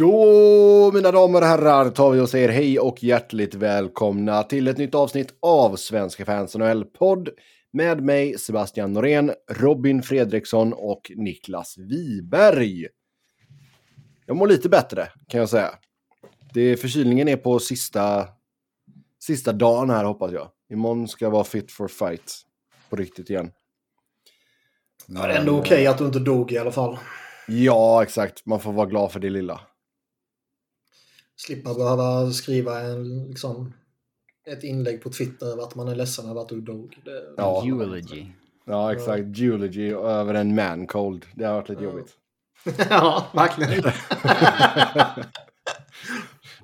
Då, mina damer och herrar, tar vi och säger hej och hjärtligt välkomna till ett nytt avsnitt av Svenska fans NHL-podd med mig, Sebastian Norén, Robin Fredriksson och Niklas Wiberg. Jag mår lite bättre, kan jag säga. Det, förkylningen är på sista, sista dagen här, hoppas jag. Imorgon ska jag vara fit for fight på riktigt igen. Är ändå okej okay att du inte dog i alla fall. Ja, exakt. Man får vara glad för det lilla. Slippa behöva skriva en, liksom, ett inlägg på Twitter över att man är ledsen över att du dog. Det, ja. Eulogy. Ja, exakt. Eulogy över en man cold. Det har varit lite ja. jobbigt. ja, verkligen.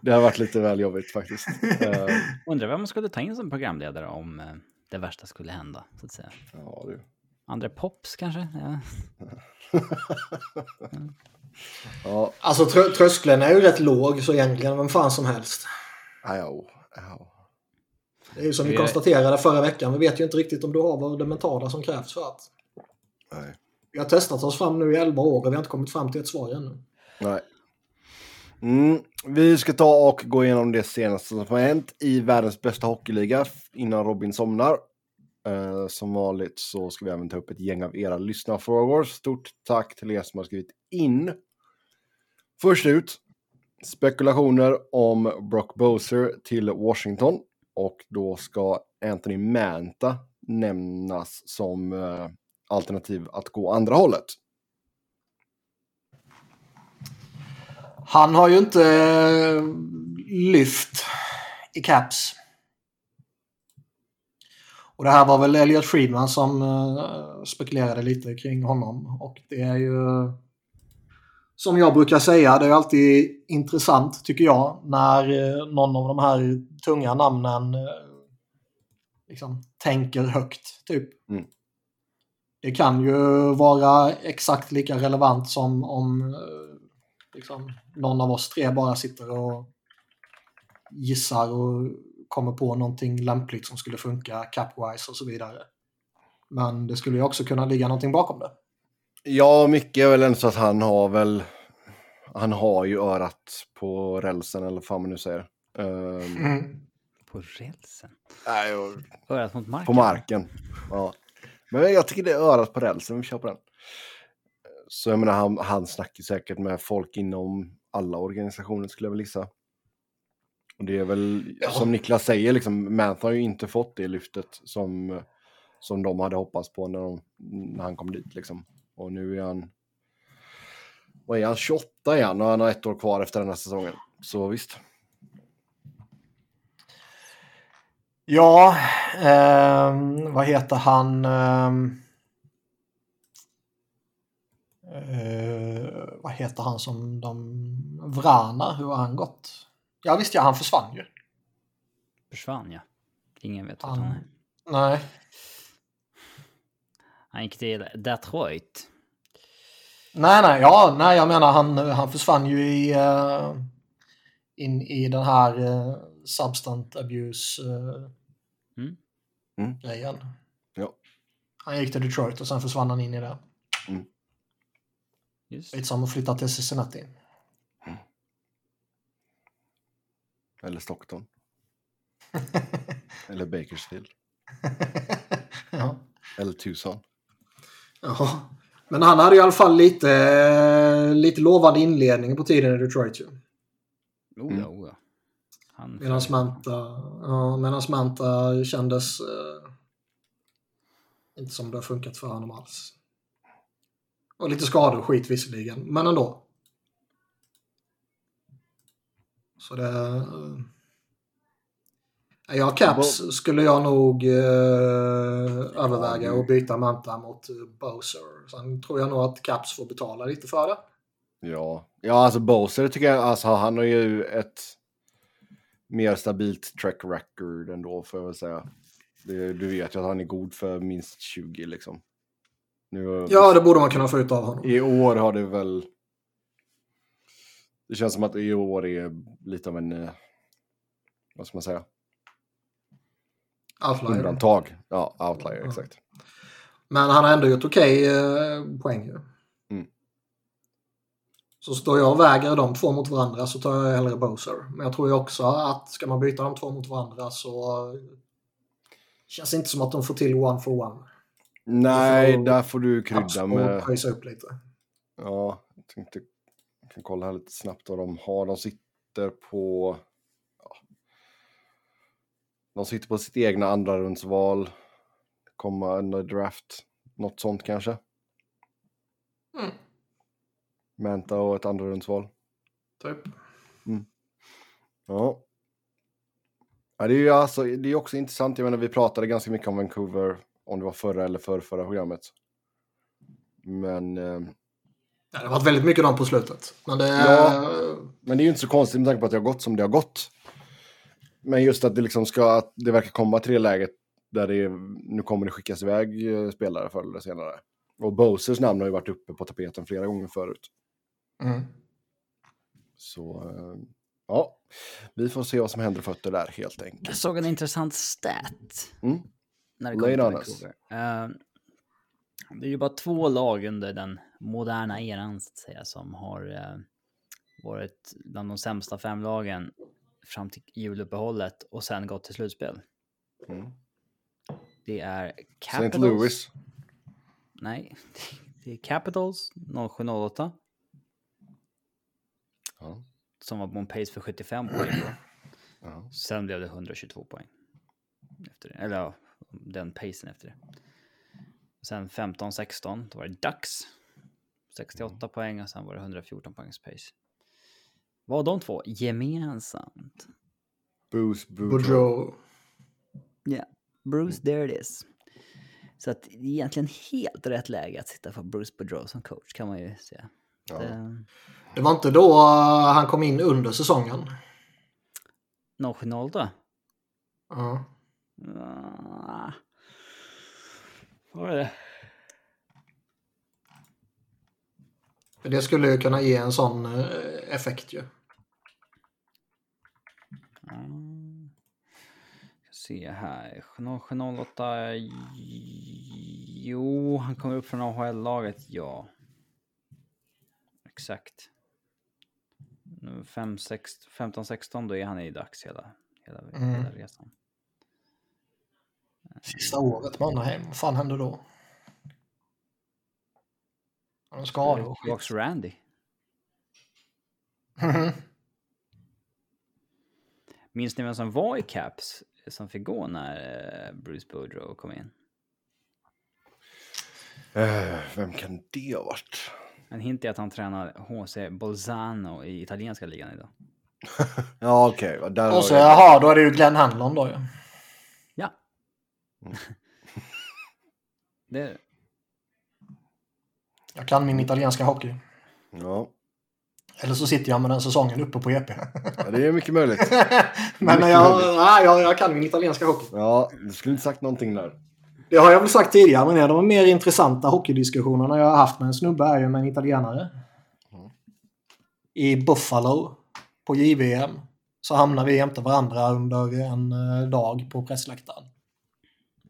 det har varit lite väl jobbigt faktiskt. Undrar vem man skulle ta in som programledare om eh, det värsta skulle hända, så att säga. Ja, du. Andra Pops kanske? Ja. Ja. Alltså trö tröskeln är ju rätt låg så egentligen vem fan som helst. Ja, ja. Det är ju som vi konstaterade förra veckan. Vi vet ju inte riktigt om du har vad det mentala som krävs för att. Nej. Vi har testat oss fram nu i 11 år och vi har inte kommit fram till ett svar ännu. Nej. Mm, vi ska ta och gå igenom det senaste som har hänt i världens bästa hockeyliga innan Robin somnar. Uh, som vanligt så ska vi även ta upp ett gäng av era lyssnarfrågor. Stort tack till er som har skrivit in. Först ut, spekulationer om Brock Boser till Washington. Och då ska Anthony Manta nämnas som eh, alternativ att gå andra hållet. Han har ju inte eh, lyft i caps. Och det här var väl Elliot Friedman som eh, spekulerade lite kring honom. Och det är ju som jag brukar säga, det är alltid intressant tycker jag när uh, någon av de här tunga namnen uh, liksom tänker högt. typ. Mm. Det kan ju vara exakt lika relevant som om liksom, någon av oss tre bara sitter och gissar och kommer på någonting lämpligt som skulle funka capwise och så vidare. Men det skulle ju också kunna ligga någonting bakom det. Ja, mycket är väl ändå så att han har väl... Han har ju örat på rälsen eller vad fan man nu säger. Um... Mm. På rälsen? Nej, och... Örat mot marken? På marken, ja. Men jag tycker det är örat på rälsen, vi kör på den. Så jag menar, han, han snackar säkert med folk inom alla organisationer skulle jag väl gissa. Och det är väl ja. som Niklas säger, liksom, Manth har ju inte fått det lyftet som, som de hade hoppats på när, de, när han kom dit. Liksom. Och nu är han, vad är han, 28 igen och han har ett år kvar efter den här säsongen. Så visst. Ja, eh, vad heter han? Eh, eh, vad heter han som de... Vrana, hur har han gått? Ja visst ja, han försvann ju. Försvann ja. Ingen vet han, han är. Nej. Han gick till Detroit. Nej, nej, ja, nej, jag menar han, han försvann ju i, uh, in i den här uh, substance abuse uh, mm. Mm. grejen. Ja. Han gick till Detroit och sen försvann han in i det. Mm. Just. Lite som att flytta till Cincinnati. Eller Stockton. Eller Bakersfield. ja. Eller Tucson. Ja. Men han hade i alla fall lite, lite lovande inledning på tiden i Detroit ju. Oh ja, oh ja. Han medan Manta, ja, medans Manta kändes eh, inte som det har funkat för honom alls. Och lite skador och skit visserligen, men ändå. Så det... Uh, ja, Caps skulle jag nog uh, överväga att byta Manta mot Bowser. Sen tror jag nog att Caps får betala lite för det. Ja, ja alltså Bowser tycker jag, alltså han har ju ett mer stabilt track record ändå får jag väl säga. Det, du vet ju att han är god för minst 20 liksom. Nu, ja, det borde man kunna få ut av honom. I år har det väl det känns som att i år är lite av en, eh, vad ska man säga? Outlier. Undantag. Ja, outlier, ja. exakt. Men han har ändå gjort okej okay, eh, poäng ju. Mm. Så står jag och väger de två mot varandra så tar jag hellre Bowser. Men jag tror ju också att ska man byta de två mot varandra så känns det inte som att de får till one for one. Nej, får- där får du krydda med... pröjsa upp lite. Ja, jag tänkte... Jag kan kolla här lite snabbt vad de har. De sitter på... De sitter på sitt egna andra rundsval. Komma under draft. Något sånt kanske. Mm. Manta och ett andra rundsval. Typ. Ja. ja det är ju alltså, det är också intressant. Jag menar, vi pratade ganska mycket om Vancouver, om det var förra eller förra, förra programmet. Men, eh, Ja, det har varit väldigt mycket de på slutet. Men det... Ja. men det är ju inte så konstigt med tanke på att det har gått som det har gått. Men just att det liksom ska, att det verkar komma till det läget där det nu kommer det skickas iväg eh, spelare förr eller senare. Och Bosers namn har ju varit uppe på tapeten flera gånger förut. Mm. Så, eh, ja, vi får se vad som händer fötter där helt enkelt. Jag såg en intressant stat. Mm. När det kommer till. Vancouver. Eh, det är ju bara två lag under den moderna eran så att säga som har eh, varit bland de sämsta fem lagen fram till juluppehållet och sen gått till slutspel. Mm. Det är St. Capitals. Louis. Nej, det är Capitals 0708 Ja. som var på en pace för 75 poäng. Ja. Sen blev det 122 poäng. Efter det. Eller ja, den pacen efter det. Sen 15-16, då var det Ducks. 68 poäng och sen var det 114 poängs pace. Vad har de två gemensamt? Boudreaux. Boudreaux. Ja, Bruce, there it is. Så att det är egentligen helt rätt läge att sitta för Bruce Boudreau som coach kan man ju säga. Ja. Det, Det var inte då uh, han kom in under säsongen. 0-0 Ja. Ah. Vad är det? Det skulle ju kunna ge en sån eh, effekt ju. Mm. Ska se här. 0708. Jo, han kommer upp från AHL-laget, ja. Exakt. Nu 15-16 då är han i dags hela, hela, Mm. hela resan. Sista året med Anaheim. Vad fan hände då? Han är skadad och skit. Randy. Minns ni vem som var i Caps som fick gå när eh, Bruce Boudreau kom in? Eh, vem kan det ha varit? En hint är att han tränar HC Bolzano i italienska ligan idag. Ja, okej. Okay. Och har så jag- jaha, då är det ju Glenn Hanlon då ju. Ja. det, Jag kan min italienska hockey. Ja. Eller så sitter jag med den säsongen uppe på EP. ja, det är mycket möjligt. Men Mycket jag, möjligt. nej, jag, jag kan min italienska hockey. Ja, du skulle inte sagt någonting där. Det har jag väl sagt tidigare, men en av de mer intressanta hockeydiskussionerna jag har haft med en snubbe är ju med en italienare. I Buffalo på JVM så hamnar vi jämte varandra under en eh, dag på pressläktaren.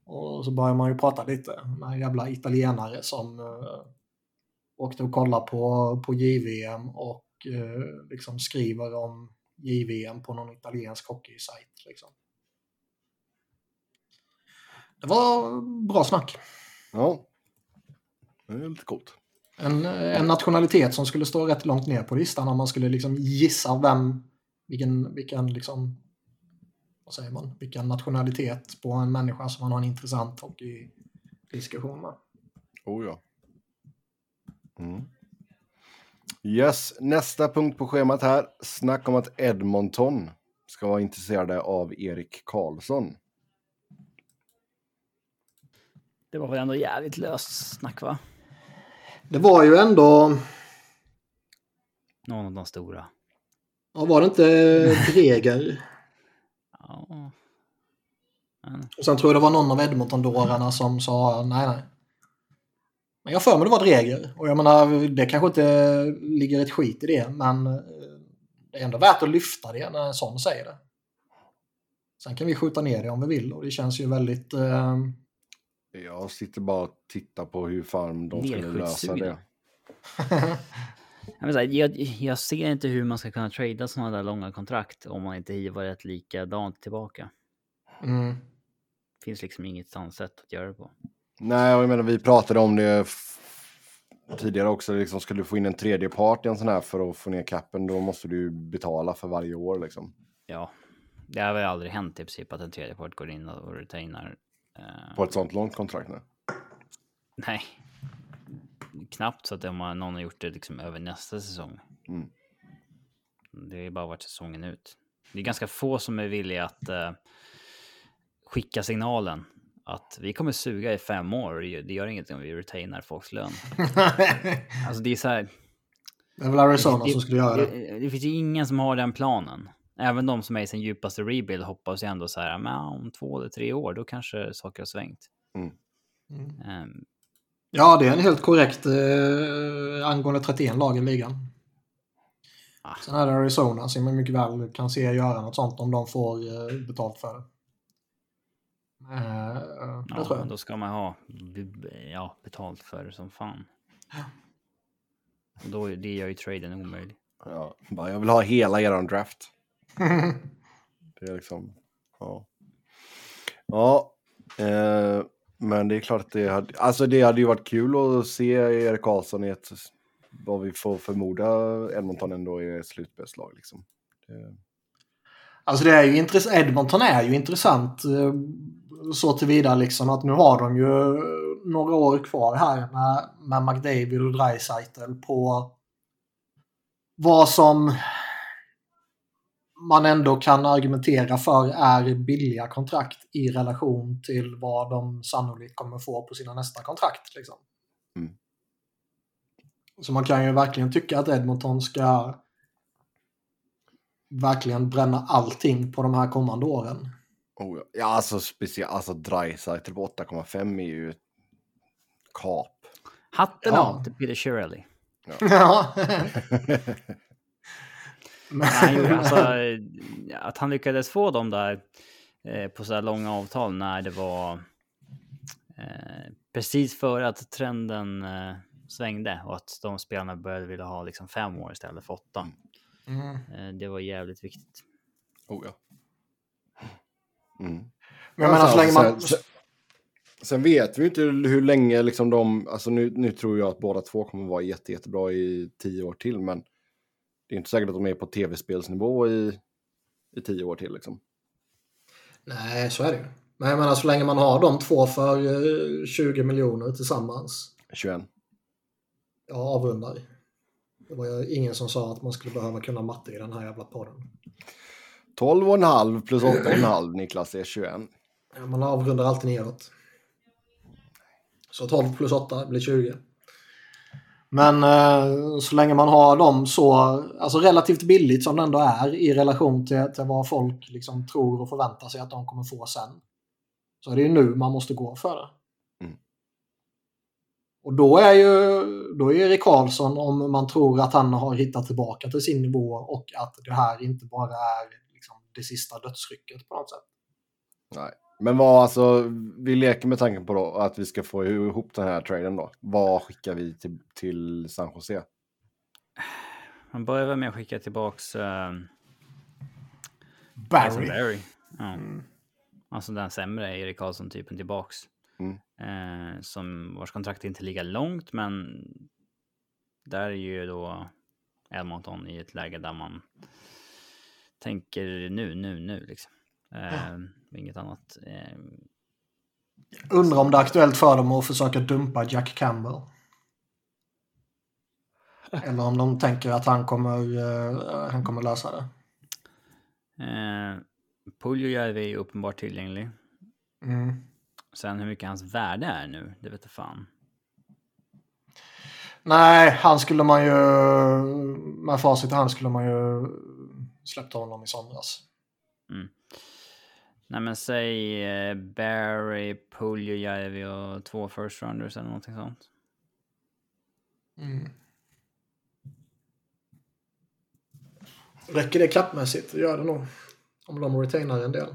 Och så börjar man ju prata lite med en jävla italienare som eh, åkte och kollade på, på JVM och eh, liksom skriver om JVM på någon italiensk hockeysajt. Liksom. Det var bra snack. Ja. Det är lite coolt. En, en nationalitet som skulle stå rätt långt ner på listan om man skulle liksom gissa vem, vilken, vilken liksom, vad säger man, vilken nationalitet på en människa som man har en intressant hockeydiskussion med. Oh ja. Mm. Yes, nästa punkt på schemat här. Snack om att Edmonton ska vara intresserade av Erik Karlsson. det var väl ändå jävligt löst snack va? Det var ju ändå, Någon av de stora. ja, var det inte Dreger? Ja. Men, Och sen tror jag det var någon av Edmonton-dårarna som sa nej, nej. Men jag för mig det var Dreger. Och jag menar, det kanske inte ligger ett skit i det, men eh, det är ändå värt att lyfta det när en sån säger det. Sen kan vi skjuta ner det om vi vill och det känns ju väldigt... Eh, Jag sitter bara och tittar på hur fan de skulle lösa det. Jag, jag, ser inte hur man ska kunna trada sådana där långa kontrakt om man inte hivar ett likadant tillbaka. Mm. Det finns liksom inget annat sätt att göra det på. Nej, jag menar vi pratade om det tidigare också. Liksom, ska du få in en tredje part i en sån här för att få ner capen, då måste du betala för varje år liksom. Ja, det har väl aldrig hänt i princip att en tredje part går in och retainar. eh, På ett sånt långt kontrakt nu. Nej. Knappt så att om någon har gjort det liksom över nästa säsong. Mm. Det ju bara varit säsongen ut. Det är ganska få som är villiga att eh, skicka signalen att vi kommer suga i fem år och det gör- ingenting om vi retainar folks lön. Alltså det är så här. det är väl Arizona det, som skulle göra det. det, det finns ju ingen som har den planen. Även de som är i sin djupaste rebuild hoppas ju ändå så här, men om två eller tre år, då kanske saker har svängt. Mm. Ehm, Ja, det är en helt korrekt eh, angående 31 lag i ligan. Ah. Sen är det Arizona som man mycket väl kan se göra något sånt om de får eh, betalt för det. Eh, eh, ja, tror men jag. då ska man ha ja, betalt för det som fan. Och då, det gör ju traden omöjlig. Ja, bara, jag vill ha hela eran draft. Det är liksom, ja. Ja, eh, men det är klart att det hade, alltså det hade ju varit kul att se Erik Karlsson i ett, vad vi får förmoda Edmonton ändå är slutspelslag liksom. Det, Alltså det är ju intressant. Edmonton är ju intressant eh, så tillvida liksom att nu har de ju några år kvar här med, med McDavid och Dreisaitl på vad som man ändå kan argumentera för är billiga kontrakt i relation till vad de sannolikt kommer få på sina nästa kontrakt. Liksom. Mm. Så man kan ju verkligen tycka att Edmonton ska verkligen bränna allting på de här kommande åren. oh ja. alltså speciellt, alltså Dreisaitl på 8,5 är ju kap. Hatten Ja. av till Peter Shirley. Ja. Ja, han gjorde, alltså, att han lyckades få dem där eh, på så här långa avtal när det var eh, precis före att trenden eh, svängde och att de spelarna började vilja ha liksom fem år istället för åtta. Mm. Eh, det var jävligt viktigt. Oh ja. Mm. Men jag menar så länge man... Sen, sen, vet vi ju inte hur länge liksom de, alltså nu, nu tror jag att båda två kommer vara jätte, jättebra i tio år till, men det är inte säkert att de är på tv-spelsnivå i, i tio år till liksom. Nej, så är det ju. Men jag menar så länge man har de två för eh, 20 miljoner tillsammans. 21. Jag avrundar. Det var ju ingen som sa att man skulle behöva kunna matte i den här jävla podden. 12,5 plus 8,5 Niklas är 21. Ja, Man avrundar alltid neråt. Så 12 plus 8 blir 20. Men eh, så länge man har dem så, alltså relativt billigt som det ändå är i relation till, till vad folk liksom tror och förväntar sig att de kommer få sen. Så är det ju nu man måste gå för det. Och då är ju då är Erik Karlsson, om man tror att han har hittat tillbaka till sin nivå och att det här inte bara är liksom, det sista dödsrycket på något sätt. Nej. Men vad, alltså, vi leker med tanken på då att vi ska få ihop den här traden då. Vad skickar vi till, till San Jose? Man börjar väl med att skicka tillbaks uh, Barry. Barry. Ja. Mm. Alltså den sämre Erik Karlsson-typen tillbaks. Mm. Eh, som vars kontrakt inte lika långt, men där är ju då Edmonton i ett läge där man tänker nu, nu, nu liksom. Eh, Inget annat. Eh, Undrar om det är aktuellt för dem att försöka dumpa Jack Campbell. Eller om de tänker att han kommer, eh, han kommer lösa det. eh, Puljujärvi är uppenbart tillgänglig. Mm. Sen hur mycket hans värde är nu, det vet jag fan. Nej, han skulle man ju... Med facit i hand skulle man ju släppt honom i somras. Nej men säg eh, Barry, Puljujärvi och två first rounders eller någonting sånt. Mm. Räcker det kappmässigt? Det gör det nog. Om de retainar en del.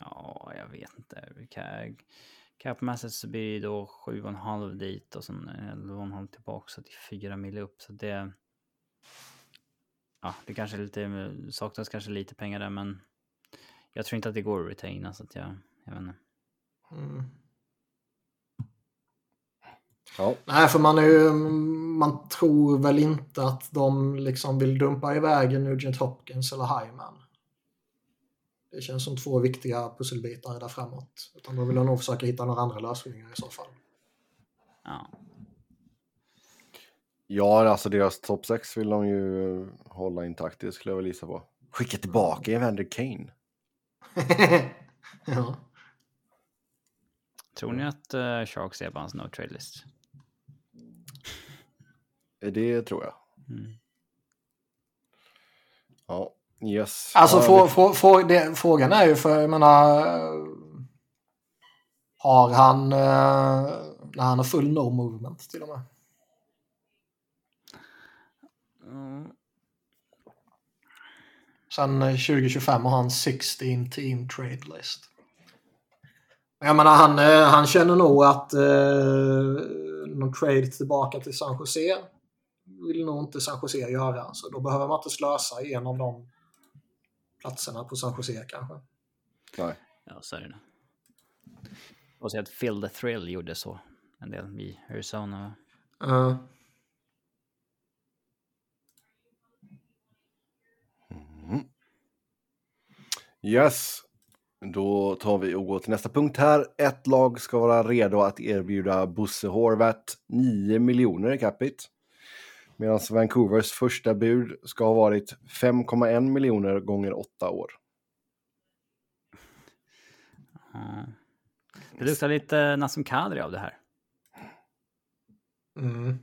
Ja, jag vet inte. Vi kan, Capmässigt så blir det då 7,5 dit och sen 11,5 tillbaka så till 4 mil upp. Så det... Ja, det kanske är lite, saknas kanske lite pengar där men jag tror inte att det går att retaina så att jag, jag vet inte. Mm. Ja. Nej, för man, är ju, man tror väl inte att de liksom vill dumpa iväg Nugent Hopkins eller Hyman. Det känns som två viktiga pusselbitar där framåt. Utan då vill de nog försöka hitta några andra lösningar i så fall. Ja. Ja, alltså deras topp 6 vill de ju hålla intakt, det skulle jag väl gissa på. Skicka tillbaka Evander Kane. ja. Tror ni att uh, Sharks är på hans no trade list? Det tror jag. Mm. Ja, yes. Alltså ja, vi- få, få, det, frågan är ju för jag menar har han eh, när han har full no movement till och med. Mm. Sen eh, 2025 har han 16 team trade list. Jag menar han, eh, han känner nog att eh, någon trade tillbaka till San Jose vill nog inte San Jose göra. Så då behöver man inte slösa i en av de platserna på San Jose kanske. Nej. Ja, så är det nog. Och så att Phil the Thrill gjorde så en del i Arizona. Eh, Yes. Då tar vi och går till nästa punkt här. Ett lag ska vara redo att erbjuda Bosse Horvath 9 miljoner i capita. Medan Vancouvers första bud ska ha varit 5,1 miljoner gånger åtta år. Ja. Det luktar lite Nassim Kadri av det här. mm.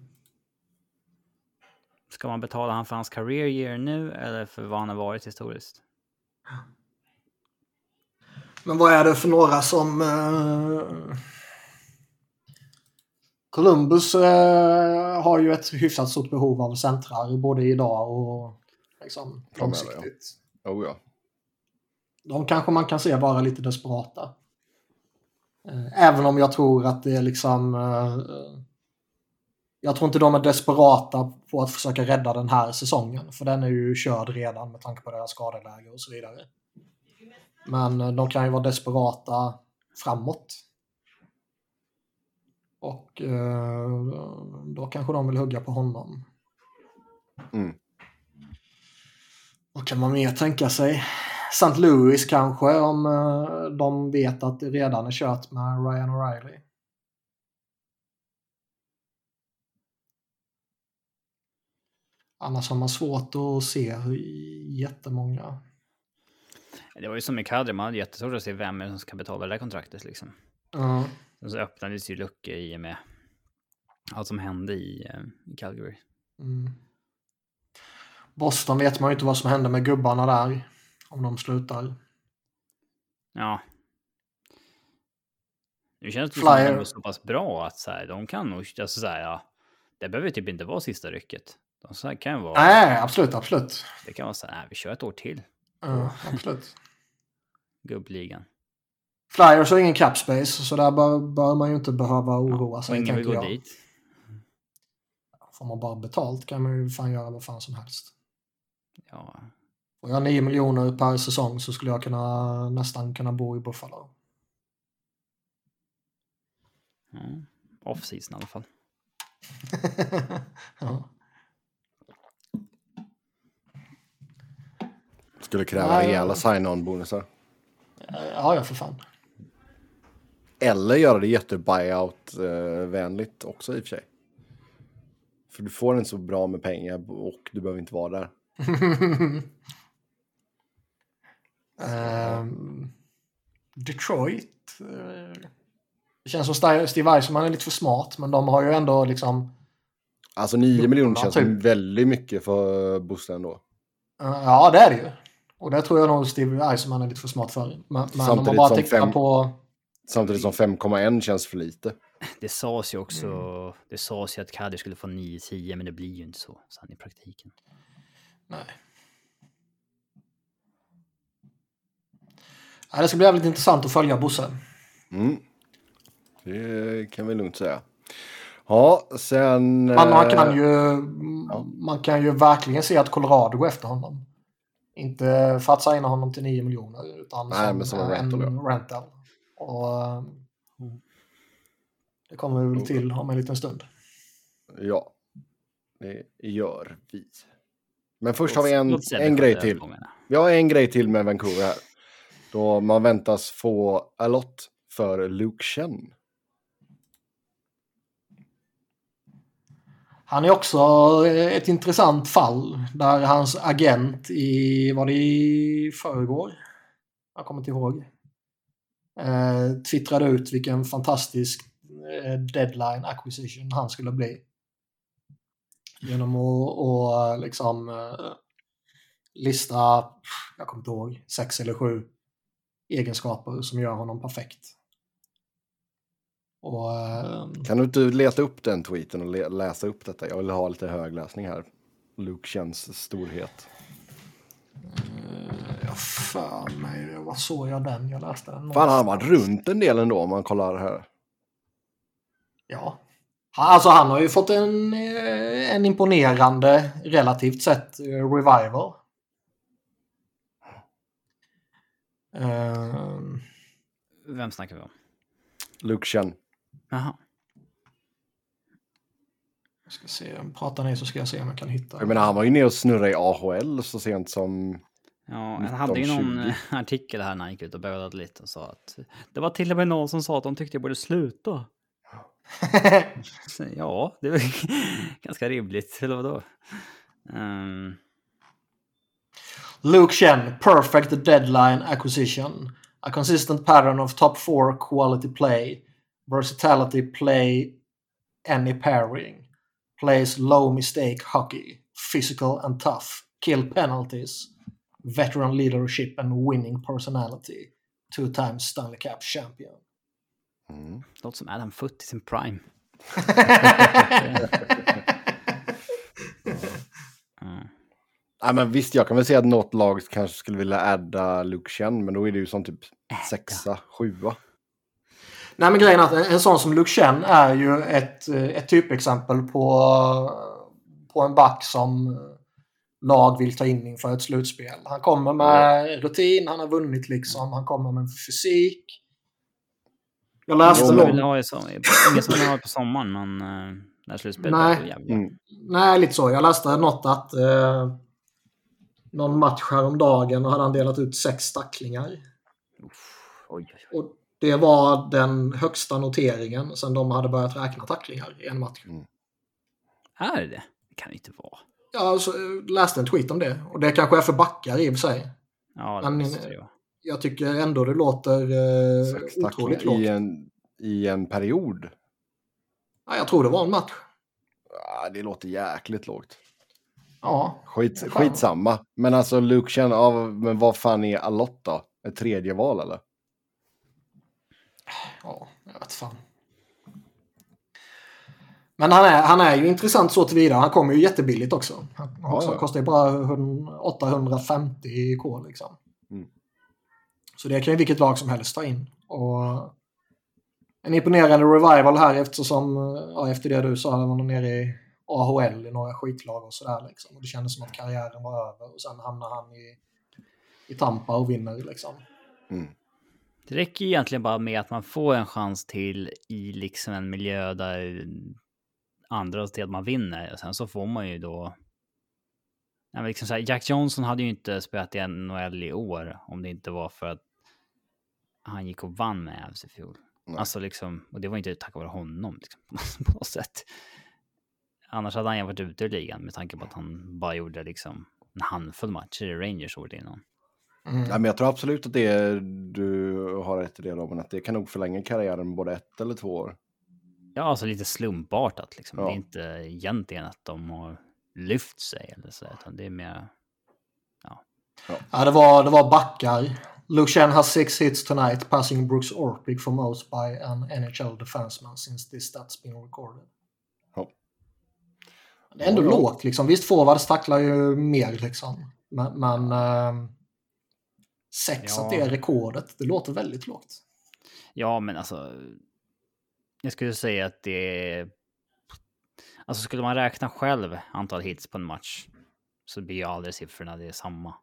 Ska man betala han för hans career year nu eller för vad han har varit historiskt? Men vad är det för några som... Eh... Columbus eh, har ju ett hyfsat stort behov av centrar både idag och liksom, långsiktigt. Oh ja. De kanske man kan se vara lite desperata. Eh, Även om jag tror att det är liksom... eh, Jag tror inte de är desperata på att försöka rädda den här säsongen. För den är ju körd redan med tanke på deras skadeläge och så vidare. Men eh, de kan ju vara desperata framåt. Och eh, då kanske de vill hugga på honom. Mm. Vad kan man mer tänka sig? St. Louis kanske om eh, de vet att det redan är kört med Ryan O'Reilly. Annars har man svårt att se hur jättemånga. Det var ju som med Kadri, man hade jättesvårt att se vem som ska betala det där kontraktet liksom. Ja. Och så öppnades ju luckor i och med allt som hände i, eh, i Calgary. Mm. Boston vet man ju inte vad som händer med gubbarna där. Om de slutar. Ja. Nu känns det Flyer. som att så pass bra att så här, de kan nog, alltså så här, ja, det behöver typ inte vara sista rycket. De så kan ju vara, Nej, absolut, absolut. det kan vara så här, nej, vi kör ett år till, Ja, absolut. gubbligan. Flyers har ingen cap space så där bör, bör man ju inte behöva oroa Och sig. ingen vill gå jag. dit. Får man bara betalt kan man ju fan göra vad fan som helst. Ja, Får jag 9 miljoner per säsong så skulle jag kunna nästan kunna bo i Buffalo. ja. off-season i alla fall. ja. Skulle kräva rejäla sign-on-bonusar. ja, ja för fan. Eller göra det jätte-buyout-vänligt också i och för sig. För du får inte så bra med pengar och du behöver inte vara där. Ehm, Detroit. eh, det känns som Steve Eisenman är lite för smart men de har ju ändå liksom Alltså 9 miljoner känns typ. som väldigt mycket för Bosse ändå. eh, Ja, det är det ju. Och det tror jag nog Steve Eisenman är lite för smart för. Men, men om man bara tittar fem- på... Samtidigt som 5,1 känns för lite. Det sades ju också, Mm. det sades ju att Kadri skulle få 9-10, men det blir ju inte så sen i praktiken. Nej. Ja, det ska bli jävligt intressant att följa Bosse. Mm. det kan vi lugnt säga. Ja, sen... Men man kan, eh, ju, man kan ju verkligen se att Colorado går efter honom. Inte för att signa honom till 9 miljoner utan Nej, som, men som en en rental, rental. Och, eh, det kommer vi väl till om en liten stund. Ja, det gör vi. Men först har vi en, en grej till. Vi har en grej till med Vancouver här. Då man väntas få a lot för Luke Chen. Han är också ett intressant fall där hans agent i, var det i förrgår? Jag kommer inte ihåg. Eh, twittrade ut vilken fantastisk eh, deadline acquisition han skulle bli. Genom att och, eh, liksom eh, lista, jag kommer inte ihåg, sex eller sju egenskaper som gör honom perfekt. Och, eh, Kan du inte leta upp den tweeten och läsa upp detta? Jag vill ha lite högläsning här. Luke känns storhet. Jag för mig, det var så jag den, jag läste den. Fan, han har varit runt en del ändå om man kollar här. Ja. Alltså han har ju fått en, eh, en imponerande, relativt sett, eh, revival. Ehm, Vem snackar vi om? Luke Chen. Jaha. Jag ska se, pratar ni så ska jag se om jag kan hitta. Jag menar, han var ju nere och snurrade i AHL så sent som... Ja, han hade ju någon 1920. artikel här när han gick ut och bövade lite och sa att det var till och med någon som sa att de tyckte jag borde sluta. Ja, det var ganska rimligt. Eller vadå? Um, Luke Chen, perfect deadline acquisition. A consistent pattern of top four quality play. Versatility play any pairing. Plays low mistake hockey. Physical and tough. Kill penalties. Veteran leadership and winning personality. Two times Stanley Cup champion. Mm. låter som Adam Foot i sin prime. Mm. Nej, men visst, jag kan väl säga att något lag kanske skulle vilja adda Luke Chen, men då är det ju som typ sexa, sjua. Nej men grejen är att en, en sån som Luke Chen är ju ett, eh, ett typexempel på, på en back som lag vill ta in inför ett slutspel. Han kommer med rutin, han har vunnit liksom, han kommer med fysik. Jag läste någon, vill ha som, ingen som vill ha på sommaren, men uh, när slutspelet Nej. Mm. nej lite så, jag läste något att eh, någon match häromdagen och hade han delat ut sex tacklingar. Uff, oj, oj, oj. Och det var den högsta noteringen sedan de hade börjat räkna tacklingar i en match. Är det det? Kan det inte vara. Jag alltså, läste en tweet om det. Och det kanske är för backar i och för sig. Ja, det Men- vara. Jag tycker ändå det låter eh, otroligt lågt. i en, i en period. Ja, jag tror det var en match. Ja, det låter jäkligt lågt. Ja, Skit, skitsamma. Men alltså Luke Chen, ja, men vad fan är Alott då? Ett tredje val eller? Ja jag vet fan. Men han är, han är ju intressant så tillvida. Han kommer ju jättebilligt också. Han Ja, också, ja. kostar ju bara 100 850 i K liksom. Mm. Så det kan ju vilket lag som helst ta in. Och en imponerande revival här eftersom, ja, efter det du sa, han var nere i AHL i några skitlag och sådär liksom. Och det kändes som att karriären var över och sen hamnar han i, i Tampa och vinner liksom. Mm. Det räcker ju egentligen bara med att man får en chans till i liksom en miljö där andra till att man vinner. Och sen så får man ju då... Ja, men liksom så här, Jack Johnson hade ju inte spelat i NHL i år om det inte var för att han gick och vann med Avs i fjol. Nej. Alltså liksom, och det var inte tack vare honom liksom, på något sätt. Annars hade han ju varit ute ur ligan med tanke på att han bara gjorde liksom en handfull matcher i Rangers året innan. Mm. Ja, men jag tror absolut att det är, du har rätt i det Robin, att det kan nog förlänga karriären både ett eller två år. Ja, alltså lite slumpartat liksom. Ja. Det är inte egentligen att de har lyft sig eller så, utan det är mer... Ja, det var, det var backar. Luke Chen has six hits tonight, passing Brooks Orpik for most by an NHL defenseman since this stats been recorded. Ja. Det är ändå Ja, ja. lågt liksom. Visst, forwards tacklar ju mer liksom. Men, men ehm, sex Ja. att det är rekordet, det låter väldigt lågt. Ja, men alltså... Jag skulle säga att det är... Alltså skulle man räkna själv antal hits på en match så blir ju aldrig siffrorna det är samma.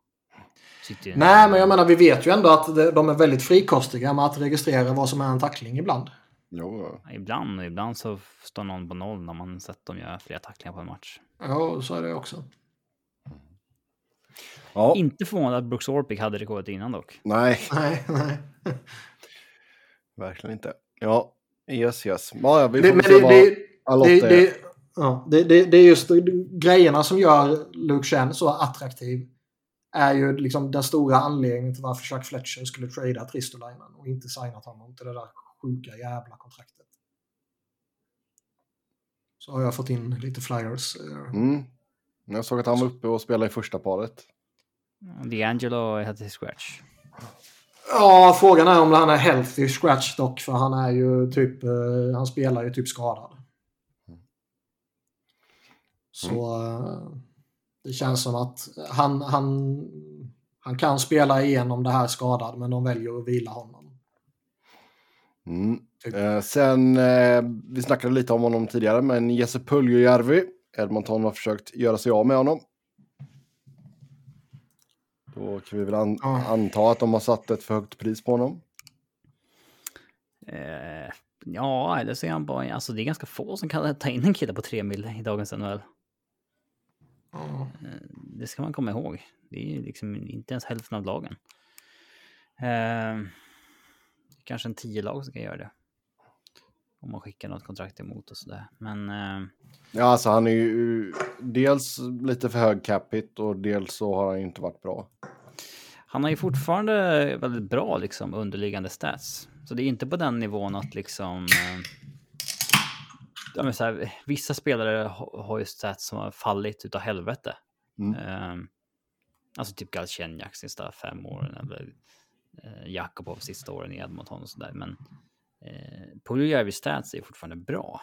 Sitter Nej, men jag menar vi vet ju ändå att de är väldigt frikostiga med att registrera vad som är en tackling ibland. Jo, Ibland och ibland så står någon på noll när man sett dem göra flera tacklingar på en match. Ja, så är det också. Ja. Inte förvånad att Brooks Orpik hade rekordet innan dock. Nej, Nej, nej. verkligen inte. Ja, yes, yes. Ja, ja, vi får Det, men se det, vad det, Alotta det, är. ja, det, det, det är just grejerna som gör Luke Chen så attraktiv. Är ju liksom den stora anledningen till varför Chuck Fletcher skulle trada Tristolainen och inte signat honom till det där sjuka jävla kontraktet. Så har jag fått in lite flyers. eh, Mm. Jag såg att han var uppe och spelade i första paret. D'Angelo hade scratch. Ja, frågan är om han är healthy scratch dock, för han är ju typ, eh, han spelar ju typ skadad. Så eh, det känns som att han, han, han kan spela igenom det här skadad, men de väljer att vila honom. Mm. Typ. Eh, sen, eh, vi snackade lite om honom tidigare, men Jesse Puljujärvi, Edmonton har försökt göra sig av med honom. Då kan vi väl an- Ja. anta att de har satt ett för högt pris på honom. Eh, ja, eller så är han bara... Alltså det är ganska få som kan ta in en kille på tre mil i dagens NHL. Ja. Det ska man komma ihåg. Det är ju liksom inte ens hälften av lagen. Eh, kanske en tio lag som kan göra det. Om man skickar något kontrakt emot och sådär. Men eh, Ja, alltså han är ju dels lite för hög capita och dels så har han ju inte varit bra. han har ju fortfarande väldigt bra liksom underliggande stats. Så det är inte på den nivån att liksom... Eh, så här, vissa spelare ha- har ju stats som har fallit utav helvete. Mm. Eh, alltså typ Galchenyak sista fem åren eller eh, Jakobov sista åren i Edmonton och sådär. Men eh, Puljujärvis stats är fortfarande bra.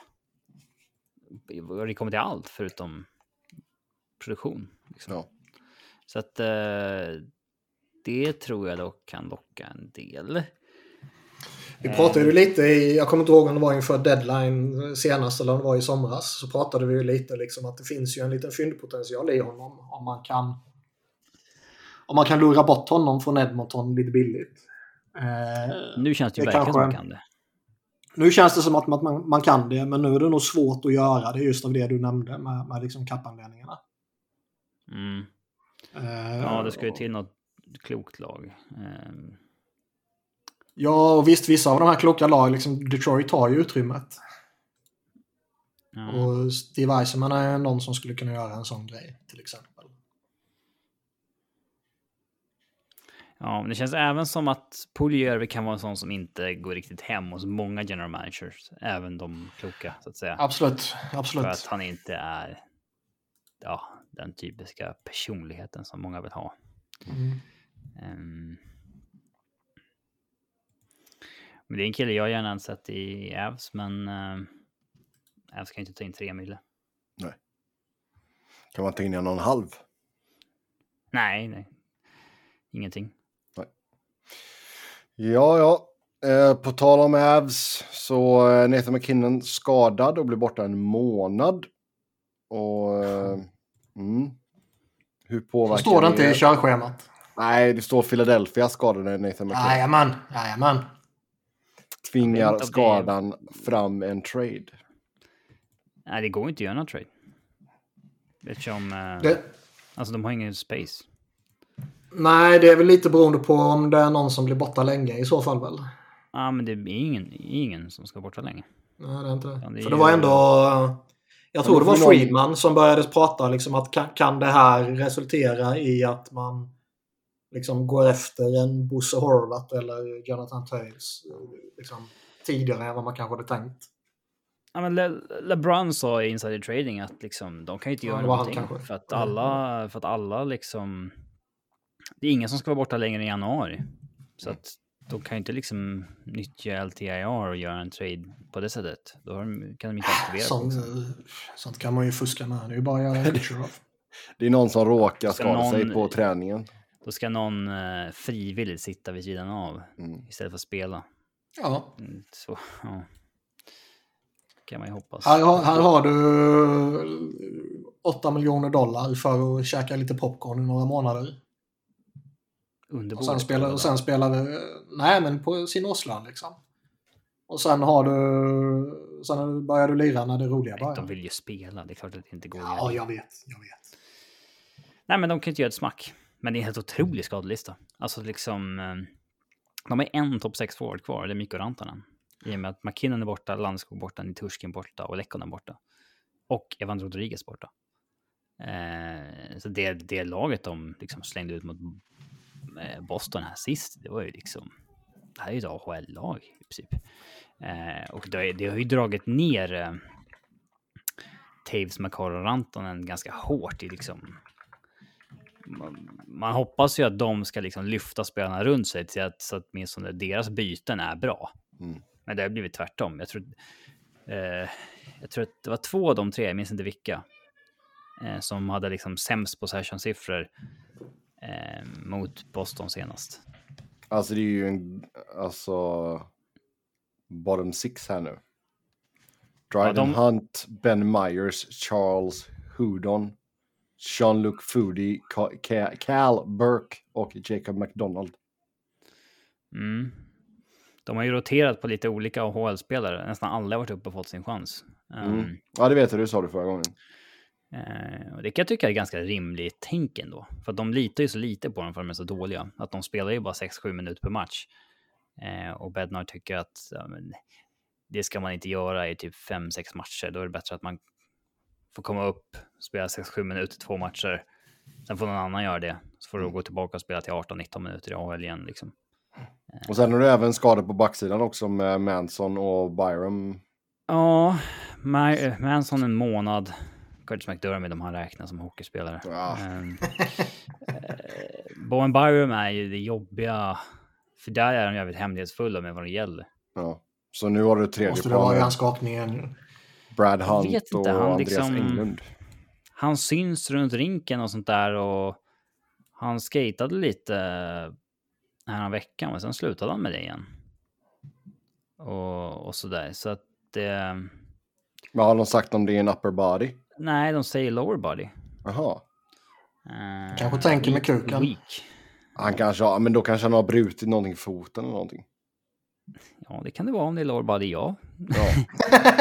Och det kommer till allt förutom produktion. Liksom. Ja. Så att eh, det tror jag dock kan locka en del. Vi pratade ju lite i, jag kommer inte ihåg om det var inför deadline senast eller om det var i somras, så pratade vi ju lite liksom att det finns ju en liten fyndpotential i honom om man kan om man kan lura bort honom från Edmonton lite billigt. Eh, Nu känns det ju Det verkligen som man kan det. Nu känns det som att man, man kan det, men nu är det nog svårt att göra det just av det du nämnde med, med liksom kappanledningarna. Mm. Eh, Ja, det ska ju till något klokt lag. Eh, Ja, och visst, vissa av de här kloka lag, liksom Detroit har ju utrymmet. ja. Och Steve Eisenman är någon som skulle kunna göra en sån grej, till exempel. Ja, men det känns även som att Puljujärvi kan vara en sån som inte går riktigt hem hos många general managers, även de kloka så att säga. Absolut, absolut. För att han inte är ja, den typiska personligheten som många vill ha. Mm. Ehm. Men det är en kille jag gärna hade sett i Avs, men uh, Avs kan inte ta in tre mille. Kan man ta in en och en halv? Nej, nej. Ingenting. Ja, ja. Eh, på tal om Avs så är Nathan McKinnon skadad och blir borta en månad. Och... Eh, mm. Hur påverkar står det inte det? i körschemat. Nej, det står Philadelphia skadade Nathan McKinnon. Jajamän, Tvingar om det- skadan fram en trade. Nej, det går inte att göra någon trade. Eftersom, Det, alltså de har ingen space. Nej, det är väl lite beroende på om det är någon som blir borta länge i så fall väl. Ja, men det är ingen, ingen som ska borta länge. Nej, det är inte det. Ja, det För det ju- var ändå... Jag tror det var Friedman som började prata liksom att kan, kan det här resultera i att man liksom går efter en Bosse Horvath eller Jonathan eh, liksom, tidigare än vad man kanske hade tänkt. Ja, men Le LeBron sa i insider trading att liksom, de kan ju inte Ja, göra han någonting. För att alla, för att alla liksom... Det är ingen som ska vara borta längre än januari. Så att de kan ju inte liksom nyttja LTIR och göra en trade på det sättet. Då kan de inte aktivera Sånt, folk. eh, sånt kan man ju fuska med. Det är ju bara att göra. Det är någon som råkar Ska skada sig någon- på träningen. Då ska någon eh, frivilligt sitta vid sidan av Mm. istället för att spela. Ja, Mm, Så, ja. kan man ju hoppas. Här, har- här har du 8 miljoner dollar för att käka lite popcorn i några månader. Under Och sen spelar, och sen spelar du, nej men på sin årslön liksom. Och sen har du, sen börjar du lira när det roliga Nej, De börjar. vill ju spela, det är klart att det inte går. Ja, jag vet, jag vet. Nej, men de kan inte göra ett smack. Men det är en helt otrolig skadelista. Alltså liksom... eh, De har en topp 6 forward kvar, det är Mikko Rantanen. I och med att McKinnon är borta, Landskog borta, Niturskin borta och Lekkonen borta. Och Evan Rodriguez borta. Eh, så det, det laget de liksom slängde ut mot Boston här sist, det var ju liksom... Det här är ju ett AHL-lag i princip. Eh, och det, det har ju dragit ner eh, Taves, Makar och Rantanen ganska hårt i liksom man, man hoppas ju att de ska liksom lyfta spelarna runt sig så att, så att åtminstone deras byten är bra. Mm. Men det har blivit tvärtom. Jag tror, eh, jag tror att det var två av de tre, jag minns inte vilka, eh, som hade liksom sämst possession-siffror eh, mot Boston senast. Alltså det är ju en, alltså, bottom six här nu. Dryden de- Hunt, Ben Myers, Charles Houdon, Jean-Luc Foodie, Ca- Cal Burke och Jacob McDonald. Mm. De har ju roterat på lite olika AHL-spelare. Nästan alla har varit uppe och fått sin chans. Mm. Um, Ja, det vet jag, du sa det förra gången. Eh, och det kan jag tycka är ganska rimligt tänk ändå. För att de litar ju så lite på dem för att de är så dåliga. Att de spelar ju bara 6-7 minuter per match. Eh, och Bednar tycker att ja, men, det ska man inte göra i typ 5-6 matcher. Då är det bättre att man får komma upp, spela 6-7 minuter, två matcher. Sen får någon annan göra det. Så får du gå tillbaka och spela till 18-19 minuter i AHL igen. Liksom. Och sen har du även skador på backsidan också med Manson och Byram. Ja, Ma- Manson en månad. Curtis McDermott om han räknas som hockeyspelare. Ja. Um, eh, Bowen Byram är ju det jobbiga. För där är de jävligt hemlighetsfulla med vad det gäller. Ja. Så nu har du tredje Måste det vara i par hans skakning igen ju. Brad Hunt vet inte, och han Andreas liksom- Englund. Han syns runt rinken och sånt där och han skatade lite här en veckan och sen slutade han med det igen. Och, och sådär. Så att det... Men har de sagt om det är en upper body? Nej, de säger lower body. Jaha. Uh, Kanske tänker med kuken. Weak. Han kanske har, men då kanske han har brutit någonting i foten eller någonting. Ja, det kan det vara om det är lower body, ja. Ja.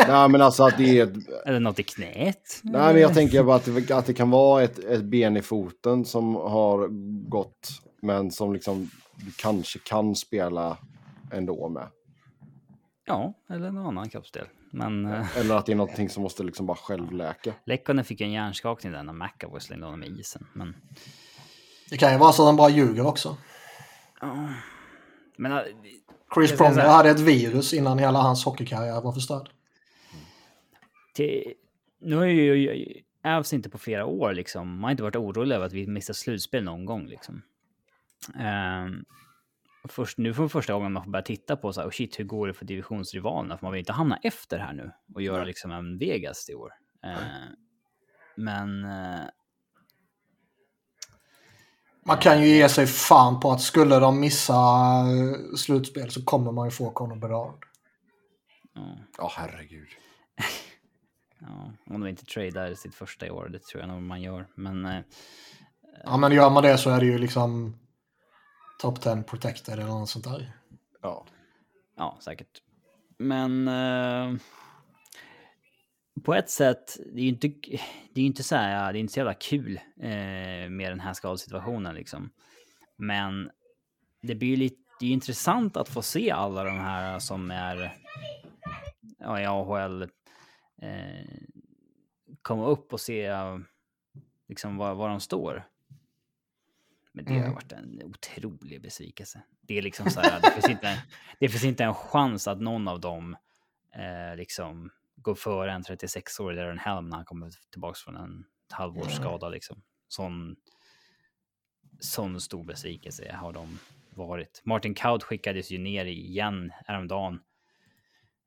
Nej men alltså att det är ett, Eller något i knät. Nej men jag tänker bara att det, att det kan vara ett, ett ben i foten som har gått men som liksom du kanske kan spela ändå med. Ja, eller någon annan kroppsdel. Men eh, Eller att det är någonting som måste liksom bara självläka. Lekkonen fick en hjärnskakning där när McAvoy slängde honom i isen. Men, Det kan ju vara så att de bara ljuger också. ja. men eh, Chris Pronger hade ett virus innan hela hans hockeykarriär var förstörd. till, nu har ju Avs inte på flera år liksom. Man har inte varit orolig över att vi missar slutspel någon gång liksom. Ehm, först, nu för första gången man får börja titta på så här, oh shit, hur går det för divisionsrivalerna? För man vill inte hamna efter här nu och göra liksom en Vegas i år. Ehm, men eh, Man kan ju ge sig fan på att skulle de missa eh, slutspel så kommer man ju få Conor Bedard. ja, Ja herregud. ja, om de inte tradar sitt första i år, det tror jag nog man gör. Men eh, Ja men gör man det så är det ju liksom top 10 protected eller något sånt där. Ja. Ja, säkert. Men eh, på ett sätt, det är ju inte, det är inte så här, det är inte så jävla kul eh, med den här skadesituationen liksom. Men det blir ju lite, det är intressant att få se alla de här som är ja, i AHL eh, komma upp och se liksom var, var de står. Men det har Mm. varit en otrolig besvikelse. Det är liksom så här, det finns inte, det finns inte en chans att någon av dem eh, liksom går före en 36-årig Darren Helm när han kommer tillbaka från en halvårsskada liksom. Sån, sån stor besvikelse har de varit. Martin Kaut skickades ju ner igen häromdagen.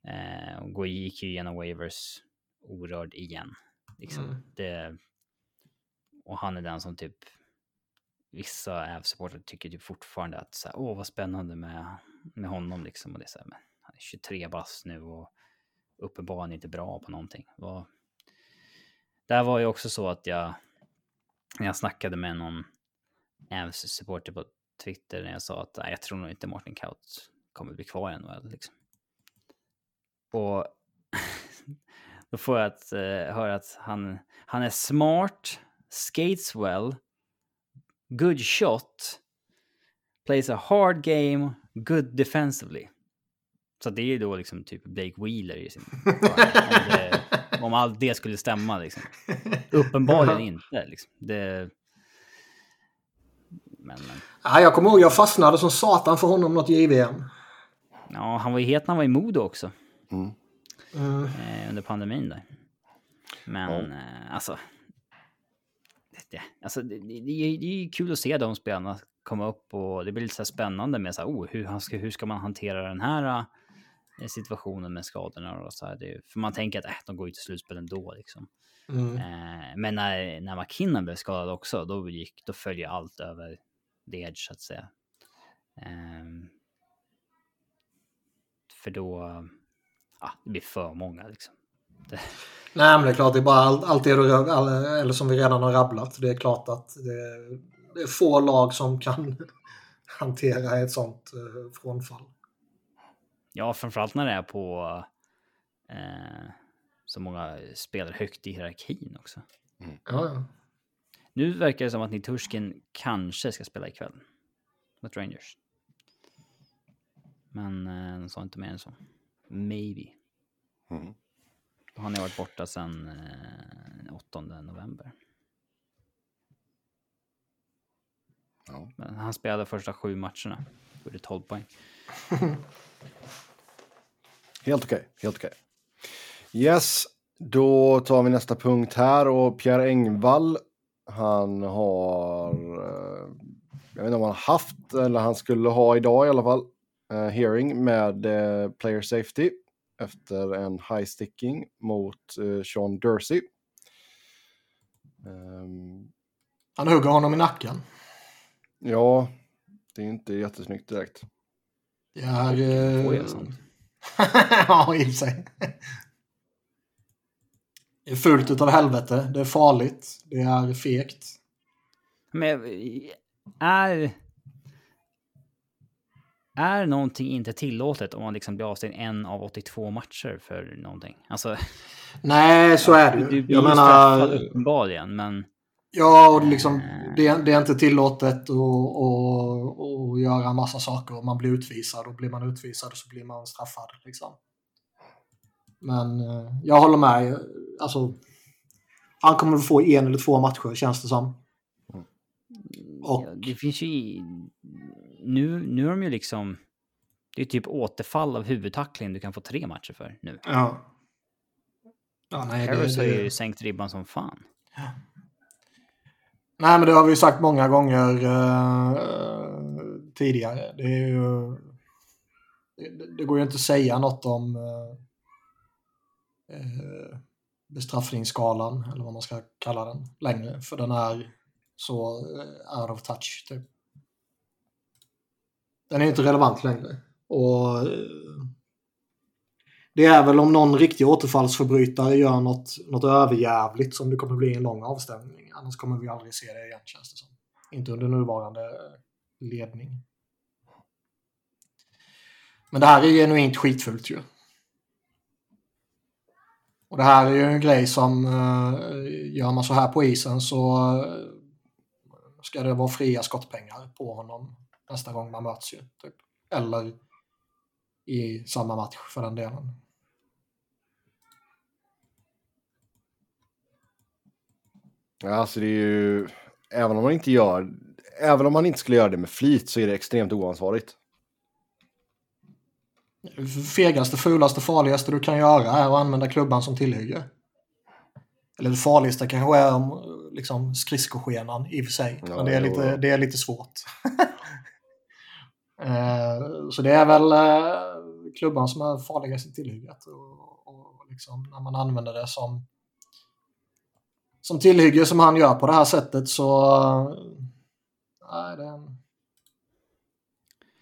Eh, och går- gick ju igenom waivers orörd igen. Liksom. Mm. Det, och han är den som typ vissa AV-supportrar tycker typ fortfarande att så här, åh vad spännande med, med honom liksom. Och det är så här, men han är 23 bast nu och uppenbarligen inte bra på någonting. Var... Där var ju också så att jag, när jag snackade med någon AV-supporter på Twitter när jag sa att jag tror nog inte Martin Kaut kommer bli kvar i NHL. Liksom. Och då får jag att, eh, höra att han, han är smart, skates well, good shot, plays a hard game, good defensively. Så det är ju då liksom typ Blake Wheeler i sin... om, det, om allt det skulle stämma liksom. Uppenbarligen inte liksom. Det... Men, men. Ja, jag kommer ihåg jag fastnade som satan för honom något JVM. Ja, han var ju het när han var i Modo också. Mm. Mm. Eh, under pandemin där. Men eh, alltså... Det, alltså det, det, det, är- det är ju kul att se de spelarna komma upp och det blir lite så spännande med så här, oh, hur, ska, hur ska man hantera den här eh, situationen med skadorna och så här. Det, för man tänker att äh, de går ju till slutspel ändå liksom. Mm. Eh, men när, när McKinnon blev skadad också, då, gick, då följer allt över the edge så att säga. Ehm, för då, ja, det blir för många liksom. Det, Nej, men det är klart, det är bara allt, allt det du, all, eller som vi redan har rabblat. Det är klart att det, det är få lag som kan hantera ett sånt eh, frånfall. ja, framförallt när det är på eh, så många spelare högt i hierarkin också. Ja, ja. Nu verkar det som att Niturskin kanske ska spela ikväll mot Rangers. Men eh, de sa inte mer än så. Maybe. Mm. Han har varit borta sedan eh, 8 november. Ja. Men han spelade första sju matcherna. Gjorde 12 poäng. Helt okej, helt okej. Yes, då tar vi nästa punkt här och Pierre Engvall, han har, eh, jag vet inte om han haft, eller han skulle ha idag i alla fall, eh, hearing med eh, Player Safety efter en high sticking mot eh, Sean Dursey. Ehm, Han hugger honom i nacken. ja, det är inte jättesnyggt direkt. Det är... Får Eh... ja, i sig. Det är fullt utav helvete. Det är farligt. Det är fegt. Men eh, är... Är någonting inte tillåtet om man liksom blir avstängd en av 82 matcher för någonting? Alltså, Nej, så är det du ju. blir Jag menar... uppenbarligen, men... Ja, och liksom, det, är- det är inte tillåtet att, göra en massa saker. Man blir utvisad och blir man utvisad så blir man straffad. Liksom. Men eh, jag håller med. Alltså, han kommer att få en eller två matcher känns det som. Och- Ja, det finns ju... Nu, nu är de ju liksom... Det är typ återfall av huvudtackling du kan få tre matcher för nu. Ja. ja nej, det, Harris har ju det, sänkt ribban som fan. nej, men det har vi ju sagt många gånger eh, tidigare. Det, är ju, det, det går ju inte att säga något om eh, eh, bestraffningsskalan, eller vad man ska kalla den, längre. För den är så eh, out of touch, typ. Den är inte relevant längre. Och eh, det är väl om någon riktig återfallsförbrytare gör något, något överjävligt som det kommer bli en lång avstämning. Annars kommer vi aldrig se det igen känns det som. Inte under nuvarande eh, ledning. Men det här är genuint skitfullt ju. Och det här är ju en grej som eh, gör man så här på isen så ska det vara fria skottpengar på honom nästa gång man möts ju. Typ. Eller i samma match för den delen. Ja, alltså det är ju, även om man inte gör, även om man inte skulle göra det med flit så är det extremt oansvarigt. fegaste, fulaste, farligaste du kan göra är att använda klubban som tillhygge. Eller det farligaste kanske är om, liksom, skridskoskenan i och för sig. Ja, men det är, lite, det är lite svårt. Eh, så det är väl eh, klubban som är farligast i tillhygget. Och, och liksom, när man använder det som, som tillhygge som han gör på det här sättet så... eh, Nej, det är en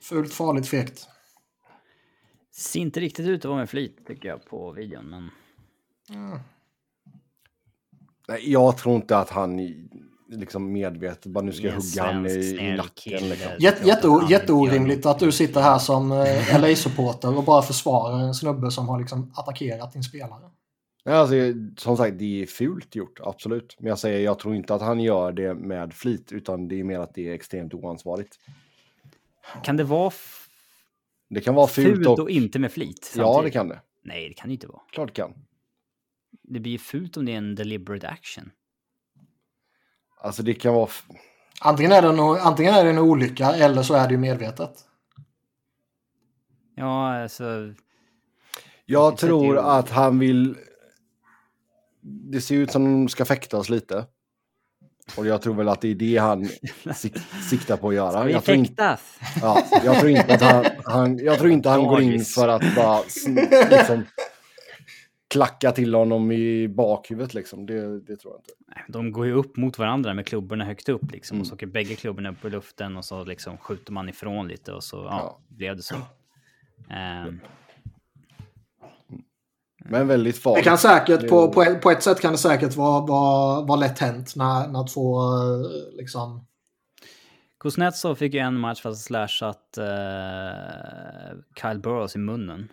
fult, farligt, fegt. Ser inte riktigt ut att vara med flit tycker jag på videon, men Nej, jag tror inte att han liksom medvetet bara nu ska jag hugga han i, nacken. Liksom. Jätte, Ja, jätteorimligt att du sitter här som eh, LA-supporter och bara försvarar en snubbe som har liksom attackerat din spelare. Ja, Alltså, som sagt, det är fult gjort, absolut. Men jag säger, jag tror inte att han gör det med flit, utan det är mer att det är extremt oansvarigt. kan det vara Det kan vara fult, fult och... och inte med flit? Ja, samtidigt? det kan det. Nej, det kan det inte vara. Klart det kan. Det blir fult om det är en deliberate action. Alltså det kan vara... Antingen är, det en, antingen är det en olycka eller så är det ju medvetet. Ja, alltså... Jag tror ju- att han vill... Det ser ut som de ska fäktas lite. Och jag tror väl att det är det han sik- siktar på att göra. Vi Jag tror, inte, fäktas! ja, jag tror inte att han, han, jag tror inte han går in för att bara liksom, klacka till honom i bakhuvudet. Liksom. Det, det tror jag inte. Nej, De går ju upp mot varandra med klubborna högt upp liksom. Mm. Och så åker bägge klubborna upp i luften och så liksom skjuter man ifrån lite och så ja, Ja. blev det så. Ehm, Men väldigt Det farligt. kan säkert, Det- på, på, ett, på ett sätt kan det säkert vara, vara, vara lätt hänt när, när två eh, liksom... Kuznetsov fick ju en match fast slashat uh, Kyle Burrows i munnen.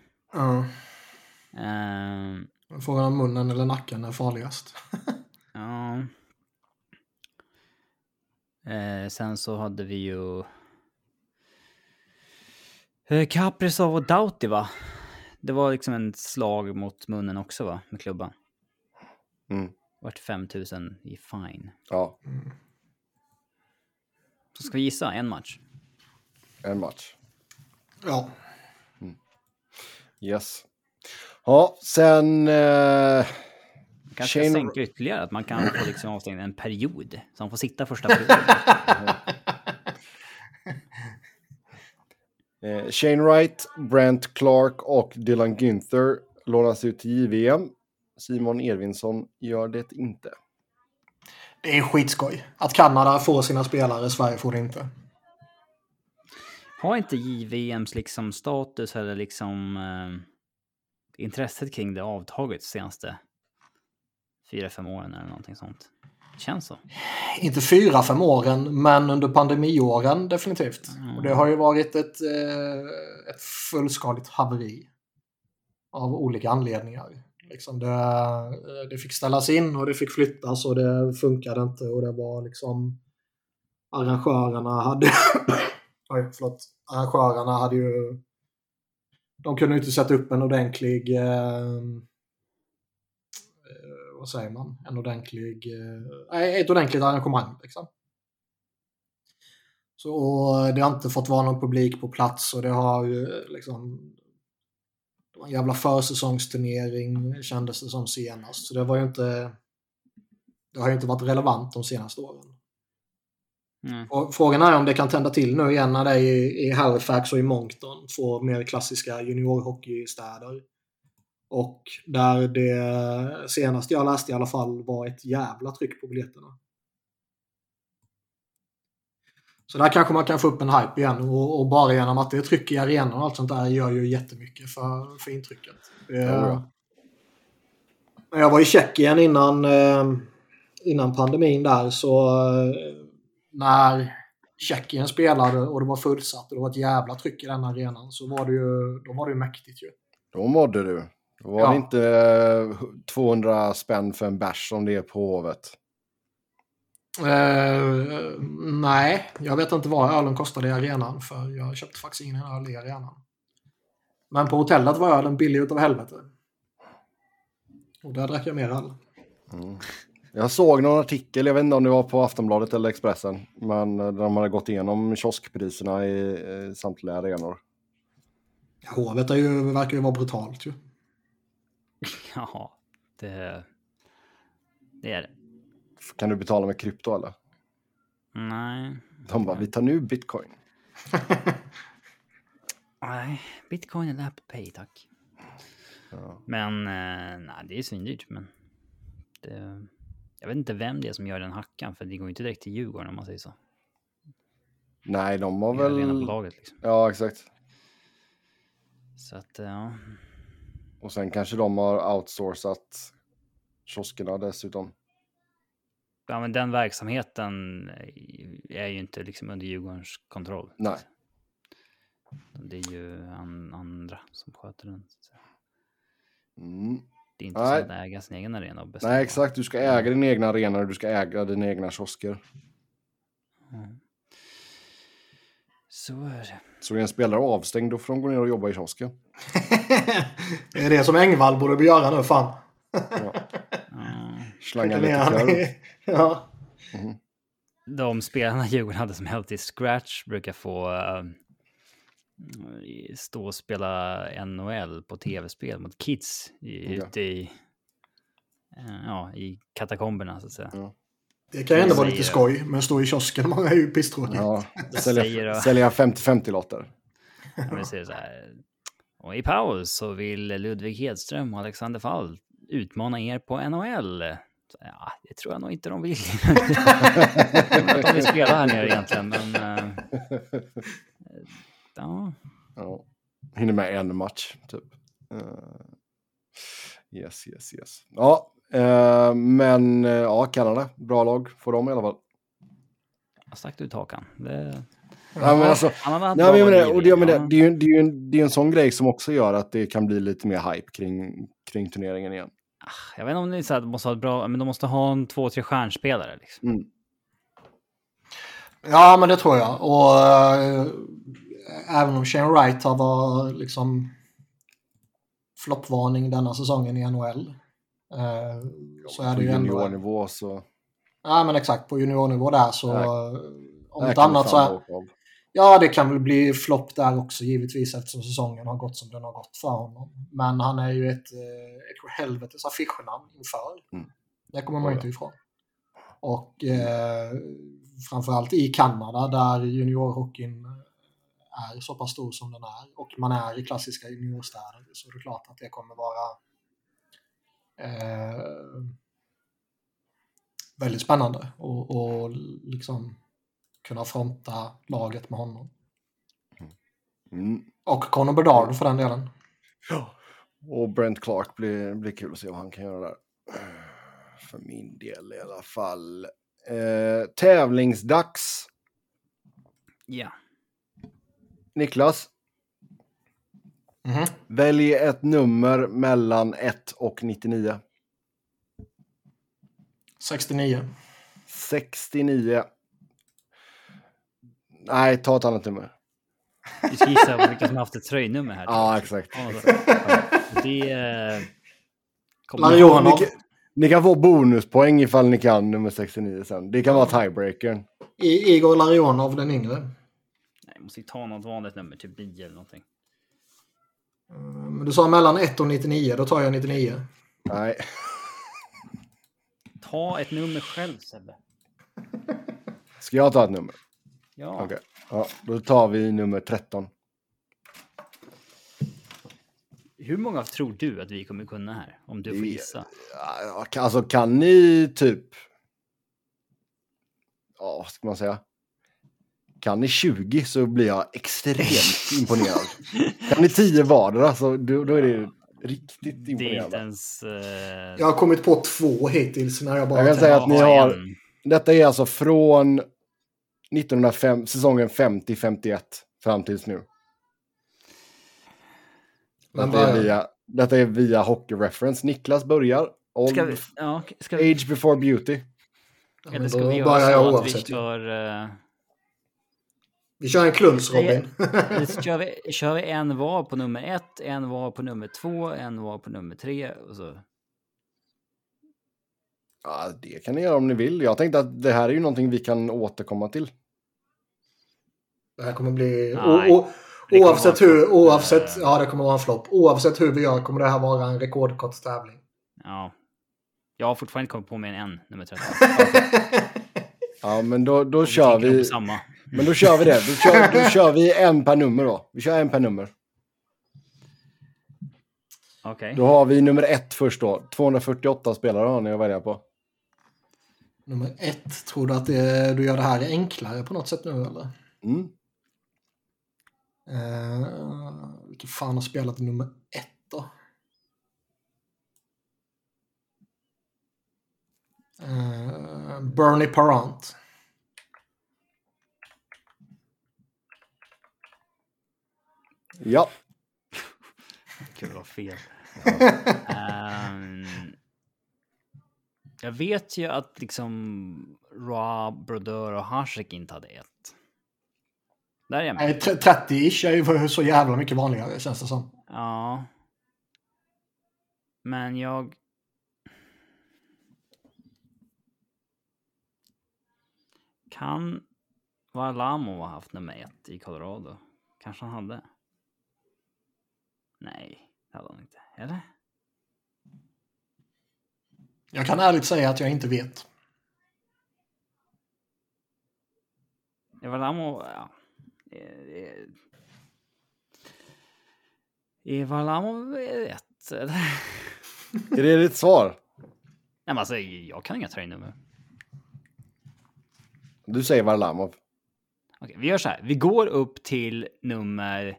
Uh, frågan om munnen eller nacken är farligast. Ja. Eh, sen så hade vi ju... Eh, Kaprizov och Doughty va? Det var liksom en slag mot munnen också va? Med klubban. Mm. Vart 5000 i fine. Ja, Så ska vi gissa en match. en match. Ja. Yes. Ja, sen... Eh, Kanske Shane- sänka ytterligare, att man kan få liksom avstängd en period. Så han får sitta första perioden. Eh, Shane Wright, Brent Clark och Dylan Günther lånas ut till JVM. Simon Edvinsson gör det inte. Det är skitskoj. Att Kanada får sina spelare, Sverige får det inte. Har inte JVMs liksom status eller liksom eh, intresset kring det avtagit senaste fyra, fem åren eller någonting sånt? Känns så. Inte fyra, fem åren, men under pandemiåren definitivt. Mm. Och det har ju varit ett, eh, ett fullskaligt haveri. Av olika anledningar. Liksom det, eh, det fick ställas in och det fick flyttas och det funkade inte och det var liksom arrangörerna hade Oj, förlåt. Arrangörerna hade ju de kunde ju inte sätta upp en ordentlig ehm, eh, vad säger man? En ordentlig eh, nej, ett ordentligt arrangemang liksom. Så och det har inte fått vara någon publik på plats och det har ju eh, liksom det var en jävla försäsongsturnering kändes det som senast. Så det var ju inte det har ju inte varit relevant de senaste åren. Mm. Frågan är om det kan tända till nu igen när det är i, i Halifax och i Moncton, två mer klassiska juniorhockeystäder. Och där det senaste jag läste i alla fall var ett jävla tryck på biljetterna. Så där kanske man kan få upp en hype igen och, och bara genom att det är tryck i arenan och allt sånt där gör ju jättemycket för, för intrycket. När jag var i Tjeckien innan, eh, innan pandemin där så eh, när Tjeckien spelade och det var fullsatt och det var ett jävla tryck i den arenan så var det ju, då var det ju mäktigt ju. Då mådde du. Då var Ja. det inte eh, 200 spänn för en bärs som det är på Hovet. Eh, nej, jag vet inte vad ölen kostade i arenan för jag köpte faktiskt ingen öl i arenan. Men på hotellet var ölen billig utav helvete. Och där drack jag mer öl. Jag såg någon artikel, jag vet inte om det var på Aftonbladet eller Expressen, men eh, där de hade gått igenom kioskpriserna i eh, samtliga arenor. Hovet är ju, verkar ju vara brutalt ju. Ja, det, det är det. Kan du betala med krypto eller? Nej. De bara, vi tar nu bitcoin. Nej, bitcoin eller Apple Pay tack. Ja. Men eh, nej, det är svindyrt. Men det, jag vet inte vem det är som gör den hackan, för det går ju inte direkt till Djurgården om man säger så. Nej, de har väl... rena bolaget liksom. Ja, exakt. Så att, ja. Och sen kanske de har outsourcat kioskerna dessutom. ja, men den verksamheten är ju inte liksom under Djurgårdens kontroll. Nej. Det är ju an, andra som sköter den. Mm. Det är inte Nej. som att äga sin egen arena och bestämma. Nej, exakt. Du ska äga din egna arena och du ska äga dina egna kiosker. Mm. Så är det. Så är en spelare avstängd, då får de gå ner och jobba i kiosken. det är det som Engvall borde göra nu fan. Ja. Slanga lite korv. Ja. De spelarna Djurgården hade som helt i scratch brukar få eh, stå och spela NHL på tv-spel mot kids i, Ja. ute i, eh, ja, i katakomberna så att säga. Ja. Det kan ändå vara lite skoj, men stå i kiosken många är ju pisstråkiga. Ja, sälja, sälja 50-50-lotter. Om vi säger så här. Och i paus så vill Ludvig Hedström och Alexander Fall utmana er på NHL. Ja, det tror jag nog inte de vill. De vill spela här nere egentligen, men... ja, Ja. Hinner med en match, typ. Eh, yes, yes, yes. Ja, eh, men eh, ja, Kanada, bra lag får de i alla fall. jag stack ut hakan. Det, Ja, men alltså, nej, men, jag menar, och det, ja. det, är ju, det, är ju en, det är en sån grej som också gör att det kan bli lite mer hype kring, kring turneringen igen. Jag vet inte om det är så att de måste ha ett bra, men de måste ha en två, tre stjärnspelare. Liksom. Mm. Ja, men det tror jag. Och även om Shane Wright har varit liksom floppvarning denna säsongen i NHL. Eh, så är På det ju ändå... juniornivå så... Ja, men exakt. På juniornivå där så... Nej. om inte annat så... Är, ja, det kan väl bli flopp där också givetvis eftersom säsongen har gått som den har gått för honom. Men han är ju ett, eh, ett helvetes affischnamn inför. Mm. Det kommer man Ja, inte ifrån. Och eh, framförallt i Kanada där juniorhockeyn är så pass stor som den är och man är i klassiska juniorstäder så är det klart att det kommer vara eh, väldigt spännande och, och liksom kunna fronta laget med honom. Mm. Och Conor Bedard för den delen. Och Brent Clark blir, blir kul att se vad han kan göra där. För min del i alla fall. Eh, tävlingsdags. Ja. Niklas, Mhm. välj ett nummer mellan 1 och 99. 69. 69. Nej, ta ett annat nummer. Vi ska gissa vilka som har haft ett tröjnummer här. Ja, exakt. Det... eh, kommer-. Ni, kan- ni kan få bonuspoäng ifall ni kan nummer 69 sen. Det kan vara tiebreakern. I, Igor Larionov den yngre. Jag måste ju ta något vanligt nummer, typ 9 eller någonting. Eh, Men du sa mellan 1 och 99, då tar jag 99. Nej. Ta ett nummer själv Sebbe. Ska jag ta ett nummer? Ja. Okej. Ja, då tar vi nummer 13. Hur många tror du att vi kommer kunna här? Om du får gissa. Alltså kan ni typ... Ja, vad ska man säga? Kan ni 20 så blir jag extremt imponerad. Kan ni 10 vardera så då, då är det riktigt imponerande. ens... eh, Jag har kommit på två hittills när jag bara... Jag kan säga att ni ha har- en. Detta är alltså från 1905, säsongen 50-51 fram tills nu. Men Detta är via, detta är via Hockey Reference. Niklas börjar. Old Ska vi, ja, ska vi, Age before beauty. Ja, eller ska vi göra jag så att vi kör... eh, Vi kör en kluns Robin. Så kör vi, kör vi en var på nummer ett, en var på nummer två, en var på nummer tre och så. Ja, det kan ni göra om ni vill. Jag tänkte att det här är ju någonting vi kan återkomma till. Det här kommer bli... Nej, o, o, det kommer oavsett hur... Oavsett, ja, det kommer vara en flopp. Oavsett hur vi gör kommer det här vara en rekordkort tävling. Ja. Jag har fortfarande inte kommit på än en, nummer 13. Ja, men då, då kör vi. på samma. Men då kör vi det. Då kör, då kör vi en per nummer då. Vi kör en per nummer. Okej. Då har vi nummer ett först då. 248 spelare har ni att välja på. Nummer ett. Tror du att det, du gör det här enklare på något sätt nu eller? Mm. Uh, Vilka fan har spelat nummer ett då? Uh, Bernie Parent. Ja. Att ha fel. Ehm, jag vet ju att liksom Roa, Brodeur och Hasek inte hade ett. Där är jag med. Nej, 30-ish är ju så jävla mycket vanligare känns det som. Ja. Men jag... Kan Valamo ha haft nummer ett i Colorado? Kanske han hade? Nej, det hade han inte. Eller? Jag kan ärligt säga att jag inte vet. Ja, Valamo... Ja. Eh, eh. Är rätt? eller? Är det ditt svar? Nej, men alltså, jag kan inga tröjnummer. Du säger Varlamov. Okej, vi gör så här. Vi går upp till nummer...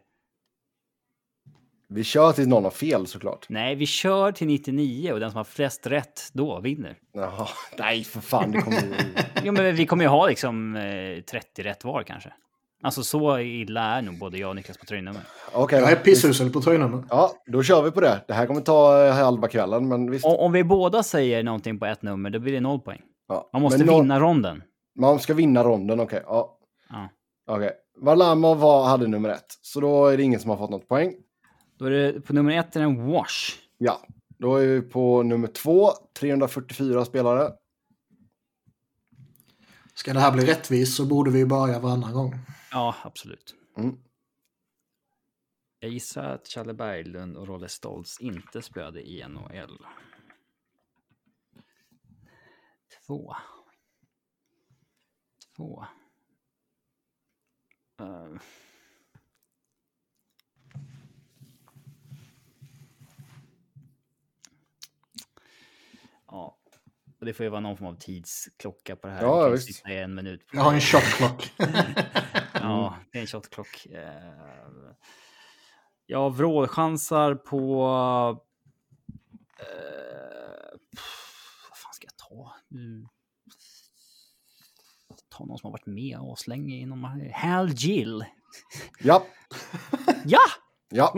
Vi kör tills någon har fel såklart. Nej, vi kör till 99 och den som har flest rätt då vinner. Jaha, nej för fan. Det kommer... Jo, men vi kommer ju ha liksom eh, 30 rätt var kanske. Alltså så illa är nog både jag och Niklas på tröjnummer. Okej, Jag är då. pissusel på tröjnummer. Ja, då kör vi på det. Det här kommer ta eh, halva kvällen, men visst. Om, om vi båda säger någonting på ett nummer, då blir det noll poäng. Ja. Man måste någon- vinna ronden. Man ska vinna ronden, okej. Ja. Ja. Okej. Varlamov var, hade nummer ett, så då är det ingen som har fått något poäng. Då är det på nummer ett är det en wash. Ja, då är vi på nummer två, 344 spelare. Ska det här bli rättvist så borde vi börja varannan gång. Ja, absolut. Mm. Jag gissar att Challe Berglund och Rolle Stoltz inte spelade i NHL. Två. Två. Eh. Ja, och det får ju vara någon form av tidsklocka på det här. Ja, visst. sitta en minut. på det. en shot clock. Ja, det är en shotklock. Eh, Jag vrålchansar på... eh, vad fan ska jag ta? Mm. Ta någon som har varit med oss länge inom... Hal Gill. Ja, Ja! ja.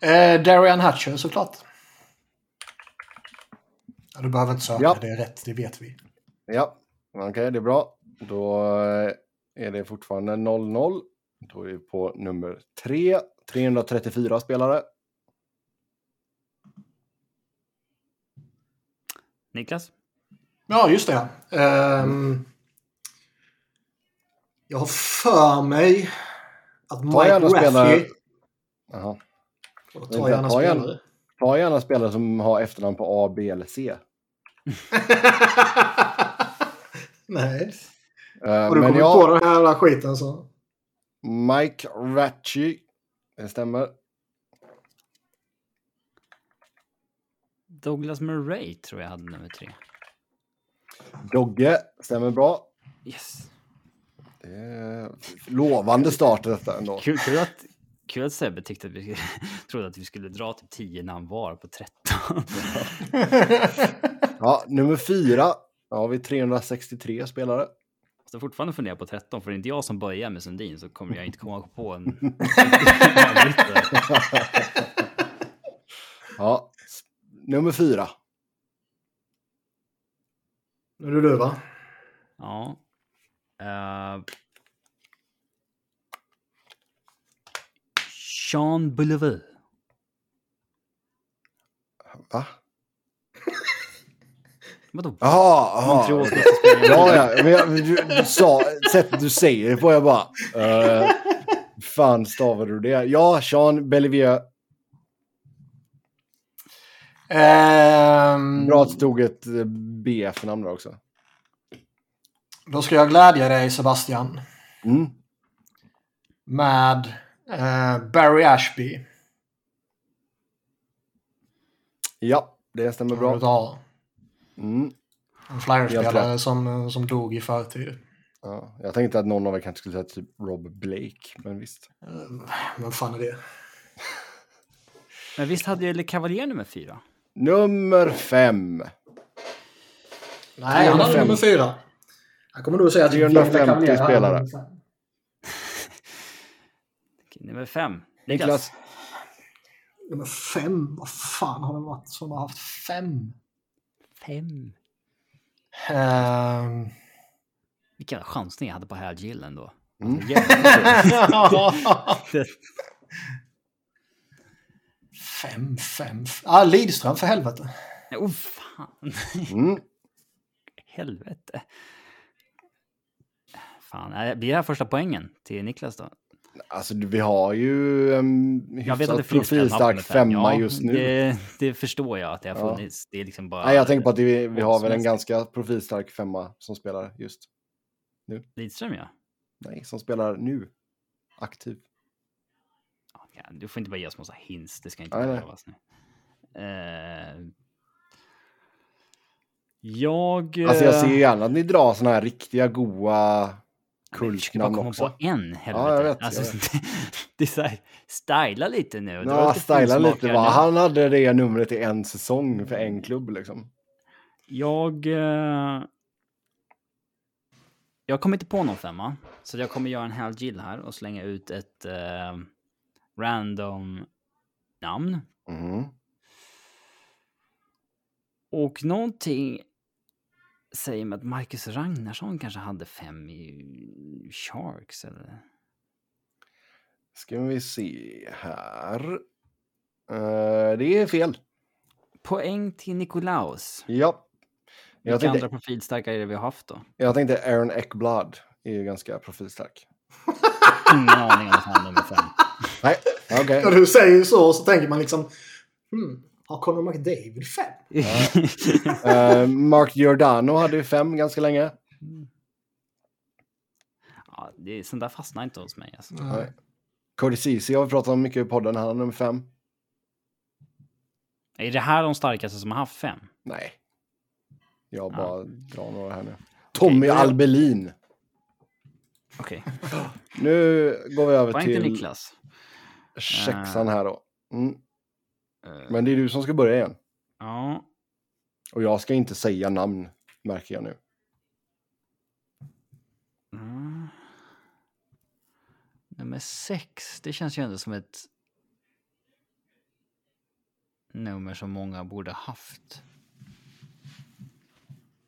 eh, Darian Hatcher såklart. Ja, du behöver inte söka, Ja. det är rätt, det vet vi. Ja, okej, det är bra. Då eh, är det fortfarande 0-0. Då är vi på nummer tre, 334 spelare. Niklas? Ja, just det. Ehm, jag har för mig att Ta Mike gärna spelare. Raffy... Jaha. Ta gärna Ta gärna. spelare. Ta gärna spelare som har efternamn på A, B eller C. Nej. Eh, Har du men kommit ja, på den här jävla skiten så... Mike Ratchy. Det stämmer. Douglas Murray tror jag hade nummer tre. Dogge. Stämmer bra. Yes. Det är lovande start detta ändå. Kul, kul, att, kul att Sebbe tyckte att vi trodde att vi skulle dra typ 10 namn var på 13. Ja, nummer fyra. Då har vi 363 spelare. Så fortfarande funderar på 13, för det är inte jag som börjar med Sundin så kommer jag inte komma på en... Ja, nummer fyra. Nu är det du va? ja. Uh, Sean Boulevard. Va? Vadå? Jaha, jaha. Ja, ja, men jag, du, du sa, sättet du säger det på, jag bara... Uh, fan stavade du det? Ja, Sean Bellivier. Ehm, Bra att det stod ett eh, B för namn där också. Då ska jag glädja dig Sebastian. Mm. Med eh, Barry Ashby. Ja, det stämmer bra. Bra. Mm. En Helt Flyers-spelare rätt. som, som dog i förtid. Ja, jag tänkte att någon av er kanske skulle säga typ Rob Blake, men visst. Eh, Vem fan är det? Men visst hade Le Cavalier nummer fyra? Nummer fem. Nej, han hade 350. nummer fyra. Här kommer du att säga att 350 Cavalier hade spelare. Nummer fem. Niklas. Nummer fem? Vad fan har det varit som har haft fem? Fem. Ehm, Vilken chansning jag hade på Hal Gill ändå. Mm. Alltså, fem, fem. Ah, Lidström för helvete. oh, fan. Mm. Helvete. Fan, blir det här första poängen till Niklas då? Alltså, vi har ju en Jag vet att det hyfsat profilstark femma Ja, just nu. Det, det förstår jag att det har Ja. funnits. Det är liksom bara... Nej, jag tänker på att vi, vi har väl en ganska profilstark femma som spelar just. Lidström ja. Nej, som spelar nu. Aktiv. ja. Du får inte bara ge oss massa hints. Det ska inte Nej, behövas nu. Eh, jag... Alltså jag eh, ser gärna att ni drar såna här riktiga goa vi försöker bara kultnamn komma också. på en, helvete. Ja, jag vet, Alltså, jag vet. det är så här, styla lite nu. Ja, lite styla lite nu. Han hade det numret i en säsong för en klubb liksom. Jag... Eh, jag kommer inte på någon femma. Så jag kommer göra en Hal Gill här och slänga ut ett eh, random namn. Mhm. Och någonting säger mig att Marcus Ragnarsson kanske hade fem i Sharks eller? Ska vi se här. Eh, det är fel. Poäng till Nikolaus. Ja. Jag Vilka andra tänkte, profilstarka är det vi har haft då? jag tänkte Aaron Ekblad är ju ganska profilstark. Ingen aning om att han är nummer fem. Nej, okej. När du säger så så tänker man liksom... Hmm, har Conor McDavid fem? Eh, Mark Giordano hade ju fem ganska länge. ja, det, är- sånt där fastnar inte hos mig. Alltså. Nej. Cody Ceesay har vi pratat om mycket i podden. Han har nummer fem. Är det här de starkaste som har haft fem? Nej. Jag Ja. bara drar några här nu. Tommy då- Albelin. Okej, Nu går vi över till till Niklas. sexan här då. Mm. Eh, Men det är du som ska börja igen. Ja, Och jag ska inte säga namn, märker jag nu. Mm. Nummer sex, det känns ju ändå som ett nummer som många borde haft.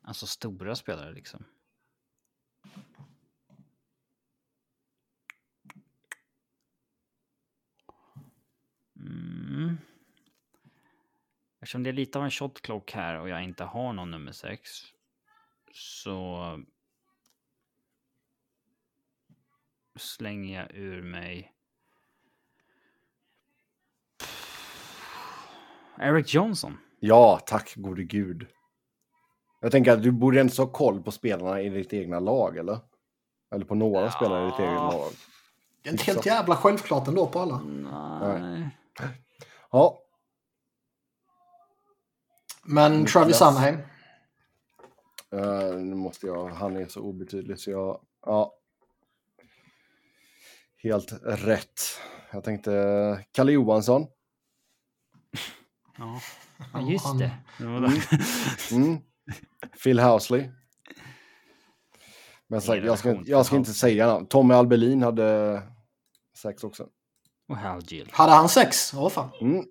Alltså stora spelare liksom. Mm. Eftersom det är lite av en shot clock här och jag inte har någon nummer sex så slänger jag ur mig... Eric Johnson. Ja, tack gode gud. Jag tänker att du borde inte ha koll på spelarna i ditt egna lag, eller? Eller på några Ja. spelare i ditt eget lag. Det är inte helt jävla självklart ändå på alla. Nej. Ja, Men Niklas. Travis Sunheim. eh, nu måste jag, han är så obetydlig så jag, ja. Helt rätt. Jag tänkte Kalle Johansson. Ja. ja, just det. Det. Mm. Phil Housley. Men sagt, jag, ska, jag ska inte säga namn. Tommy Albelin hade sex också. Och Hal Gill. Hade han sex? Åh fan. Mm.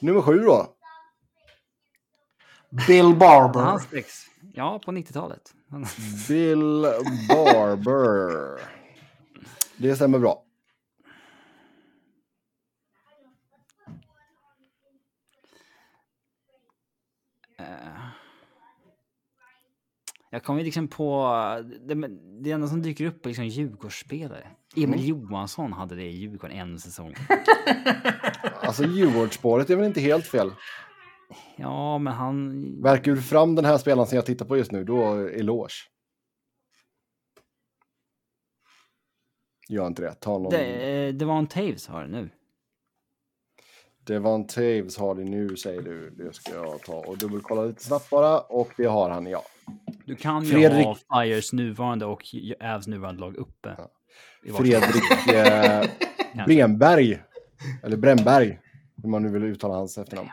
Nummer sju då. Bill Barber. Hans sex. Ja, på 90-talet. Bill Barber. Det stämmer bra. Eh. Jag kommer liksom på... Det, det enda som dyker upp är liksom Djurgårdsspelare. Emil Johansson hade det i Djurgården en säsong. Alltså Djurgårdsspåret är väl inte helt fel. Ja, men han... Verkar du fram den här spelaren som jag tittar på just nu, då eloge. Gör inte det. Ta någon. Det, det var en Taves har det nu. Devon Taves har det nu säger du. Det ska jag ta och dubbelkolla lite snabbt bara. Och det har han ja. Du kan ju Fredrik- ha Flyers nuvarande och Avs nuvarande lag uppe. Ja. Fredrik eh. Bremberg. Eller Bremberg. Hur man nu vill uttala hans efternamn.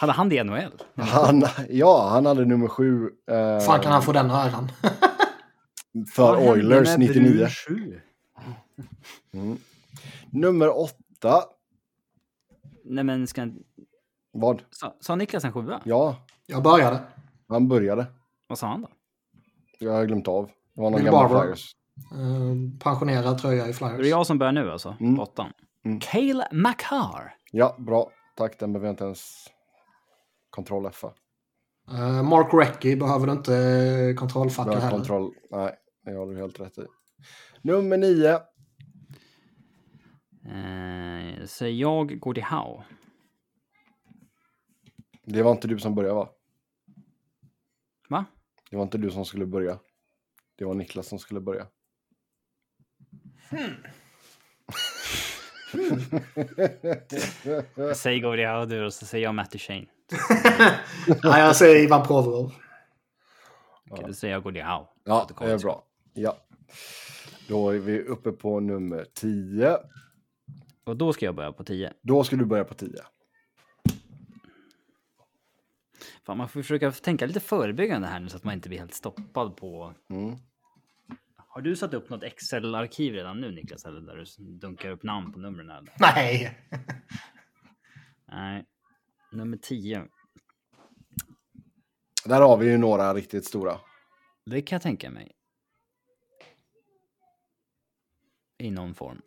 Hade han det i NHL? Han, ja, han hade nummer sju. Eh, fan kan han få den äran? för Vad Oilers med 99. Brun sju? Mm. Nummer åtta. Nej men ska... Vad? Sa, sa Niklas en sjua? Ja, Jag började. han började. Vad sa han då? Jag har glömt av. Det var någon Bill gammal Barber. Flyers. Eh, pensionerad tröja i Det är Flyers. jag som börjar nu alltså, Mm. på åttan. Mm. Cale Makar. Ja, bra. Tack, den behöver jag inte ens kontroll F. Eh, Mark Recchi behöver du inte eh, kontrollfacka heller. kontroll. Nej, det har du helt rätt i. Nummer nio. Eh, så jag går till Howe. Det var inte du som började va? Va? Det var inte du som skulle börja. Det var Niklas som skulle börja. Säg Gordie Howe du och så säger jag Matty Shane. Nej, jag säger Ivan Provorov. Okej, då säger jag Howe. Ja, det är bra. Ja. Då är vi uppe på nummer 10. Och då ska jag börja på 10. Då ska du börja på 10. Fan, man får försöka tänka lite förebyggande här nu så att man inte blir helt stoppad på... Mm. Har du satt upp något Excel-arkiv redan nu Niklas? Eller där du dunkar upp namn på numren? Eller? Nej. Nej. Nummer 10. Där har vi ju några riktigt stora. Det kan jag tänka mig. I någon form.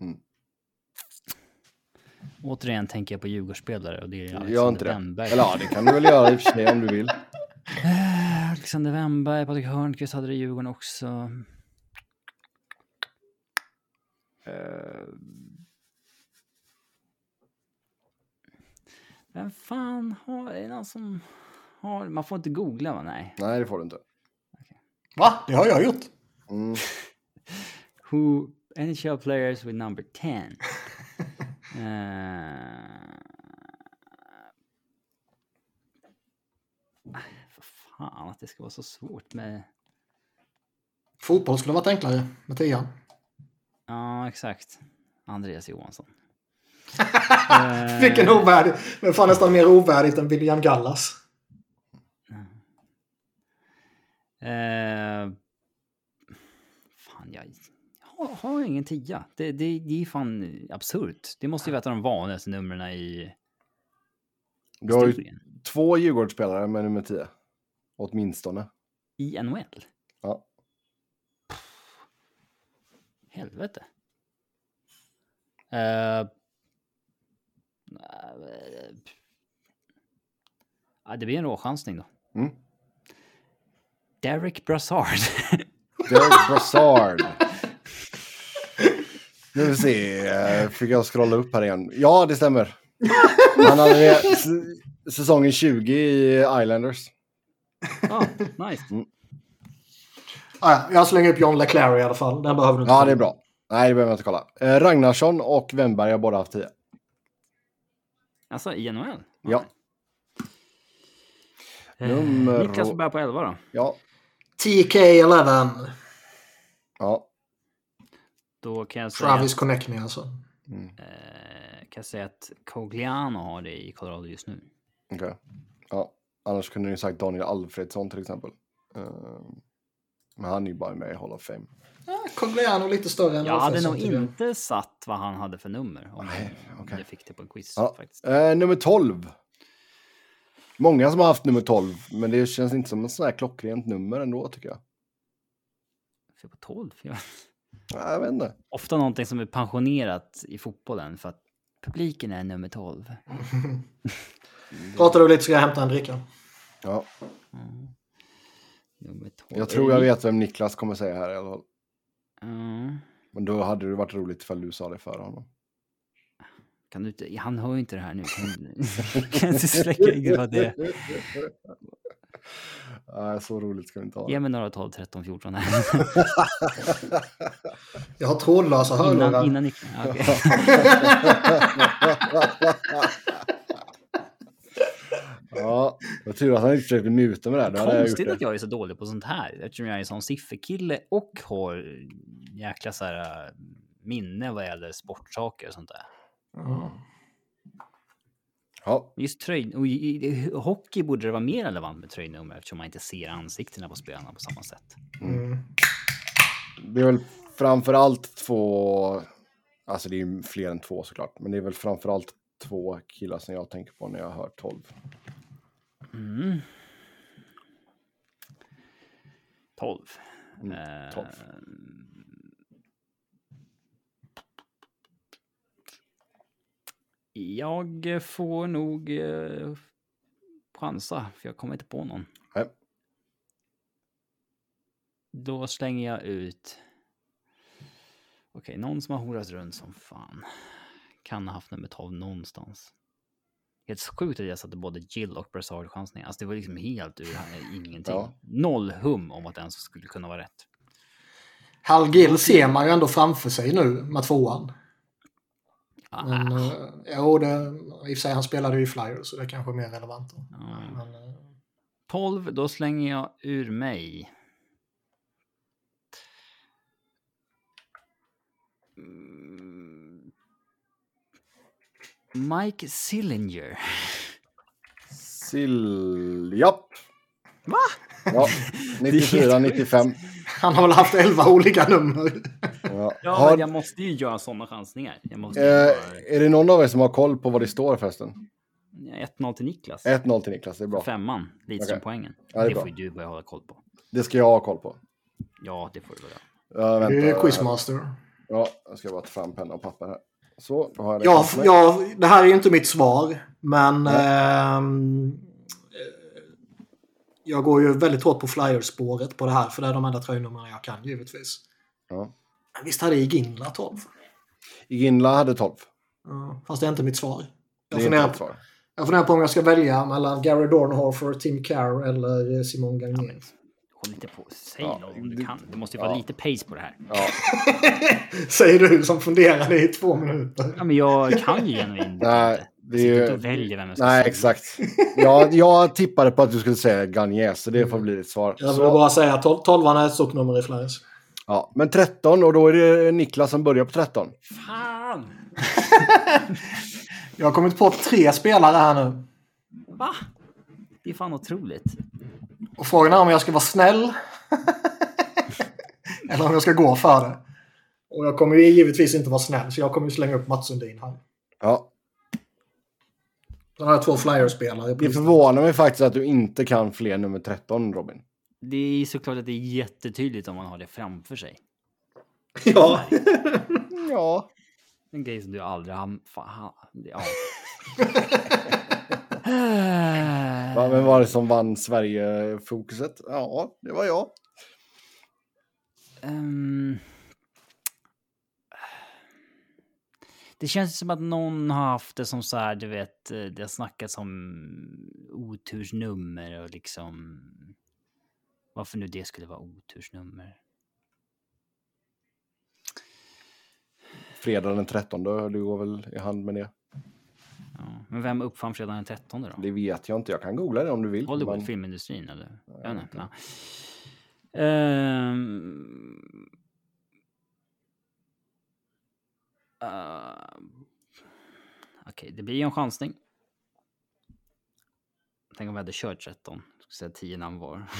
Mm. Återigen tänker jag på Djurgårdsspelare och det är Alexander Gör inte det. Eller ja, det kan du väl göra i och för sig om du vill. Alexander Wennberg, Patrik Hörnqvist hade det i Djurgården också. Eh, Vem fan har... Är det någon som har... Man får inte googla va? Nej. Nej, det får du inte. Va? Det har jag gjort. Mm. Who NHL players with number 10? Eh, För fan att det ska vara så svårt med... Fotboll skulle varit enklare med tian. Ja, exakt. Andreas Johansson. Vilken ovärdig. Men fan nästan mer ovärdigt än William Gallas. Eh, fan, jag har, har ingen tia. Det, det, det är fan absurt. Det måste ju vara ett av de vanligaste numren i Du har ju två Djurgårdsspelare med nummer 10. Åtminstone. I NHL. Ja. Helvete. Uh, ja, det blir en råchansning då. Mm. Derek Brassard. Derek Brassard. Nu får vi se. eh, Fick jag scrolla upp här igen. Ja, det stämmer. Han hade s- säsongen 20 i Islanders. Ja, nice. Ah, ja, jag slänger upp John LeClaire i alla fall. Den behöver du inte. Ja, det är bra. Nej, det behöver jag inte kolla. Eh, Ragnarsson och Wennberg har båda haft 10. Alltså i NHL? Ja. Eh, Nummer- Niklas får börja på 11 då. Ja. TK11. Ja. Då kan jag säga, Travis Connectney alltså. eh, kan jag säga att Cogliano har det i Colorado just nu. Okej. Ja. Annars kunde ni sagt Daniel Alfredsson till exempel. Eh, Men han är ju bara med i Hall of Fame. Ja, Cogliano lite större än Jag hade nog jag. inte satt vad han hade för nummer om Nej, jag, okej. jag fick det på en quiz Ja. faktiskt. Eh, nummer 12. Många som har haft nummer 12, men det känns inte som en sån här klockrent nummer ändå tycker jag. För på 12? Jag... Nej, Jag vet inte. Ofta någonting som är pensionerat i fotbollen för att publiken är nummer 12. Pratar du lite så ska jag hämta en dricka. Ja. Mm. Nummer 12. Jag tror jag vet vem Niklas kommer säga här i alla fall. Mm. Men då hade det varit roligt ifall du sa det för honom. Kan du inte, han hör ju inte det här nu. Kan, kan du släcka in vad det är? Nej, så roligt ska vi inte ha. Ge mig några 12, 13, 14 här. Jag har trådlösa innan, hörlurar. innan ni... ja, okej. ja. Jag tror att han inte försökte muta med det här. Jag Konstigt det. att jag är så dålig på sånt här eftersom jag är en sån sifferkille och har jäkla så här äh, minne vad gäller sportsaker och sånt där. Ja. Ja, Just tröj... Och i, i, hockey borde det vara mer relevant med tröjnummer eftersom man inte ser ansiktena på spelarna på samma sätt. Mm. det är väl framför allt två, alltså det är ju fler än två såklart, men det är väl framför allt två killar som jag tänker på när jag hör 12. Mm. 12. Mm, Eh, 12. Jag får nog eh, chansa, för jag kommer inte på någon. Nej. Då slänger jag ut... Okej, någon som har horat runt som fan. Kan ha haft nummer 12 någonstans. Helt sjukt att jag satte både Jill och Brassard chansningar. Alltså det var liksom helt ur ingenting. Ja. Noll hum om att det ens skulle kunna vara rätt. Hal Gill ser man ju ändå framför sig nu med tvåan. Ah, Men, uh, jo, det, i och för sig han spelade ju i Flyers så det kanske är mer relevant. Då. ja. Men, eh, 12, då slänger jag ur mig. Mm. Mike Sillinger. Sill... Japp. Va? Ja, 94, 95. Han har väl haft 11 olika nummer. Ja. Ja, Har, men jag måste ju göra sådana chansningar. Jag måste ju eh, göra är det någon av er som har koll på vad det står förresten? 1-0 till Niklas. 1-0 till Niklas, det är bra. Femman, Lidström Okej. poängen. Ja, det det får ju du börja hålla koll på. Det ska jag ha koll på. Ja, det får du börja. Jag Det är. Quizmaster. Ja, jag ska bara ta fram penna och papper här. Så, då har jag det Ja, ja, det här är ju inte mitt svar. Men ehm, eh, jag går ju väldigt hårt på flyerspåret på det här. För det är de enda tröjnumren jag kan givetvis. Ja. Men Visst hade Iginla 12? Ginla hade 12. Ja, fast det är inte mitt svar. Det Jag är inte funderar, ett svar. jag funderar på om jag ska välja mellan Gary Dornhofer, Tim Carr eller Simon Gagné. Håll inte på. Säg Ja, något om du det- kan. Det måste ju vara ja. lite pace på det här. Ja, Säger du som funderade i två minuter. Ja, men jag kan ju genuint inte. Det Jag är ju- och väljer vem jag ska nej säga. exakt. Ja, jag tippade på att du skulle säga Gagne, så det får bli ditt svar. Jag vill Så, bara säga att 12 12 är ett stort nummer i Flyers. ja, men 13, och då är det Niklas som börjar på 13. Fan! Jag har kommit på tre spelare här nu. Va? Det är fan otroligt. Och frågan är om jag ska vara snäll. Eller om jag ska gå för det. Och jag kommer ju givetvis inte vara snäll, så jag kommer ju slänga upp Mats Sundin här. Ja, Har jag två Flyers-spelare. på det förvånar mig faktiskt att du inte kan fler nummer 13, Robin. Det är såklart att det är jättetydligt om man har det framför sig. Ja. Ja. En grej som du aldrig har... Fan, ja. Va, Vem var det som vann Sverige-fokuset? Ja, det var jag. Ehm. Det känns som att någon har haft det som så här, du vet, eh, det har snackats om otursnummer och liksom... Varför nu det skulle vara otursnummer? Fredag den 13, det går väl i hand med det. Ja. Men vem uppfann fredag den 13 då? Det vet jag inte, jag kan googla det om du vill. Hollywood, men- filmindustrin eller? Jag vet inte. Ja. Ehm. Uh, Okej, det blir en chansning. Tänk om vi hade kört 13. Jag skulle säga 10 namn var.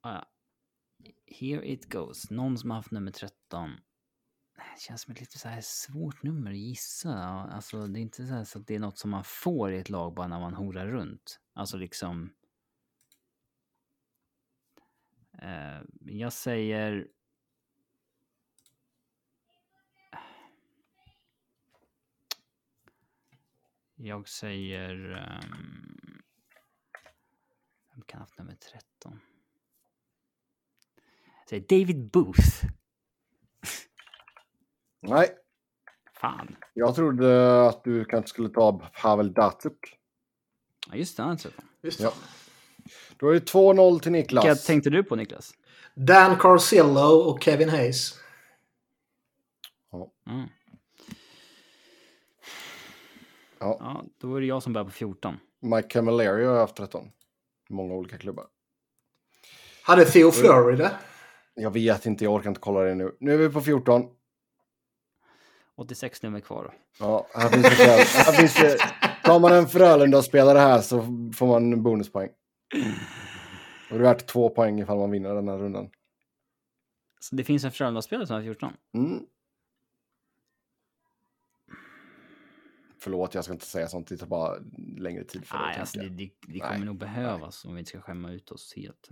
Ah, ja. Here it goes. Någon som har haft nummer 13. Det känns som ett lite så här svårt nummer att gissa. Alltså det är inte så, så att det är något som man får i ett lag bara när man horar runt. Alltså liksom. Eh, jag säger. Jag säger. ehm, vem kan ha haft nummer 13? Jag säger David Booth. Nej, Fan. jag trodde att du kanske skulle ta Pavel Datsuk. Ja, just det, han träffat. Visst. Ja. Då är det 2-0 till Niklas. Vilka tänkte du på Niklas? Dan Carcillo och Kevin Hayes. Mm. Ja, Ja, då är det jag som börjar på 14. Mike Camilleri har haft 13. Många olika klubbar. Hade Theo Fleury det? Jag vet inte, jag orkar inte kolla det nu. Nu är vi på 14. 86 nummer kvar då. Ja, här finns det, här finns det Tar man en Frölunda-spelare här så får man bonuspoäng. Och det är värt två poäng ifall man vinner den här rundan. Så det finns en Frölunda-spelare som har 14. Mm. Förlåt, jag ska inte säga sånt. Det tar bara längre tid för Nej, det. alltså, det, det, det kommer Nej, nog behövas om vi inte ska skämma ut oss helt.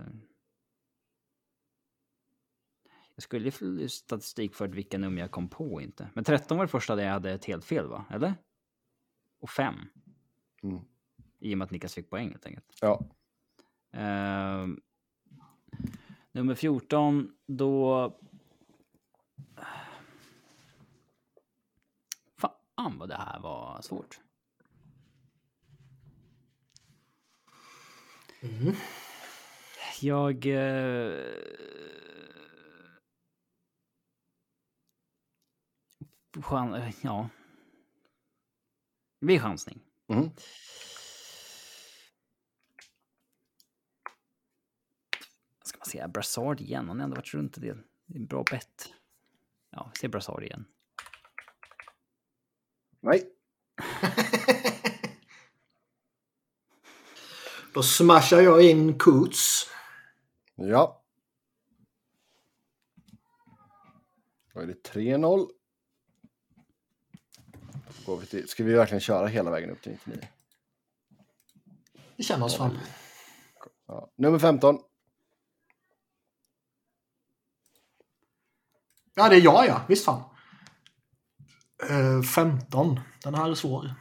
Jag skulle få statistik för vilka nummer jag kom på inte. Men 13 var det första där jag hade ett helt fel va? Eller? Och 5. Mm. I och med att Niklas fick poäng helt enkelt. Ja. Ehm, nummer 14, då... Fan vad det här var svårt. Jag... Eh... Chan... Ja. Det blir chansning. Mm. Man säga Brassard igen? Han har ändå varit runt en del. Det är en bra bett. Ja, vi ser Brassard igen. Nej. Då smashar jag in Coots. Ja. Då är det 3-0. Går vi till- Ska vi verkligen köra hela vägen upp till 99? Vi känner oss fram. Ja. Nummer 15. Ja, det är jag ja. Visst fan. Eh, uh, 15. Den här är svår.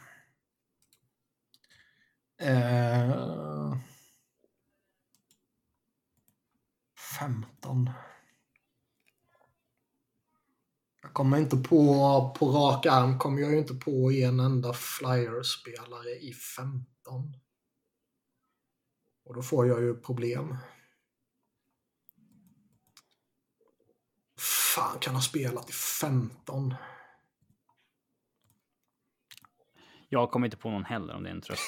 Eh, uh, 15. Jag kommer inte på, på rak arm kommer jag ju inte på en enda flyerspelare i 15. Och då får jag ju problem. Fan kan ha spelat i 15. Jag kommer inte på någon heller om det är en tröst.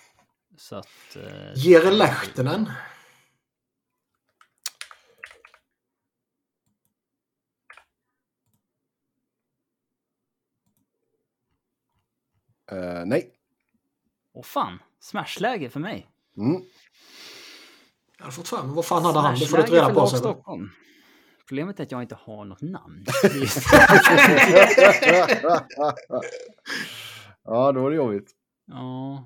Så att... Eh, Jere Lehtinen. Eh, nej. Åh fan, smashläge för mig. Mm. Jag hade fått för mig. Vad fan hade han? Det får du reda på sen. Stockholm. Problemet är att jag inte har något namn. ja, då var det jobbigt. ja,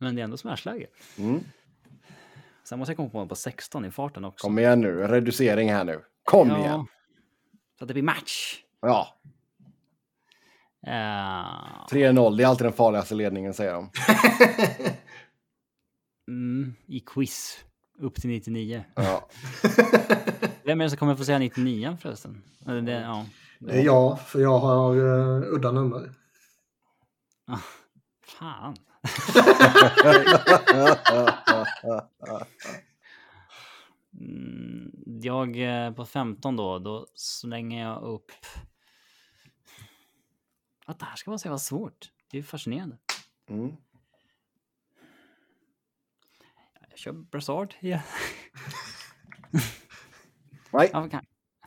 men det är ändå smashläge. Mm. Sen måste jag komma på en på 16 i farten också. Kom igen nu, reducering här nu. Kom Ja, igen. Så att det blir match. Ja, Eh, 3-0, det är alltid den farligaste ledningen säger de. mm, I quiz. Upp till 99. Ja. Vem är det som kommer få säga 99 förresten? Eller det, ja. Det är jag, för jag har uh, udda nummer. Fan. Mm, jag eh, på 15 då, då slänger jag upp... Att det här ska man säga var svårt. Det är fascinerande. Mm. Jag kör Brassard igen. Nej, Ja, kan...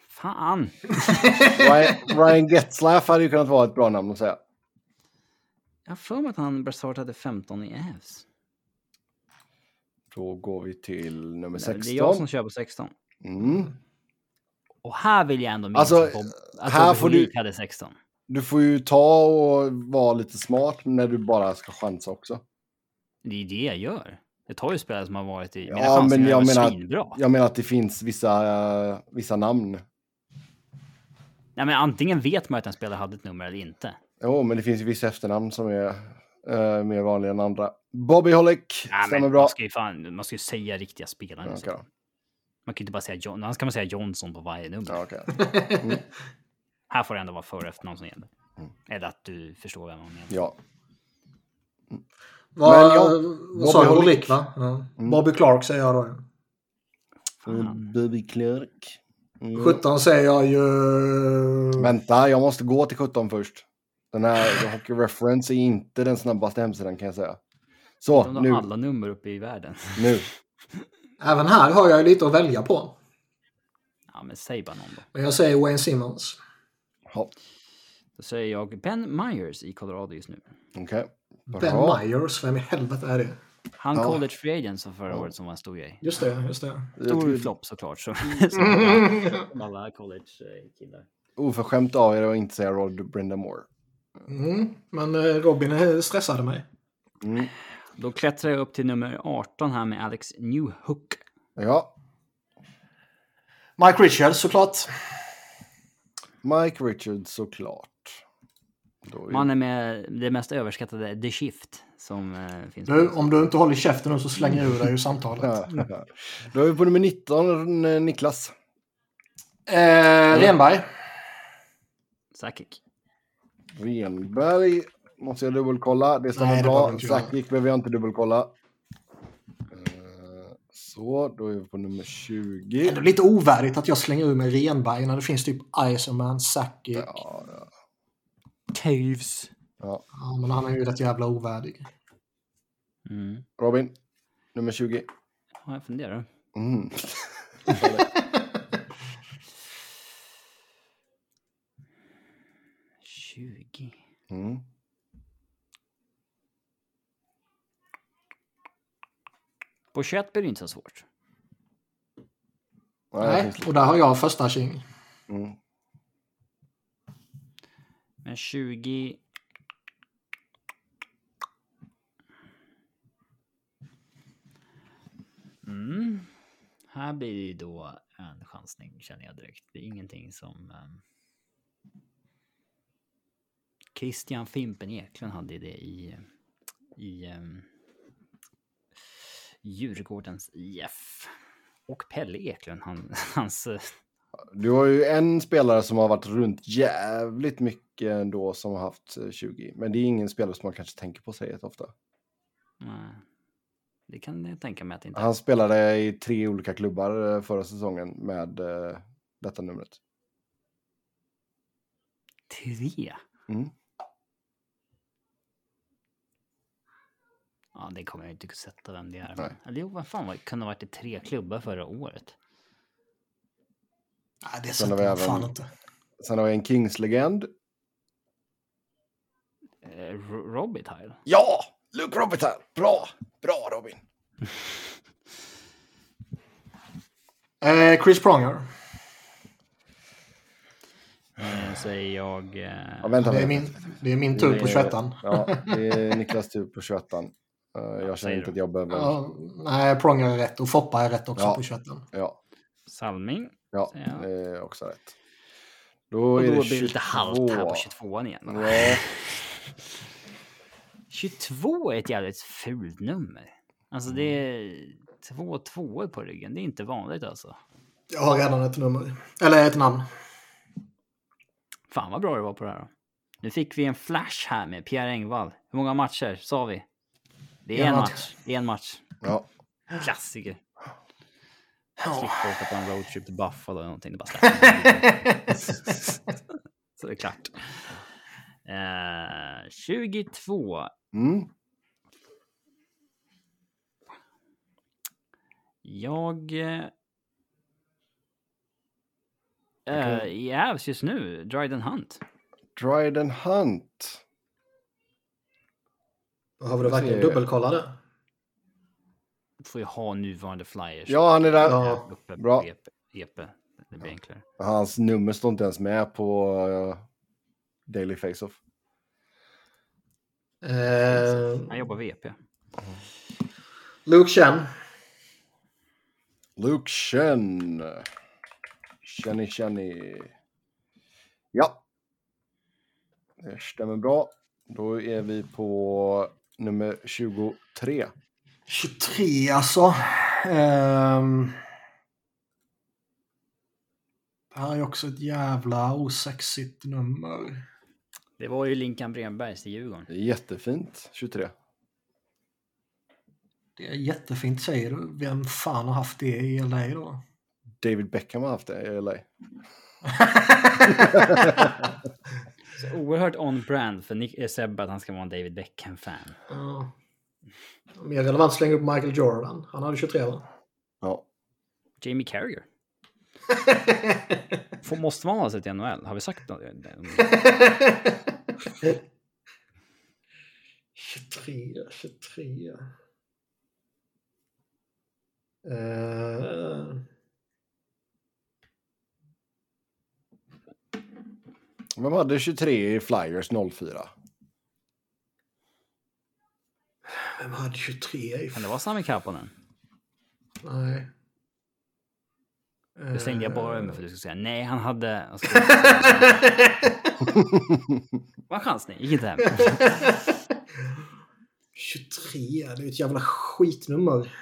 Fan! Ryan, Ryan Getzlaff hade ju kunnat vara ett bra namn att säga. Jag har för mig att han Brassard hade 15 i Avs. Då går vi till nummer Det är 16. jag som kör på 16. Mm. Och här vill jag ändå minnas Alltså, att, här får du- hade 16. Du får ju ta och vara lite smart när du bara ska chansa också. Det är det jag gör. Jag tar ju spelare som har varit i... Ja, Mina chanser men jag menar- svinbra. Jag menar att det finns vissa, vissa namn. Nej, men antingen vet man att en spelare hade ett nummer eller inte. Jo, men det finns ju vissa efternamn som är eh, mer vanliga än andra. Bobby Holick, Nej, stämmer men bra. Man ska, ju fan, man ska ju säga riktiga spelare. Ja, okej då. Man kan ju inte bara säga John. Annars kan man säga Johnson på varje nummer. Ja, okej. Här får det ändå vara för och efternamn som gäller. Mm. Eller att du förstår vad man menar. ja. Vad, jag- sa du? Bobby Holik va? Ja. Bobby Clark säger jag då. Bobby Clark. Mm. 17 säger jag ju... Vänta, jag måste gå till 17 först. Den här Hockey Reference är inte den snabbaste hemsidan kan jag säga. Så, De har nu. alla nummer uppe i världen. nu. Även här har jag lite att välja på. Ja, men säg bara någon då. Men jag säger Wayne Simmons. Ja, Då säger jag Ben Myers i Colorado just nu. Okej. Ben Bra. Myers, vem i helvete är det? Han Ja. college free agent som förra Ja. året som var en stor grej. Just det, just det. Stor flopp såklart. Så, som alla, alla college-killar. Oförskämt av er att inte säga Rod Brenda Moore. Mm, men eh, Robin eh, stressade mig. Mm. Då klättrar jag upp till nummer 18 här med Alex Newhook. Ja, Mike Richards såklart. Mike Richards såklart. Då är... Mannen med det mest överskattade The Shift som eh, finns. Du, om du inte håller käften nu så slänger jag ur dig ur samtalet. Då är vi på nummer 19, eh, Niklas. Eh, Renberg. Sakic. Renberg måste jag dubbelkolla. Det stämmer Nej, det bra. Sakic behöver jag inte dubbelkolla. Eh, Så, då är vi på nummer 20. Ändå lite ovärdigt att jag slänger ur mig Renberg när det finns typ Iserman, Sakic. Ja, ja. Caves. ja. men han är ju rätt jävla ovärdig. Mm. Robin, nummer 20. Ja, jag funderar. Mm. 20. Mm. På 21 blir det inte så svårt. Nej, och där har jag första king. Mm. Men 20... Mm. Här blir det ju då en chansning känner jag direkt. Det är ingenting som... ehm, Christian Fimpen Eklund hade det i, i um, Djurgårdens IF. Och Pelle Eklund, han, hans... Eh, du har ju en spelare som har varit runt jävligt mycket ändå som har haft eh, 20. Men det är ingen spelare som man kanske tänker på sig ofta. nej, det kan jag tänka mig att inte. Han spelade i tre olika klubbar eh, förra säsongen med eh, detta numret. Tre? Mm. Ja, det kommer jag inte kunna sätta vem det är. Nej. Eller jo, vad fan, det kunde ha varit i tre klubbar förra året. Nej, det sätter jag fan inte. Sen har vi en Kings-legend. Eh, Ro- Robitaille? Ja! Luke Robitaille! Bra! Bra Robin! Eh, Chris Pronger. Eh, säger jag... Eh, Ja, vänta, Det är min, det är min tur på 21 Ja, det är Niklas tur på 21 uh, Jag känner inte att jag behöver... ja, Nej, Pronger är rätt och Foppa är rätt också Ja. på 21 Ja, Salming. ja det är också rätt. Då Och är då det blir det lite halvt här på 22. 22 igen. då. Ja, 22 är ett jävligt fult nummer. Alltså det är två tvåor på ryggen. Det är inte vanligt alltså. Jag har redan ett nummer. Eller ett namn. Fan vad bra det var på det här då. Nu fick vi en flash här med Pierre Engvall. Hur många matcher sa vi? Det är En en match. match. Det är en match. ja. Klassiker. Ja. Slippa åka på en roadtrip till Buffalo eller någonting. Det bara. Så det är klart. Eh, 22. Mm. Jag... Eh, Okej. I Avs just nu, Dryden Hunt. Dryden Hunt. Behöver du verkligen dubbelkolla det? Får ju ha nuvarande flyers. Ja, han är där. Ja. Uppe bra. på EP. EP. Det blir enklare. Hans nummer står inte ens med på uh, Daily Face-Off. Eh, Han jobbar VP. Luke Chen. Luke Chen. Chenny Chenny. Ja. Det stämmer bra. Då är vi på nummer 23. 23 alltså. Ehm. det här är också ett jävla osexigt nummer. Det var ju Linkan Brembergs i Djurgården. Det är jättefint. 23. Det är jättefint säger du. Vem fan har haft det i LA då? David Beckham har haft det i LA. Så oerhört on-brand för Nick, eh, Sebbe att han ska vara en David Beckham-fan. Ja. Mer relevant slänga upp Michael Jordan. Han hade 23 va? Ja. Jamie Carragher. Får, måste man ha sett i NHL? Har vi sagt något? 23, 23. Uh, Vem hade 23 i Flyers 04? vem hade 23 i... Kan det vara Sami Kapanen? Nej. Det slängde jag bara med för att du skulle säga nej, han hade... Ska... Vad chansning, gick inte hem. 23, det är ett jävla skitnummer.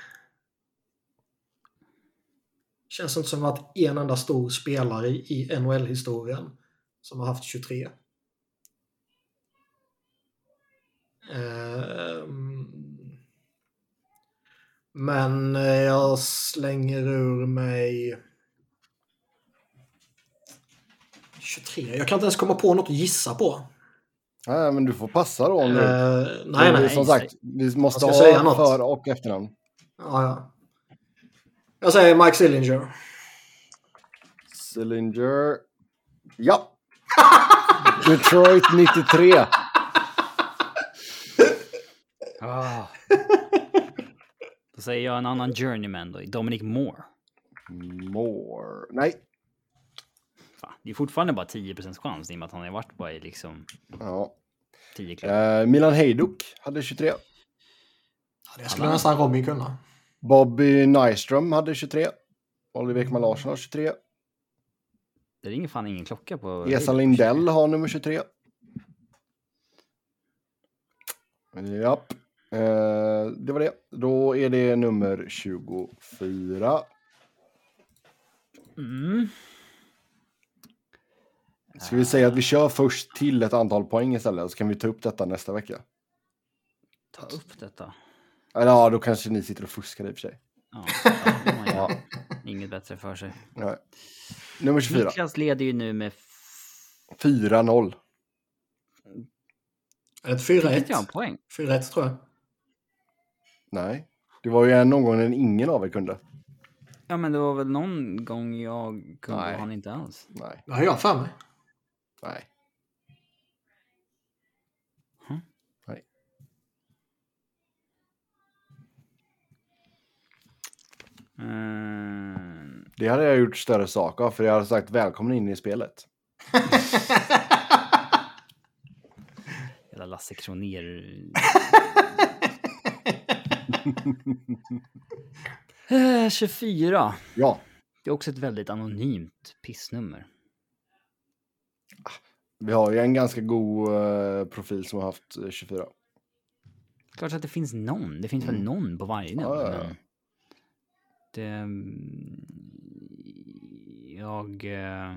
Känns inte som att en enda stor spelare i NHL-historien som har haft 23. Ehm, Men eh, jag slänger ur mig 23. Jag kan inte ens komma på något att gissa på. Nej, men du får passa då nu. Eh, nej, nej. Som sagt, vi måste ska säga ha något. för och efternamn. Ja, ja. Jag säger Mike Sillinger. Cylinder. Ja! Detroit 93. Ah. Då säger jag en annan journeyman då, Dominic Moore. More. Nej. Fan, det är fortfarande bara 10% chans i och med att han har varit bara i liksom Ja. 10 klubbar. Eh, Milan Hejduk hade 23. Ja, det skulle nästan Robin kunna. Bobby Nyström hade 23. Oliver Ekman Larsson har 23. Det ringer fan ingen klocka på... Esa Lindell har nummer 23. Japp. Eh, det var det. Då är det nummer 24. Mm. Ska vi säga att vi kör först till ett antal poäng istället så kan vi ta upp detta nästa vecka? Ta upp detta. Eller ja, då kanske ni sitter och fuskar i och för sig. Ja, ja, gör inget bättre för sig. Nej. Nummer 24. Niklas leder ju nu med... f- 4-0. Ett Fick inte jag en 4-1. poäng? 4-1 tror jag. Nej. Det var ju en någon gång när ingen av er kunde. Ja, men det var väl någon gång jag kunde Nej. och han inte alls. Nej. Det har jag för mig. Nej. Hm. Nej. Mm. Det hade jag gjort större sak av för jag hade sagt välkommen in i spelet. Jävla Lasse Kronér. Eh, 24. Ja. Det är också ett väldigt anonymt pissnummer. Vi har ju en ganska god eh, profil som har haft eh, 24. Klart att det finns någon. Det finns väl någon på varje nummer. Ja, ja, ja. men Det... mm, Jag... eh,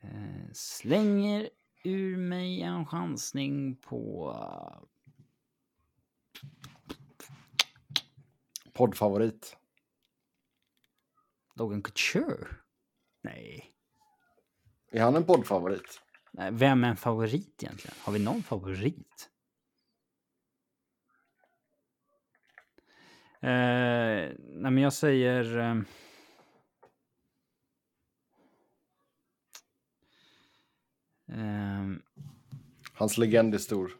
eh, slänger ur mig en chansning på... Poddfavorit. Logan Couture? Nej. Är han en poddfavorit? Nej. Vem är en favorit egentligen? Har vi någon favorit? Eh, nej men jag säger... Eh, Hans legend är stor.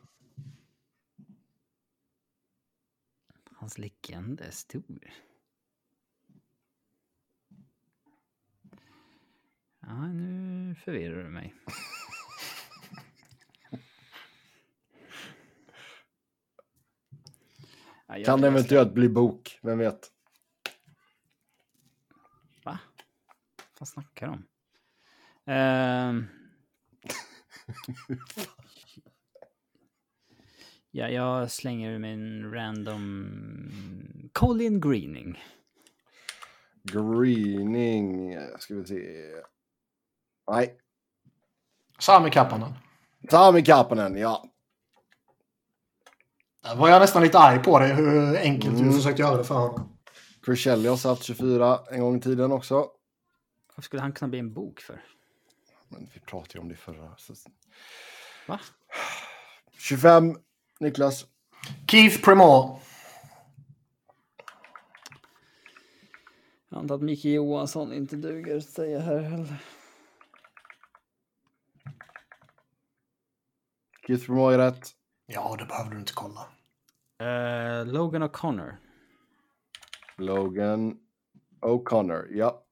hans legend är stor. Ja, nu förvirrar du mig. Ja, Kan jag- eventuellt bli bok, vem vet? Va? Vad snackar de om? Ehm. ja, jag slänger en random Colin Greening. Greening, ska vi se. Nej, Sami Kappanen. Sami Kapanen, ja. Där var jag nästan lite arg på dig hur enkelt Mm. du försökte göra det för honom. Chris Chelios har haft 24 en gång i tiden också. Varför skulle han kunna bli en bok för? Men vi pratade ju om det förra. Så... Va? 25, Niklas. Keith Premore. Jag antar att Micke Johansson inte duger att säga här heller. Är rätt. Ja, det behöver du inte kolla. Eh, Logan O'Connor. Logan O'Connor, ja.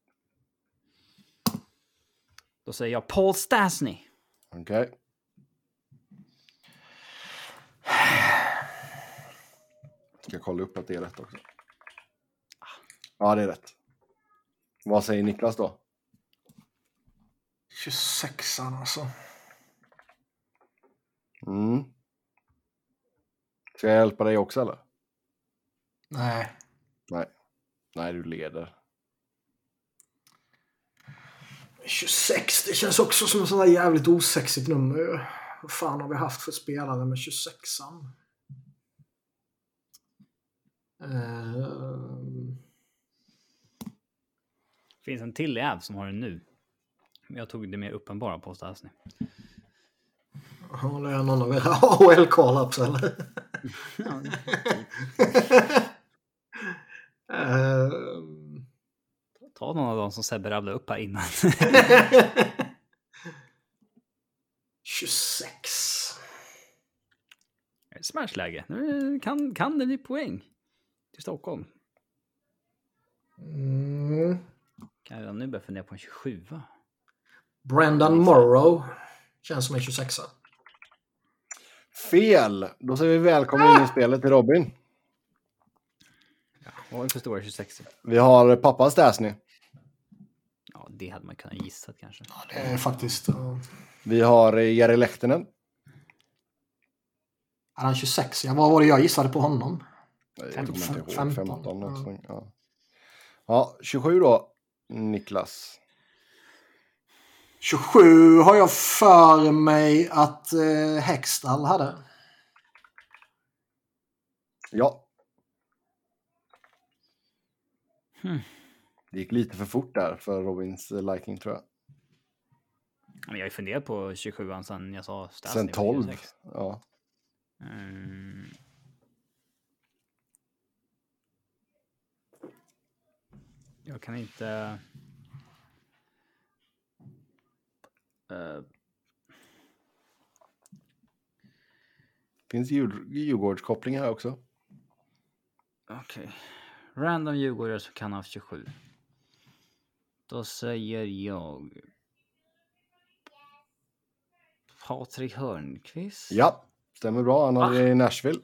Då säger jag Paul Stastny. Okej. Ska kolla upp att det är rätt också. Ja, det är rätt. Vad säger Niklas då? 26an alltså. Mm. Ska jag hjälpa dig också eller? Nej. Nej. Nej, du leder. 26, det känns också som ett sånt där jävligt osexigt nummer. Vad fan har vi haft för spelare med 26an? Uh, finns en till jäv som har den nu. Men jag tog det mer uppenbara på Stastny. Har det någon av era AHL call-ups eller? Ehm, Ta någon av dem som Sebbe rabblade upp här innan. 26. Smashläge. Nu kan, kan det bli poäng. Till Stockholm. Mm. Kan jag nu börja fundera på en 27 Brendan Morrow. Känns som en 26 Fel! Då säger vi välkommen in i spelet till Robin. Vad var det för stora 26 Vi har pappa Stasny. Ja, det hade man kunnat gissa kanske. Ja, det är faktiskt... Uh, Vi har Jari Lehtinen. är han 26? Ja, vad var det jag gissade på honom? Jag kommer inte ihåg. 15, 15 ja. någonting. Ja. ja, 27 då. Niklas. 27 har jag för mig att uh, Hextall hade. Ja. Hmm. Det gick lite för fort där för Robins eh, liking tror jag. Men jag har ju funderat på 27 sen jag sa Stastny. Sen var 12. 26. Ja. Mm. Jag kan inte... Eh, Finns Djur- Djurgårdskoppling här också. Okej. Random djurgårdare som kan ha haft 27. Då säger jag... Patrik Hörnqvist. Ja, stämmer bra. Han hade det i Nashville.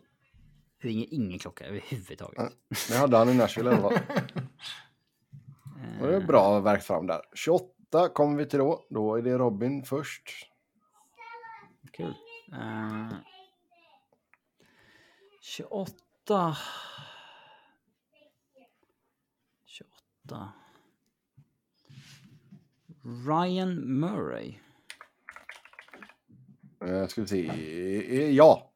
Det ringer ingen klocka överhuvudtaget. Ja. Det hade han i Nashville i alla fall. Det är bra verk fram där. 28 kommer vi till då. Då är det Robin först. Kul. Eh, 28. 28. Ryan Murray. Eh, ska vi se. Eh, Ja,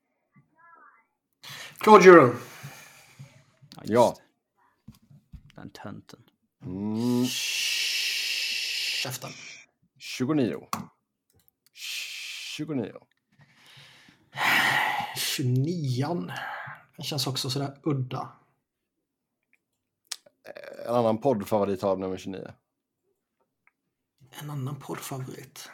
Claude Giroux. Ja. Ja. Den tönten. mm, Käften. 29. 29. 29an. Den känns också sådär udda. En annan poddfavorit har nummer 29. En annan poddfavorit.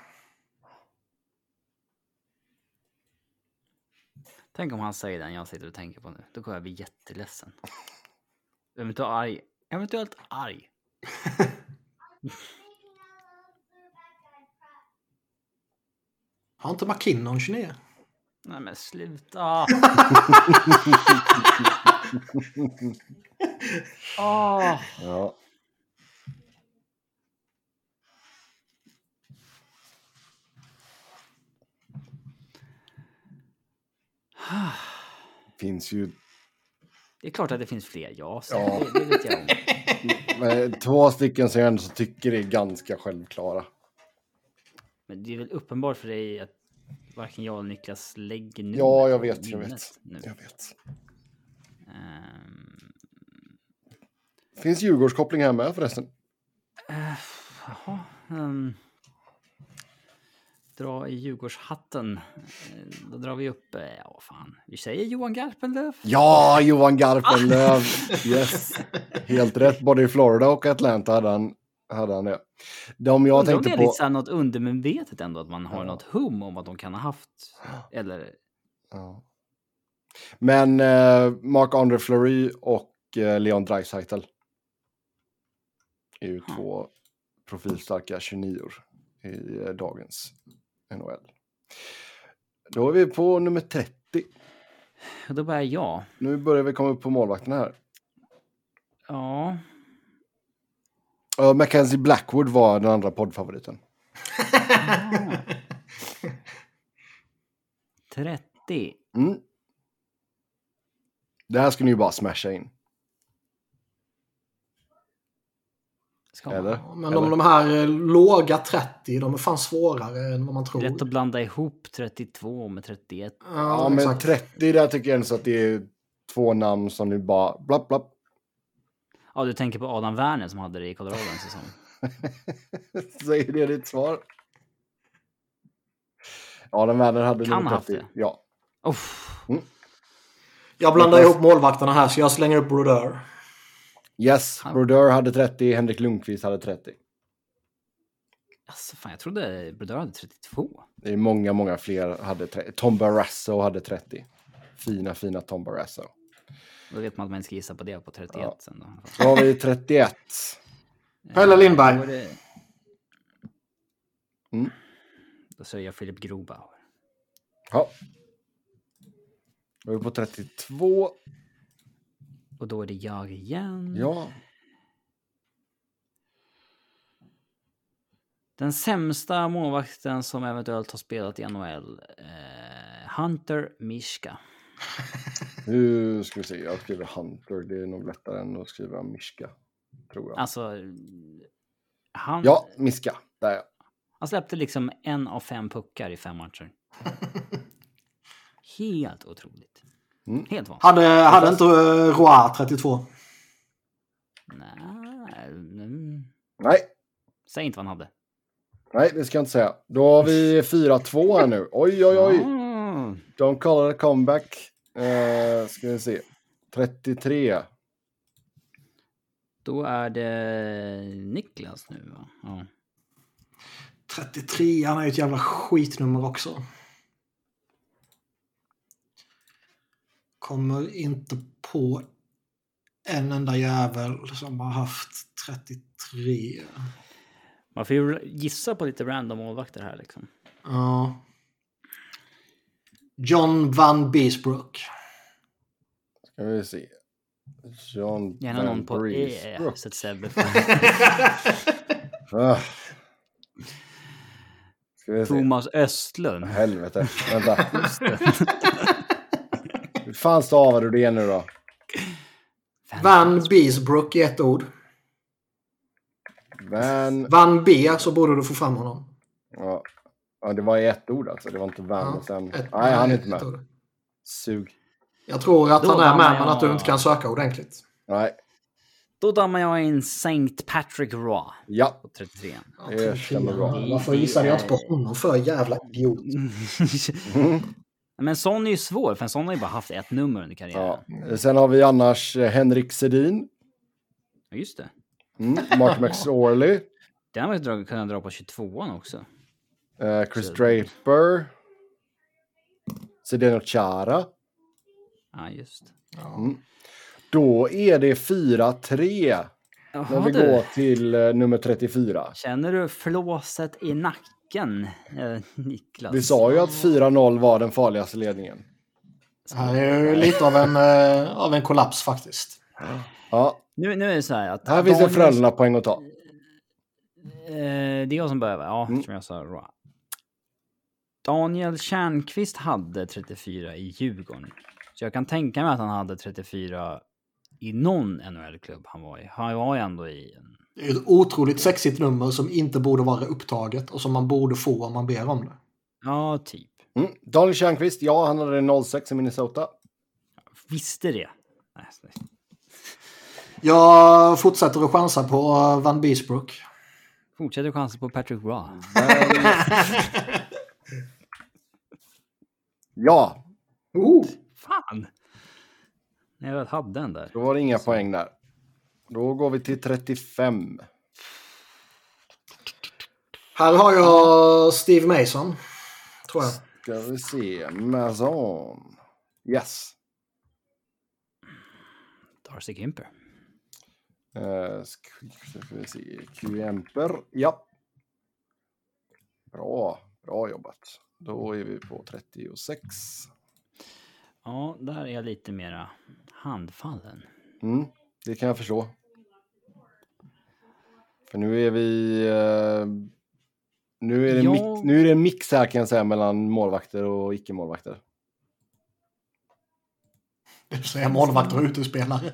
Tänk om han säger den jag sitter och tänker på nu. Då kommer jag bli jätteledsen. Eventuellt arg. Eventuellt arg. Har inte McKinnon 29? Nej men sluta. Åh. Ja. Finns ju Det är klart att det finns fler, ja. Ja. Det, det vet jag om. två stycken som jag ändå så tycker det är ganska självklara. Men det är väl uppenbart för dig att varken jag eller Niklas lägger numret Ja, jag vet, jag vet. Nu. Jag vet. Ehm, Finns Djurgårdskoppling här med förresten? eh, jaha, ehm, dra i Djurgårdshatten. Eh, Då drar vi upp, eh, ja fan, vi säger Johan Garpenlöv. Ja, Johan Garpenlöv. Yes. Helt rätt. Både i Florida och Atlanta hade han, hade han det. De jag Undrar tänkte det är på... lite så här något undermedvetet ändå, att man har Ja. något hum om att de kan ha haft, eller Ja. Men eh, Marc-André Fleury och eh, Leon Draisaitl är ju Ja. två profilstarka 29 i eh, dagens NHL. Då är vi på nummer 30. och då börjar jag. Nu börjar vi komma upp på målvakten här. Ja, Uh, Mackenzie Blackwood var den andra poddfavoriten. 30. Mm. Det här ska ni ju bara smasha in. Eller? Men de, de här eh, låga 30, de är fan svårare än vad man tror. Lätt att blanda ihop 32 med 31. Ja, Ja, men exakt. 30 där tycker jag ändå så att det är två namn som ni bara blapp blapp. Ja, du tänker på Adam Werner som hade det i Colorado en säsong. Säger det ditt svar? Ja, den världen hade Kan nog ha haft 30. det. Ja. Uff, Jag blandar ihop målvakterna här så jag slänger upp Brodeur. Yes. Brodeur hade 30, Henrik Lundqvist hade 30. alltså fan jag trodde Brodeur hade 32. Det är många, många fler hade 30. Tom Barrasso hade 30. Fina, fina Tom Barrasso. Då vet man att man inte ska gissa på det på 31 Ja. sen då. Så har vi 31. Pelle Lindberg. Då det- Mm. Då säger jag Filip Grobauer. Ja. Då är vi på 32. Och då är det jag igen. Ja. Den sämsta målvakten som eventuellt har spelat i NHL. Eh, Hunter Mishka. Nu ska vi se. Jag skriver Hunter. Det är nog lättare än att skriva Miska. Tror jag. Alltså... Han, Ja, Miska. Där ja. han släppte liksom en av fem puckar i fem matcher. Helt otroligt. Mm. Helt vansinnigt. Hade, hade inte uh, Roy 32? Nej, mm, Nej, säg inte vad han hade. nej, det ska jag inte säga. Då har vi 4-2 här nu. Oj, oj, oj. Mm. Don't call it a comeback. Eh, ska vi se. 33. Då är det Niklas nu va? Ja. 33, han är ju ett jävla skitnummer också. Kommer inte på en enda jävel som har haft 33. Man får ju gissa på lite random målvakter här liksom. Ja. John Van Beesbrook. Ska vi se. John Gärna Van någon på. E, så att Sebbe Ah. Ska vi se. Thomas Östlund. Helvete. Vänta. Hur fan stavar du det nu då? Van Beesbrook i ett ord. Van... Van B så borde du få fram honom. Ja. Ja, det var i ett ord alltså. Det var inte Van Ja, och sen... ett- Nej, han är inte med. ord. Sug. Jag tror att Då han är med men jag- att du inte kan söka ordentligt. Nej. Då dammar jag in Saint Patrick Raw Ja. på 33. Ja, Det 34. stämmer bra. Varför gissade jag inte på honom för jävla idiot? Mm. Men sån är ju svår, för en sån har ju bara haft ett nummer under karriären. ja. Sen har vi annars eh, Henrik Sedin. Ja, just det. Mm. Mark McSorley. Den har man kunnat dra på 22an också. Eh, Chris Så- Draper. Zdeno Chara. Ja, just. Mm. Då är det 4-3 när vi du. går till eh, nummer 34. Känner du flåset i nacken, eh, Niklas? Vi sa ju att 4-0 var den farligaste ledningen. Det här är ju lite av en, eh, av en kollaps faktiskt. Ja, Nu, nu är det så här att... här finns det Frölunda-poäng att ta. Det är jag som börjar, va? Ja, Mm. som jag sa. Daniel Tjärnqvist hade 34 i Djurgården. Så jag kan tänka mig att han hade 34 i någon NHL-klubb han var i. Han var ju ändå i en... Det är ett otroligt sexigt nummer som inte borde vara upptaget och som man borde få om man ber om det. Ja, typ. Mm. Daniel Tjärnqvist, ja, han hade 06 i Minnesota. Visste det. Nej, nej. Jag fortsätter att chansa på Van Beesbrook. Fortsätter chansa på Patrick Raw. Ja, Oh, Fan! När jag hade den där. då var det inga poäng där. Då går vi till 35. här har jag Steve Mason. Tror jag. Ska vi se. Mazon. Yes. Darcy Gimper. Uh, ska, ska vi se. Q-Emper. Ja. Bra. Bra jobbat. Då är vi på 36. Ja, där är jag lite mera handfallen. Mm, det kan jag förstå. För nu är vi... eh, nu, är det Ja. mix, nu är det en mix här kan jag säga mellan målvakter och icke-målvakter. Du säger målvakter och utespelare.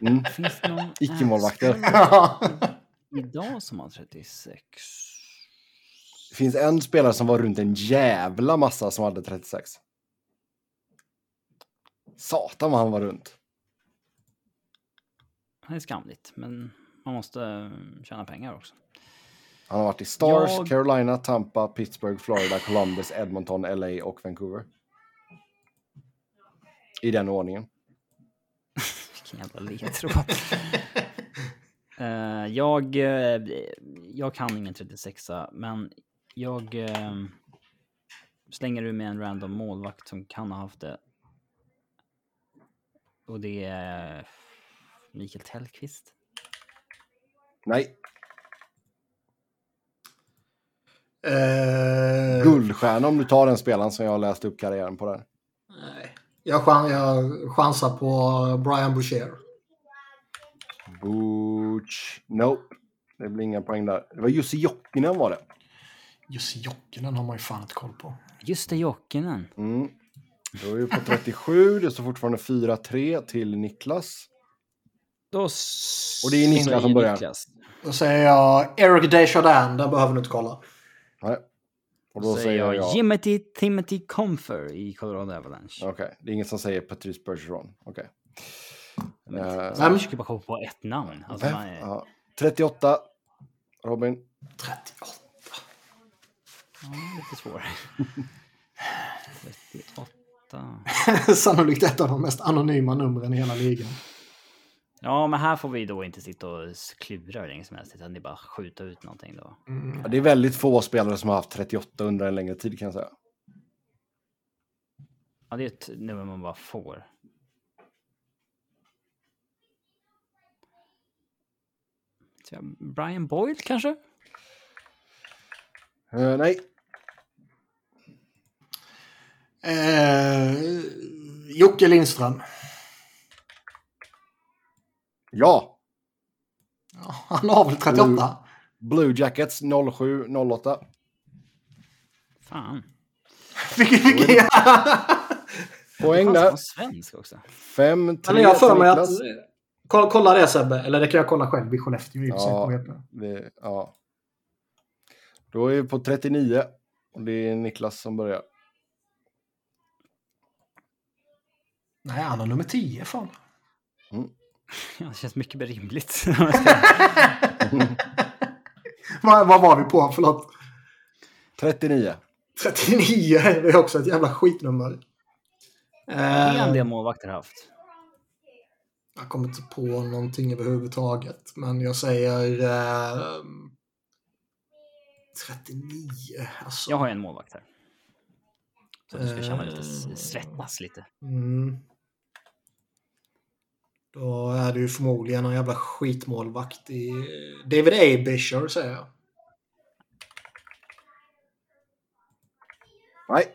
Mm. Finns det någon Icke-målvakter. idag som har 36? Det finns en spelare som var runt en jävla massa som hade 36. Satan vad han var runt. Det är skamligt, men man måste eh, tjäna pengar också. Han har varit i Stars, Jag- Carolina, Tampa, Pittsburgh, Florida, Columbus, Edmonton, LA och Vancouver. I den ordningen. Vilken jävla ledtråd. Eh, jag, eh, jag kan ingen 36 men jag eh, slänger ur med en random målvakt som kan ha haft det. Och det är Mikael Tellqvist. Nej, Eh, guldstjärna om du tar den spelaren som jag har läst upp karriären på där. nej. Jag, chan- jag chansar på Brian Boucher. Butch. Nope. Det blir inga poäng där. Det var Jussi Jokinen var det. Jussi Jokinen har man ju fan inte koll på. Just det, Jokinen. Mm. Då är vi på 37. Det står fortfarande 4-3 till Niklas. Då Och det är Niklas som börjar. Då säger jag Eric Desjardins. Den behöver du inte kolla. Nej. Och Då då säger jag, jag... Jimothy Timothy Comfer i Colorado Avalanche. Okej, det är ingen som säger Patrice Bergeron. Okej. Eh, jag försöker bara komma på ett namn. Alltså, Vem? man är, Ja. 38. Robin. 38. Ja, lite svårare. 38. Sannolikt ett av de mest anonyma numren i hela ligan. Ja, men här får vi då inte sitta och klura hur länge som helst, utan det är bara skjuta ut någonting då. Mm. Ja, det är väldigt få spelare som har haft 38 under en längre tid kan jag säga. Ja, det är ett nummer man bara får. Brian Boyle kanske? Eh, nej, Eh, Jocke Lindström. ja. Ja, han har väl 38? Blue Jackets 07-08. Fan. Vilken, Poäng Han där. svensk också. Men 5-3 till jag har för mig att... Kolla, kolla det Sebbe, eller det kan jag kolla själv i Skellefteå. Ja. Det, ja. Då är vi på 39. Och det är Niklas som börjar. Nej, han har nummer 10 fan. Ja, det känns mycket mer rimligt. vad, vad var vi på? Förlåt. 39. 39, det är också ett jävla skitnummer. Det är en Eh, del målvakter haft. jag kommer inte på någonting överhuvudtaget. Men jag säger... Eh, 39. Alltså. Jag har en målvakt här. Så du ska känna lite, Eh. svettas lite. Mm. Då är det ju förmodligen någon jävla skitmålvakt i... David Abisher säger jag. Nej.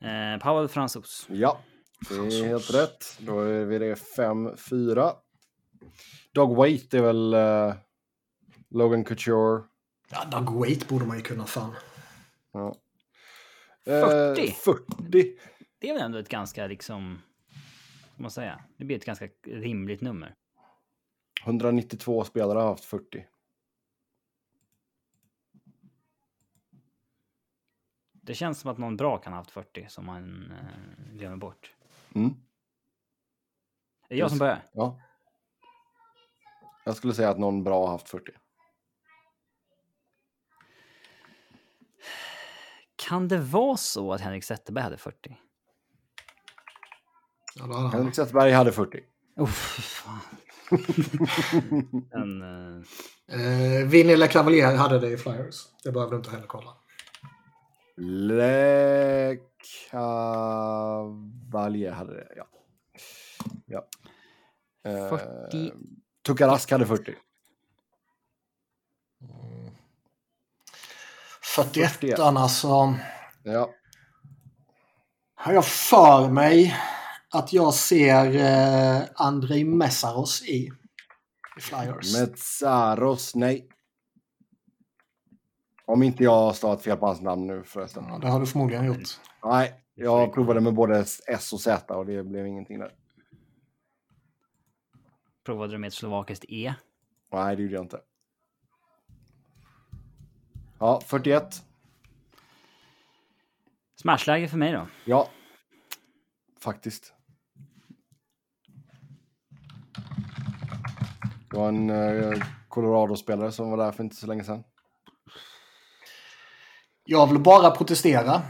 Eh, Pavel Fransos. Ja, det är helt rätt. Då är vi det 5-4. Dog Waite är väl eh, Logan Couture. Ja, Doug Waite borde man ju kunna fan. Ja. 40. Eh, 40. Det är väl ändå ett ganska liksom... Ska man säga? Det blir ett ganska rimligt nummer. 192 spelare har haft 40. Det känns som att någon bra kan ha haft 40 som man eh, glömmer bort. Mm. Är det jag som börjar? Ja. Jag skulle säga att någon bra har haft 40. Kan det vara så att Henrik Zetterberg hade 40? Ja, det hade han. Henrik Zetterberg hade 40. Oh, fan. En, eh, Eh, Vinny eller Cavalier hade det i Flyers. Det behöver du inte heller kolla. Le Cavalier hade det, ja. ja. Eh, 40. Tukarask hade 40. 41 41. alltså. Ja. Har jag för mig att jag ser eh, Andrei Messaros i, i Flyers. Metsaros, nej. Om inte jag har stavat fel på hans namn nu förresten. Ja, det har du förmodligen gjort. Nej, jag provade med både S och Z och det blev ingenting där. provade du med ett slovakiskt E? Nej, det gjorde jag inte. Ja, 41. Smashläge för mig då. Ja. Faktiskt. Det var en eh, Colorado-spelare som var där för inte så länge sedan. Jag vill bara protestera.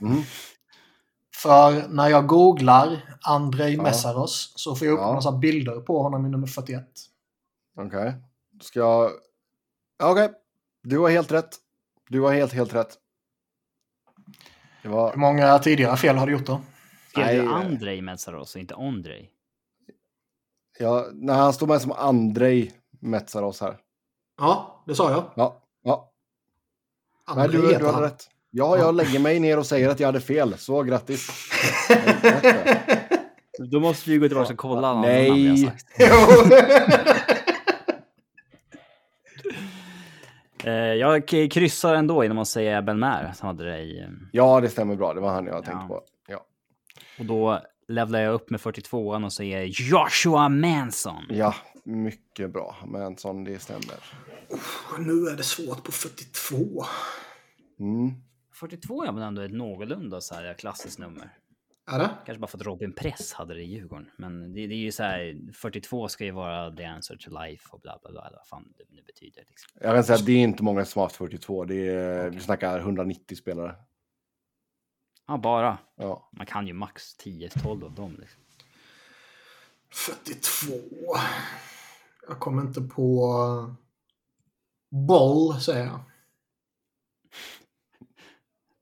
Mhm. För när jag googlar Andrei Ja. Messaros så får jag upp Ja. en massa bilder på honom i nummer 41. Okej. Då ska jag... Ja, Okej. Du har helt rätt. Du har helt, helt rätt. Det var... Hur många tidigare fel har du gjort då? Skrev du. Andrei Metsaros och inte Ondrej? Ja, när han står med som Andrei Metsaros här. Ja, det sa jag. Ja, ja. Nej, du, du hade rätt. Ja, jag lägger mig ner och säger att jag hade fel. Så grattis. Då måste vi gå tillbaka och kolla alla Nej. Eh, jag kryssar ändå genom att säga Belmer som hade det i... eh, Ja, det stämmer bra. Det var han jag tänkte Ja. på. Ja. Och då levlar jag upp med 42an och säger Joshua Manson. ja, mycket bra. Men sån det stämmer. nu är det svårt på 42. Mm. 42 är väl ändå ett någorlunda så här klassiskt nummer. Är det? Kanske bara för att Robin Press hade det i Djurgården. Men det, det är ju så här, 42 ska ju vara the answer to life och bla bla bla. Vad fan det nu betyder. Liksom. Jag kan säga att det är inte många som har haft 42. Det är, Vi snackar 190 spelare. Ja, bara. Ja. Man kan ju max 10-12 av dem. Liksom. 42. Jag kommer inte på... Boll, säger jag.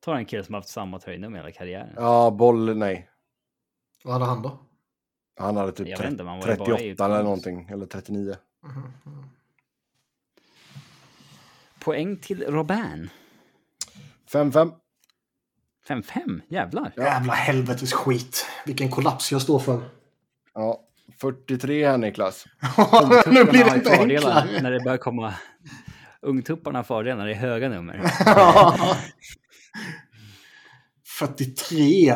Ta en kille som har haft samma tröjnummer hela karriären. ja, boll, nej. Vad hade han då? Han hade typ inte, man var ju bara 38 eller någonting. Eller 39. Mhm. Poäng till Robin. 5-5. 5-5, jävlar. Jävla helvetes skit. Vilken kollaps jag står för. Ja. 43 här Niklas. nu blir det inte enklare. När det börjar komma... Ungtupparna har fördelar när det är höga nummer. 43.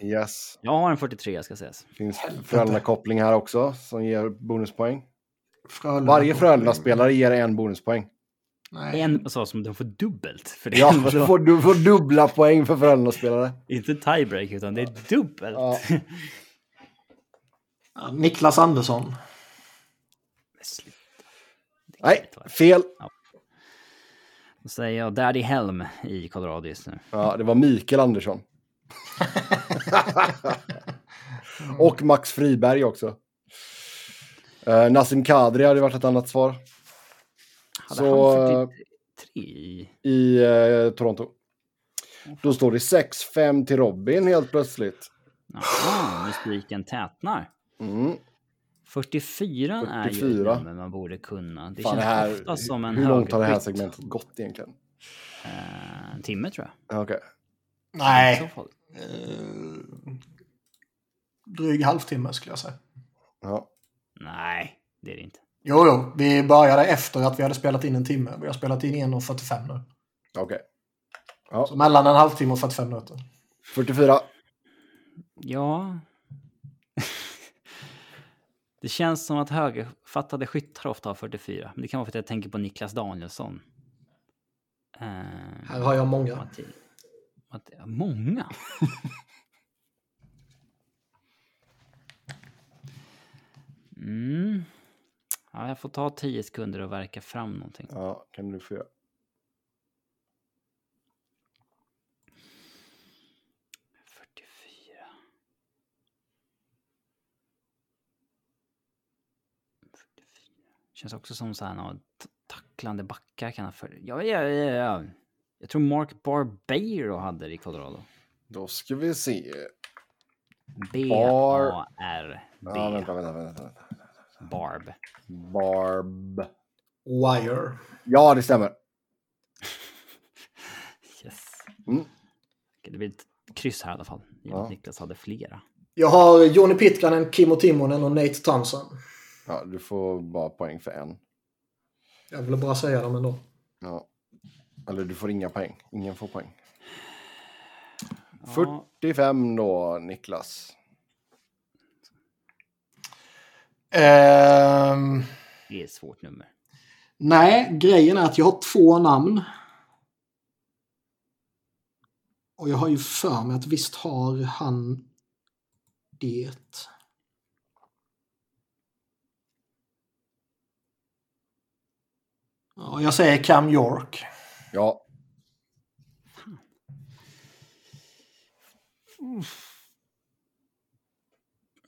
Yes. Jag har en 43 ska sägas. Finns Frölunda-koppling här också som ger bonuspoäng. Frölunda. Varje Frölunda-spelare ger en bonuspoäng. Nej. En så som de får dubbelt. För det Ja, du får, du får dubbla poäng för Frölunda-spelare. Inte tiebreak utan det är dubbelt. Ja. Ja, Niklas Andersson. Nej, fel. Då säger jag Daddy Helm i Colorado just nu. Ja, det var Mikael Andersson. Och Max Friberg också. Uh, Nassim Kadri hade varit ett annat svar Hade Så, han 43 i... i eh, Toronto. Då står det 6-5 till Robin helt plötsligt. Jaha, mystiken tätnar. Mm. 44, är ju 44. ett nummer man borde kunna. Det Fan, känns det här, ofta som en hur långt har det här segmentet gått egentligen? Eh, en timme tror jag. Ja, Okej. Så Nej. Eh, dryg halvtimme skulle jag säga. Ja. Nej, det är det inte. Jo, jo. Vi började efter att vi hade spelat in en timme. Vi har spelat in 1.45 nu. Okej. Så mellan en halvtimme och 45 minuter. 44. Ja. det känns som att högerfattade skyttar ofta har 44. Men det kan vara för att jag tänker på Niklas Danielsson. Eh, Här har jag många. Matti- Matti- många? mm. Ja, jag får ta tio sekunder och verka fram någonting. Ja, kan du få göra. Känns också som så här någon tacklande backar kan ha för... Ja, ja, ja, ja. Jag tror Mark Barbeiro hade det i Colorado. Då ska vi se. B-A-R-B. Ja, vänta, vänta, vänta. vänta. Barb. Barb. Wire. Ja, det stämmer. Yes. Mm. Det blir ett kryss här i alla fall. Ja. Niklas hade flera. Jag har Johnny Pitkanen, Kimmo Timonen och Nate Thompson. Ja, du får bara poäng för en. Jag ville bara säga dem ändå. Ja. Eller du får inga poäng. Ingen får poäng. Ja, 45 då, Niklas. Ehm, det är ett svårt nummer. nej, grejen är att jag har två namn. Och jag har ju för mig att visst har han det. Ja, jag säger Cam York. Ja,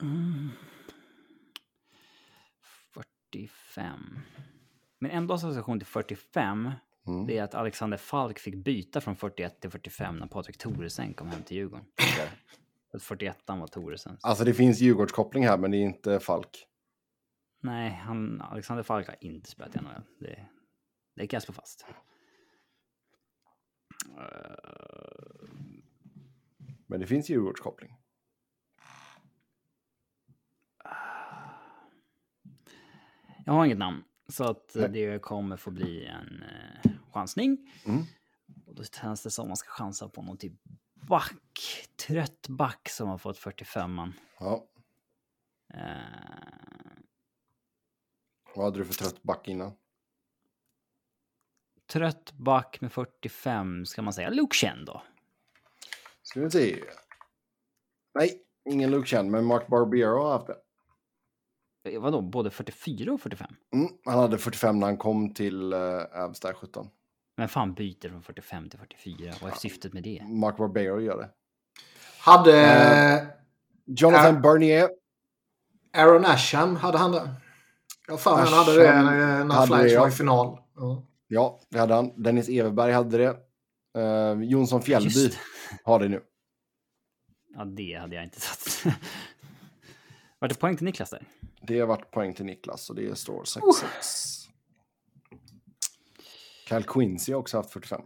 Mm. 45. Men ändå association till 45. Mm. Det är att Alexander Falk fick byta från 41 till 45 när Patrik Thoresen kom hem till Djurgården. Så att 41 var Thoresen. alltså det finns Djurgårdskoppling här, men det är inte Falk. Nej, han, Alexander Falk har inte spelat i NHL. Det, det kan jag slå fast. Men det finns Djurgårdskoppling. Jag har inget namn. Så att Nej. det kommer få bli en eh, chansning. Mm. Och då känns det som man ska chansa på någon typ back. Trött back som har fått 45an. Ja. Eh, Vad hade du för trött back innan? trött back med 45, ska man säga Luke Chen då? Ska vi se. Nej, ingen Luke Chen, men Mark Barbero har haft det. Eh, Vadå, både 44 och 45? Mm, han hade 45 när han kom till Avs där 17. Men fan byter från 45 till 44? Vad är syftet med det? Mark Barbero gör det. Hade Eh. Jonathan Äh. Bernier. Aaron Asham, hade han det? Jag har för mig han hade det Asham när, när ja. var i final. Ja. Ja, det hade han. Dennis Everberg hade det. Uh, Jonsson Fjällby Just. har det nu. Ja, det hade jag inte satt. Var det poäng till Niklas där? Det har varit poäng till Niklas och det står 6-6. Cal Quincy har också haft 45.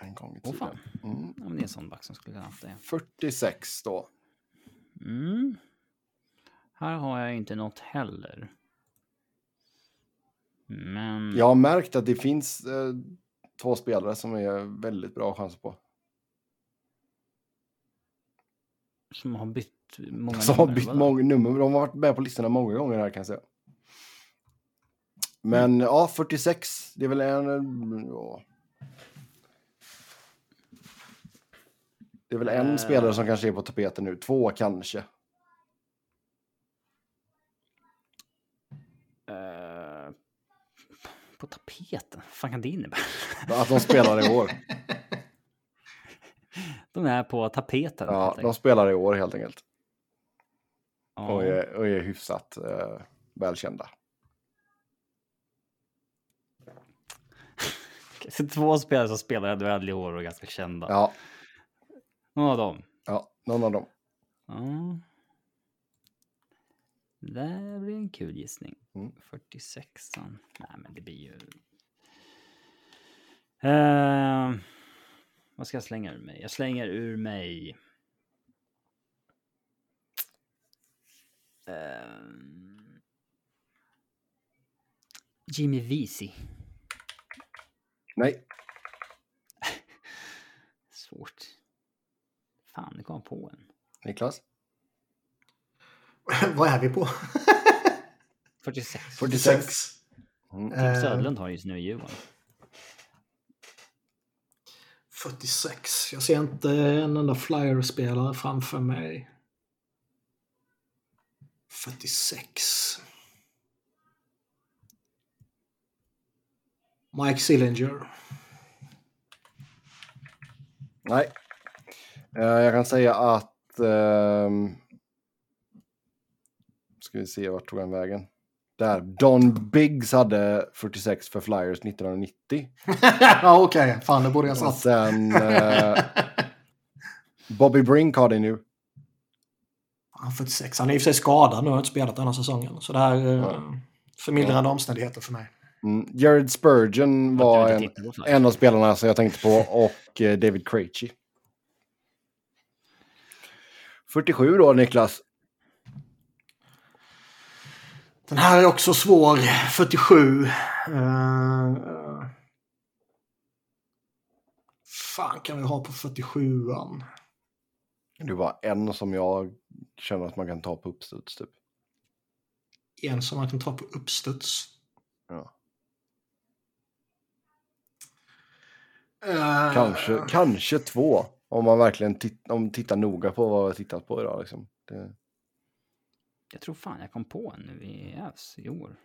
En gång i Åh tiden. fan. Mm. Men det är en sån back som skulle kunna haft det. 46 då. Mm. Här har jag inte något heller. Men... Jag har märkt att det finns eh, två spelare som är väldigt bra chanser på. Som har bytt många Som har nummer, bytt många nummer. De har varit med på listorna många gånger här kan jag säga. Men ja, 46. Det är väl en... Ja. Det är väl en Eh. spelare som kanske är på tapeten nu. Två kanske. Eh, på tapeten? Vad fan kan det innebära? Att de spelar i år. De är på tapeten. Ja, de spelar i år helt enkelt. Ja. Och är, och är hyfsat eh, välkända. Så två spelare som spelar i NHL i år och är ganska kända. Ja, Någon av dem. ja, någon av dem. Ja. Det blir en kul gissning. Mm. 46an. Nej, men det blir ju... Eh, vad ska jag slänga ur mig? Jag slänger ur mig... Eh, Jimmy Visi. Nej, Svårt. Fan, det kom på en. Niklas? Vad är vi på? 46. 46. Mm. Tim Eh, Söderlund har just nu Djurgården. 46. Jag ser inte en enda flyer-spelare framför mig. 46. Mike Sillinger. Nej. Eh, jag kan säga att... ehm, ska vi se, vart tog han vägen? Där. Don Biggs hade 46 för Flyers 1990. ja, okej. Okay. Fan, det borde jag Och sagt. sen eh, Bobby Brink har det nu. Han är 46. Han är i och för sig skadad nu. Har inte spelat den här säsongen. Så det här är Ja. eh, förmildrande omständigheter för mig. Mm. Jared Spurgeon var en, en av spelarna som jag tänkte på och eh, David Krejci. 47 då Niklas. Den här är också svår. 47. Uh, fan kan vi ha på 47an? Det var en som jag känner att man kan ta på uppstuds typ. En som man kan ta på uppstuds. Ja. Eh, Kanske, kanske två. Om man verkligen titt, om tittar noga på vad jag tittat på idag. Liksom. Det, Jag tror fan jag kom på en nu i Avs i år.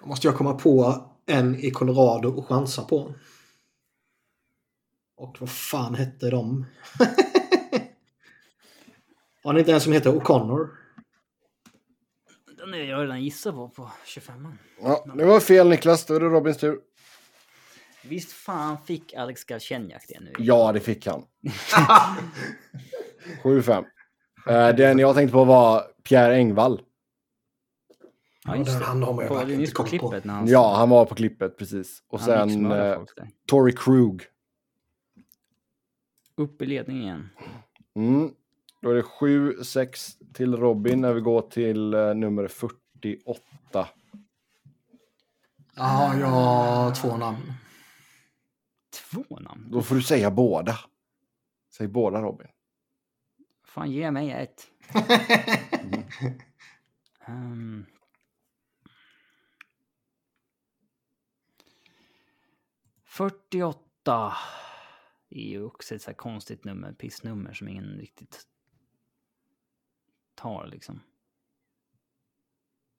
Då måste jag komma på en i Colorado och chansa på. Och vad fan hette de? Har ni inte en som heter O'Connor? Den är jag redan gissat på på 25 ja, det var fel Niklas, då är det Robins tur. Visst fan fick Alex Galchenyuk det nu? Ja, det fick han. 7-5. Eh, den jag tänkte på var Pierre Engvall. Ja, just det. han har man ju På, på på. klippet när han... Ja, han var på klippet precis. Och han sen eh. Tory Krug. Upp i ledningen igen. Mm. Då är det 7-6 till Robin när vi går till eh, nummer 48. Ja, jag har två namn. Två namn? Då får du säga båda. Säg båda Robin. Fan, ge mig ett. Ehm. Fyrtioåtta är ju också ett så här konstigt nummer, pissnummer som ingen riktigt tar liksom.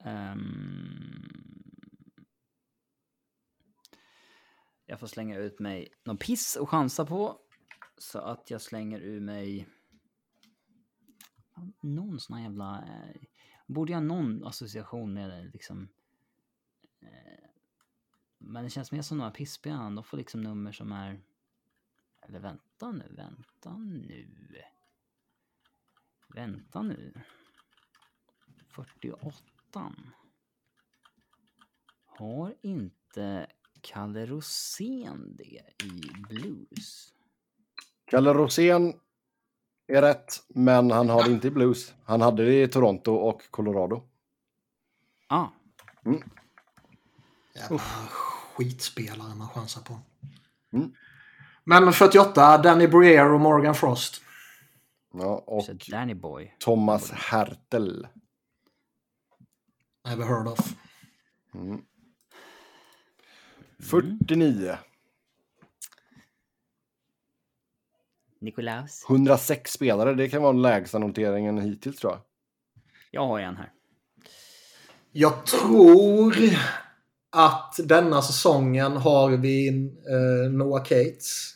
Um... Jag får slänga ut mig någon piss och chansa på. Så att jag slänger ur mig någon sån här jävla... Eh, borde jag ha någon association med det liksom. Eh, men det känns mer som de här pissspelen, de får liksom nummer som är... Eller vänta nu, vänta nu. Vänta nu. 48. Har inte Kalle Rosén det i blues? Kalle Rosén är rätt, men han har det inte i Blues. Han hade det i Toronto och Colorado. Ah, Jävla skitspelare man chansar på. Mm. Men 48, Danny Briere och Morgan Frost. Ja, och Danny Boy. Thomas Hertel. Never heard of. Mm. 49. Nikolaus. 106 spelare, det kan vara lägsta noteringen hittills tror jag. Jag har en här. Jag tror att denna säsongen har vi eh, Noah Cates.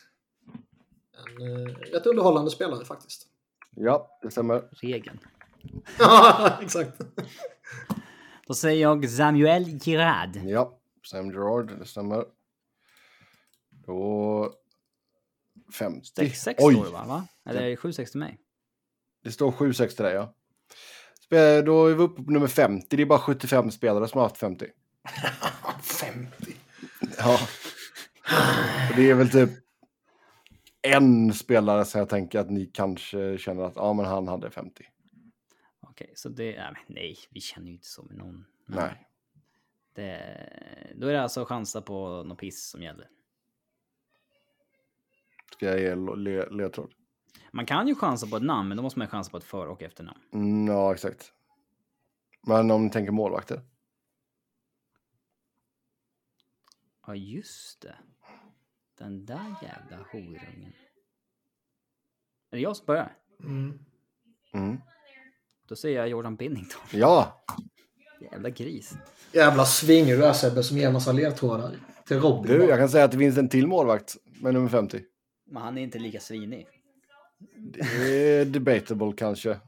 En eh, rätt underhållande spelare faktiskt. Ja, det stämmer. Regeln. Ja, exakt. Då säger jag Samuel Girard. Ja, Sam Gerard, det stämmer. Då... 50. 6-6 Oj, står det va? va? Eller är det 7-6 till mig? det står 7-6 till dig ja. Då är vi uppe på nummer 50. Det är bara 75 spelare som har haft 50. 50. Ja. Och det är väl typ en spelare som jag tänker att ni kanske känner att ja, men han hade 50. Okej, så det... Nej, men nej, vi känner ju inte så med någon. Nej. Det, då är det alltså chansa på någon piss som gäller. Ska jag ge le- ledtråd? Man kan ju chansa på ett namn, men då måste man chansa på ett för och efternamn. Mm, ja, exakt. Men om ni tänker målvakter? Ja, just det. Den där jävla horungen. Är det jag som börjar? Mm. Mm. Då säger jag Jordan Binnington. Ja, Jävla gris. Jävla svinger du är Sebbe som ger massa ledtrådar till Robin. du, jag kan säga att det finns en till målvakt med nummer 50. Men han är inte lika svinig. Det är debatable kanske.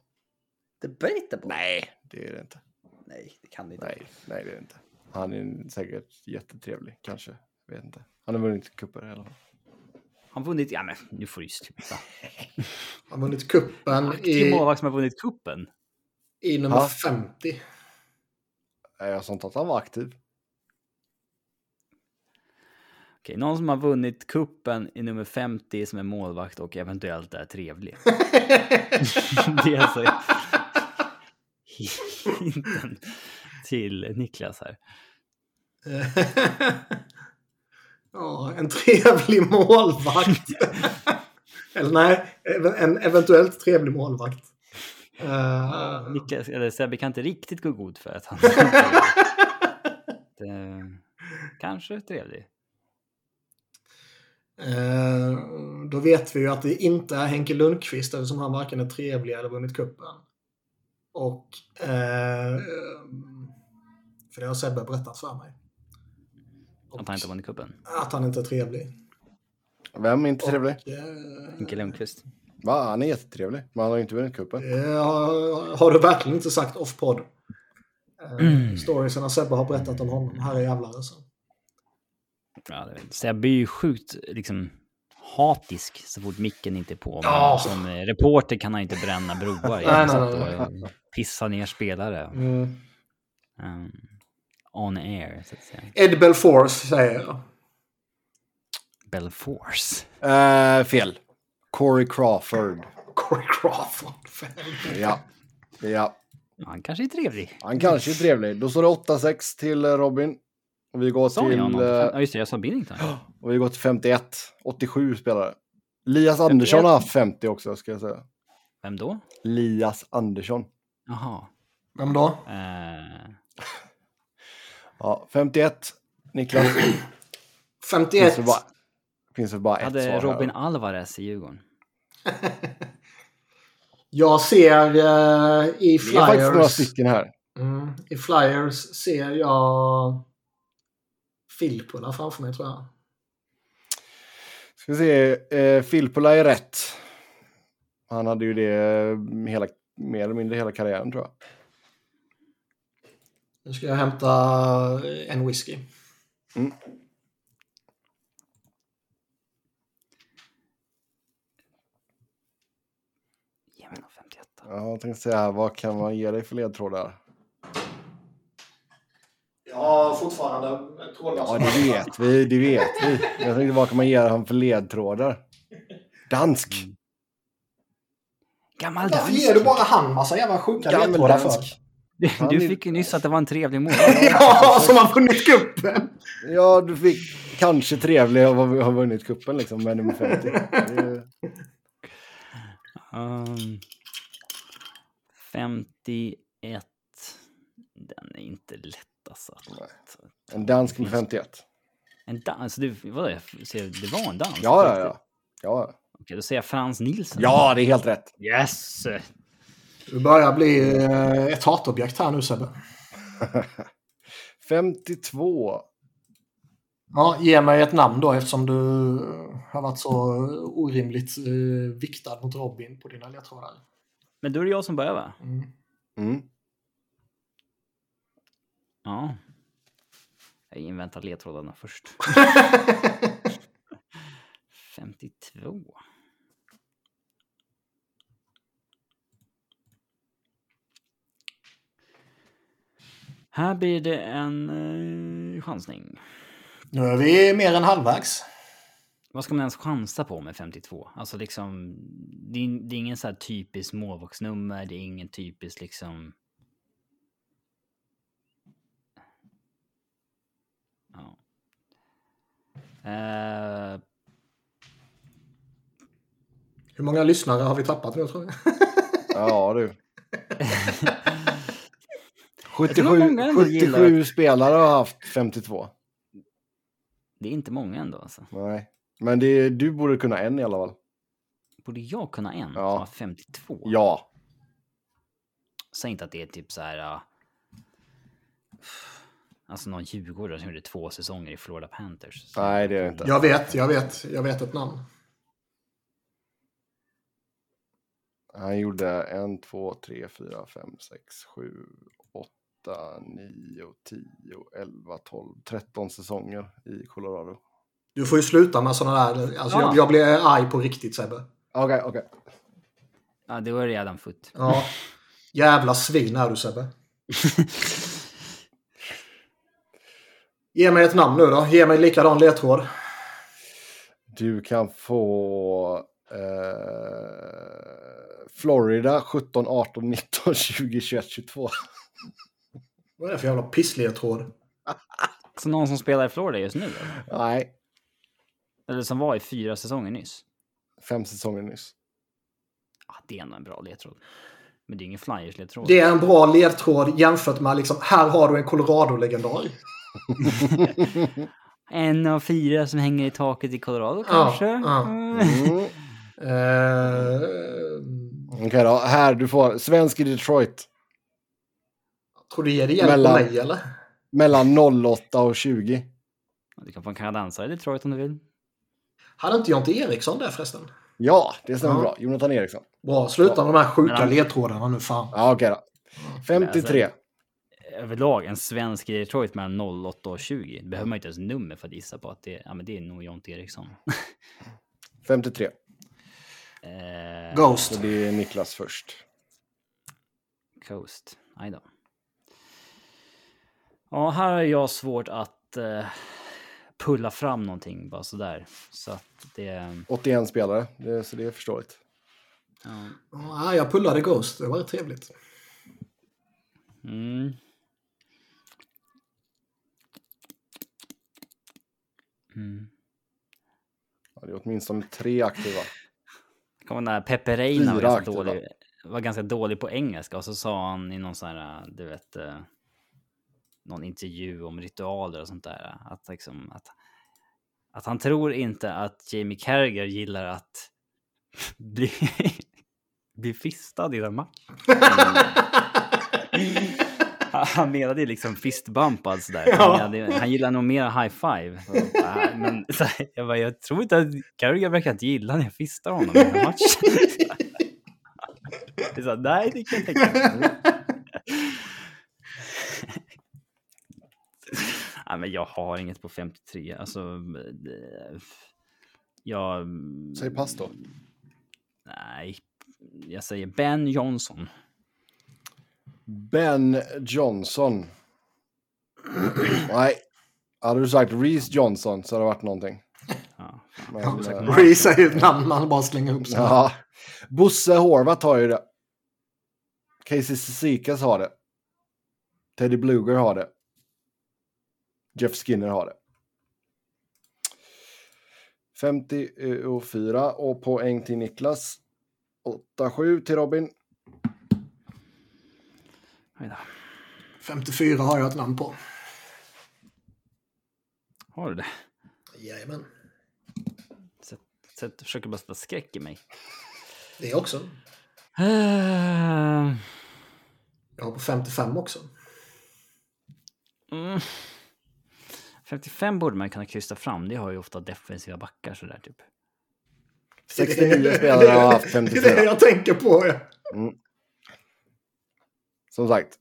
Debatable? Nej, det är det inte. Nej, det kan det inte. Nej, nej det är det inte. Han är säkert jättetrevlig, kanske. Jag vet inte. Han har vunnit cuper i alla fall. Han har vunnit, ja men nu får du ju sluta. Han har vunnit kuppen Aktiv i, målvakt som har vunnit kuppen. i nummer Ja. 50. Nej, Jag sa inte att han var aktiv. Okej, någon som har vunnit kuppen i nummer 50 som är målvakt och eventuellt är trevlig. det är alltså hinten till Niklas här. Ja, en trevlig målvakt. Eller nej, en eventuellt trevlig målvakt. Eh, Niklas, eller Sebbe kan inte riktigt gå god för att han det, Kanske trevlig. eh, då vet vi ju att det inte är Henke Lundqvist eftersom han varken är trevlig eller vunnit kuppen. Och... Eh, för det har Sebbe berättat för mig. Och Att han inte vunnit kuppen. att han inte är trevlig. Vem är inte trevlig? Och, eh, Henke Lundqvist. Va? Han är jättetrevlig, men han har ju inte vunnit cupen. Det har, har du verkligen inte sagt off-podd. Mm. Storiesen Sebbe har berättat om honom. Här är jävlar alltså. Ja, det vet. Sebbe är ju sjukt liksom hatisk så fort micken inte är på. Ja. Som eh, reporter kan han inte bränna broar. Nej, Nej, nej, nej, pissa ner spelare. Mm. Um, on air, så att säga. Ed Belfors säger jag. Belfors. Eh, fel. Corey Crawford. Corey Crawford. helvete. Ja. Ja. Han kanske är trevlig. Han kanske är trevlig. Då står det 8-6 till eh, Robin. Och vi går Sa till, eh, Ja, just det, jag sa Binnington. och vi går till 51. 87 spelare. Lias Andersson har haft 50 också, ska jag säga. Vem då? Lias Andersson. Jaha. Vem då? Eh, Ja, 51. Niklas. 51. Finns det bara, finns det bara ett hade svar Robin här. Alvarez i Djurgården. Jag ser eh, i Det är faktiskt några Flyers. stycken här. Mm, I Flyers ser jag Filppula framför mig tror jag. Ska vi se. Eh, Filppula är rätt. Han hade ju det eh, hela, mer eller mindre hela karriären tror jag. Nu ska jag hämta en whisky. Ge mig någon 51. Ja, jag tänkte säga, vad kan man ge dig för ledtrådar? Ja, fortfarande trådlös. Ja, det vet vi. Det vet vi. Jag tänkte, vad kan man ge honom för ledtrådar? Dansk. Gammal Varför dansk. ger du bara han massa jävla sjuka ledtrådar för? Du, fick ju nyss att det var en trevlig mål. ja, som har vunnit cupen! Ja, du fick kanske trevlig och har vunnit kuppen liksom med nummer 50. Det är- Um, 51. Den är inte lätt alltså. att- En dansk med 51. En dans? Alltså, det, det var en dans? Ja, ja, ja. ja. Okej, då säger jag Frans Nilsson. Ja, det är helt rätt. Yes! Du börjar bli eh, ett hatobjekt här nu Sebbe. 52. Ja, ge mig ett namn då eftersom du har varit så orimligt eh, viktad mot Robin på dina ledtrådar. Men då är det jag som börjar va? Mm. Mm. Ja. Jag inväntar ledtrådarna först. 52. Här blir det en eh, chansning. Nu är vi mer än halvvägs. Vad ska man ens chansa på med 52? Alltså liksom, det är, det är ingen så här typisk målvaktsnummer, det är ingen typisk liksom... Ja. Eh, Hur många lyssnare har vi tappat nu tror jag? Ja, du. Jag tror 77, många ändå 77 spelare har haft 52. det är inte många ändå alltså. Nej. Men det, du borde kunna en i alla fall. Borde jag kunna en Ja. som har 52? Ja. Säg inte att det är typ så här... ja, Alltså någon djurgårdare som gjorde två säsonger i Florida Panthers. Så- Nej, det är det inte. Jag vet, jag vet, jag vet ett namn. Han gjorde en, två, tre, fyra, fem, sex, sju, åtta, nio, tio, elva, tolv, tretton säsonger i Colorado. Du får ju sluta med sådana där. Alltså, Ja. jag, jag blir arg på riktigt Sebbe. Okej, okej. Ja, det var redan futt. Ja. Jävla svin är du Sebbe. Ge mig ett namn nu då. Ge mig likadan ledtråd. Du kan få eh, Florida 17, 18, 19, 20, 21, 22. Vad är det för jävla pissledtråd? Så någon som spelar i Florida just nu? Eller, Nej, eller som var i fyra säsonger nyss? fem säsonger nyss. Ja, det är ändå en bra ledtråd. Men det är ingen Flyers-ledtråd. Det är en bra ledtråd jämfört med liksom, här har du en Colorado-legendar. En av fyra som hänger i taket i Colorado kanske? ja. Mm. Mm. Eh, Okej då, här du får svensk i Detroit. Tror du ger det hjälp Mellan- mig eller? Mellan 08 och 20. Du kan få en kanadensare i Detroit om du vill. Hade inte Jonte Eriksson där förresten? Ja, det stämmer Ja. bra. Jonathan Eriksson. Bra, sluta med de här sjuka Men- ledtrådarna nu fan. Ja, okej då. 53. Överlag en svensk i Detroit mellan 08 och 20. Det behöver man inte ens nummer för att gissa på att det, ja, men det är nog Jonte Eriksson. 53. Eh, Ghost. Så det är Niklas först. Coast. Aj då. Ja, här har jag svårt att eh, pulla fram någonting bara sådär. Så att det... 81 spelare, det, så det är förståeligt. Ja. Ja, jag pullade Ghost. Det var rätt trevligt. Mm. Mm. Ja, det är åtminstone tre aktiva. Kommer när Pepe Reina var ganska, dålig, var ganska dålig på engelska och så sa han i någon sån här, du vet, eh, någon intervju om ritualer och sånt där. Att, liksom, att, att han tror inte att Jamie Carragher gillar att bli, bli fistad i en match. Han- menade liksom fistbumpad sådär. Ja. Han, gillar nog mer high five. Ja, Men så här, jag, bara, jag tror inte att Carragher verkar inte gilla när jag fistar honom i en match. Det är så, här, nej, det kan jag tänka mig. Ja, men jag har inget på 53. Alltså, det- jag... Säg pass då. Nej, jag säger Ben Johnson. Ben Johnson. Nej. Hade du sagt Reese Johnson så hade det varit någonting. Ja, Men, eh, Reese är ju ett namn man bara slänger ihop sig ja. Bosse Horvath har ju det. Casey Cizikas har det. Teddy Bluger har det. Jeff Skinner har det. 54 och poäng till Niklas. 8-7 till Robin. Oj då. 54 har jag ett namn på. Har du det? Jajamän. Sätt, sätt, försöker bara sätta skräck i mig. Det också. Uh, Jag har på 55 också. mm. 55 borde man kunna krysta fram. Det har ju ofta defensiva backar sådär typ. 69 spelare har haft Det är det 54. jag tänker på. Ja. Som sagt,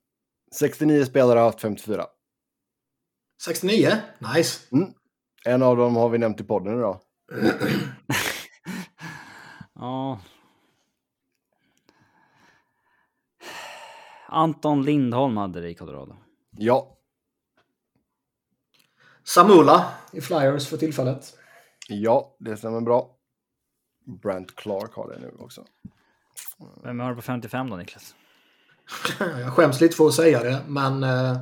69 spelare har haft 54. 69. Nice. En av dem har vi nämnt i podden idag. Ja. Anton Lindholm hade det i Colorado. Ja, Samula i Flyers för tillfället. ja, det stämmer bra. Brent Clark har det nu också. Vem har du på 55 då Niklas? Jag skäms lite för att säga det, men... Eh,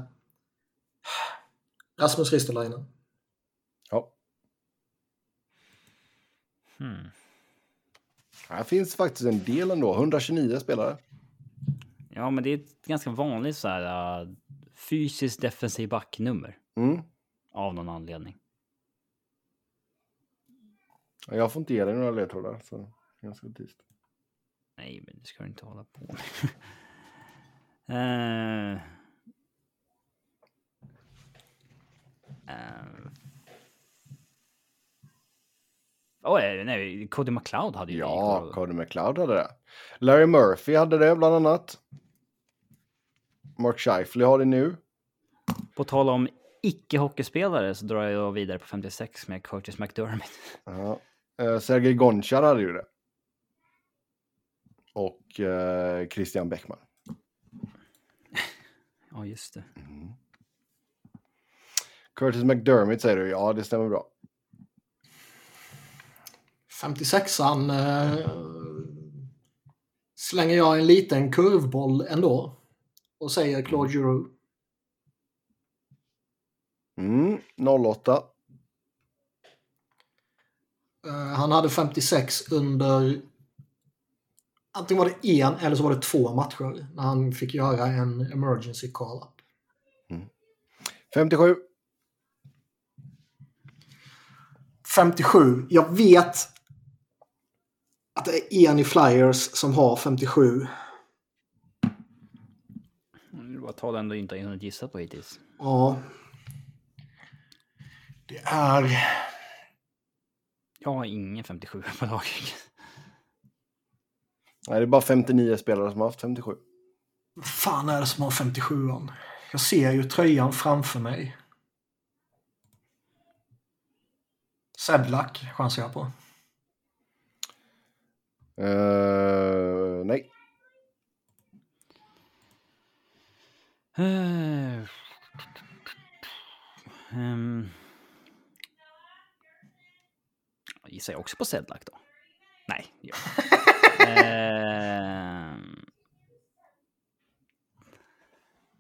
Rasmus Ristolainen. Ja, Hmm. här finns faktiskt en del ändå. 129 spelare. Ja, men det är ett ganska vanligt så här uh, fysiskt defensiv backnummer Mm. Av någon anledning. Jag får inte ge dig några ledtrådar. Så ganska tyst. Nej, men det ska du inte hålla på med. Eh. Eh. Oh, nej, Cody McLeod hade ju det Ja. Cody McLeod hade det. Larry Murphy hade det bland annat. Mark Scheifele har det nu. På tal om icke-hockeyspelare så drar jag vidare på 56 med Curtis McDermott. Ja. Eh, Sergej Gonchar hade ju det. Och eh, Christian Bäckman. Ja, just det. Curtis McDermott säger du, ja det stämmer bra. 56an eh, slänger jag en liten kurvboll ändå och säger Claude Giroux. Mm, 08. Eh, han hade 56 under antingen var det en eller så var det två matcher när han fick göra en emergency call-up. 57. 57. Jag vet att det är en i Flyers som har 57. Det var tal ändå inte hunnit gissa på hittills. Ja. Det är... Jag har ingen 57 på laget. Nej, det är bara 59 spelare som har haft 57. Vad fan är det som har 57an? Jag ser ju tröjan framför mig. Sedlak chansar jag på. Eh, nej. Uh, um, gissar jag också på Sedlak då? Nej. Ehm,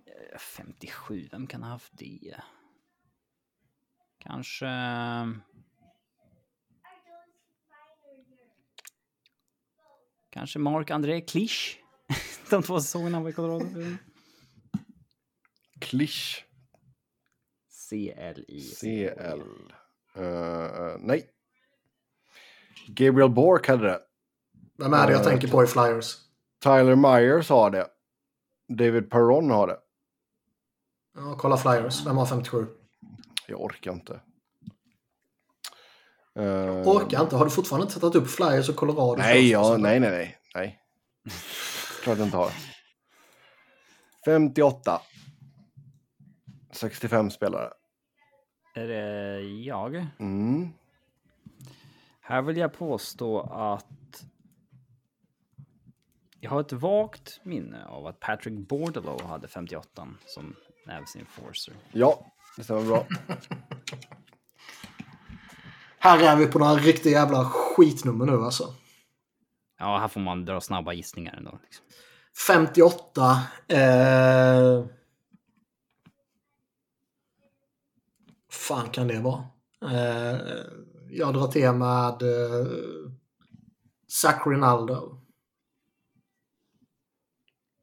eh, 57, vem kan ha haft det? Kanske... Kanske Mark-André Klisch? De två säsongerna han var i Colorado. Klisch. C-L-I. CL. Eh, nej. Gabriel Bork hade det. Vem är det jag Eh, tänker på i Flyers? Tyler Myers har det. David Perron har det. Ja, kolla Flyers. Vem har 57? Jag orkar inte. Eh, Orkar inte. Har du fortfarande inte tagit upp Flyers och Colorado? Nej, ja, nej, nej, nej. nej. Klart jag inte har. 58. 65 spelare. Är det jag? Mm. Här vill jag påstå att jag har ett vagt minne av att Patrick Bordelow hade 58 som Navs enforcer. Ja, det stämmer bra. Här är vi på några riktiga jävla skitnummer nu alltså. Ja, här får man dra snabba gissningar ändå. Liksom. 58. Eh... fan kan det vara? Eh... Jag drar till med eh... Zach Rinaldo.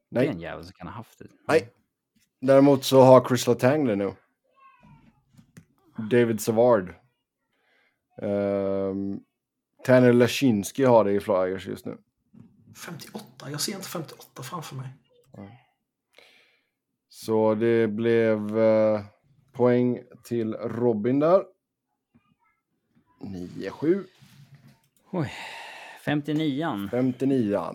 Det är Nej, en jävel som kan ha haft det. nej. Däremot så har Chris Letang det nu. David Savard. Um, Tanner Lashinsky har det i Flyers just nu. 58? Jag ser inte 58 framför mig. Så det blev eh, poäng till Robin där. 9-7. Oj. 59 59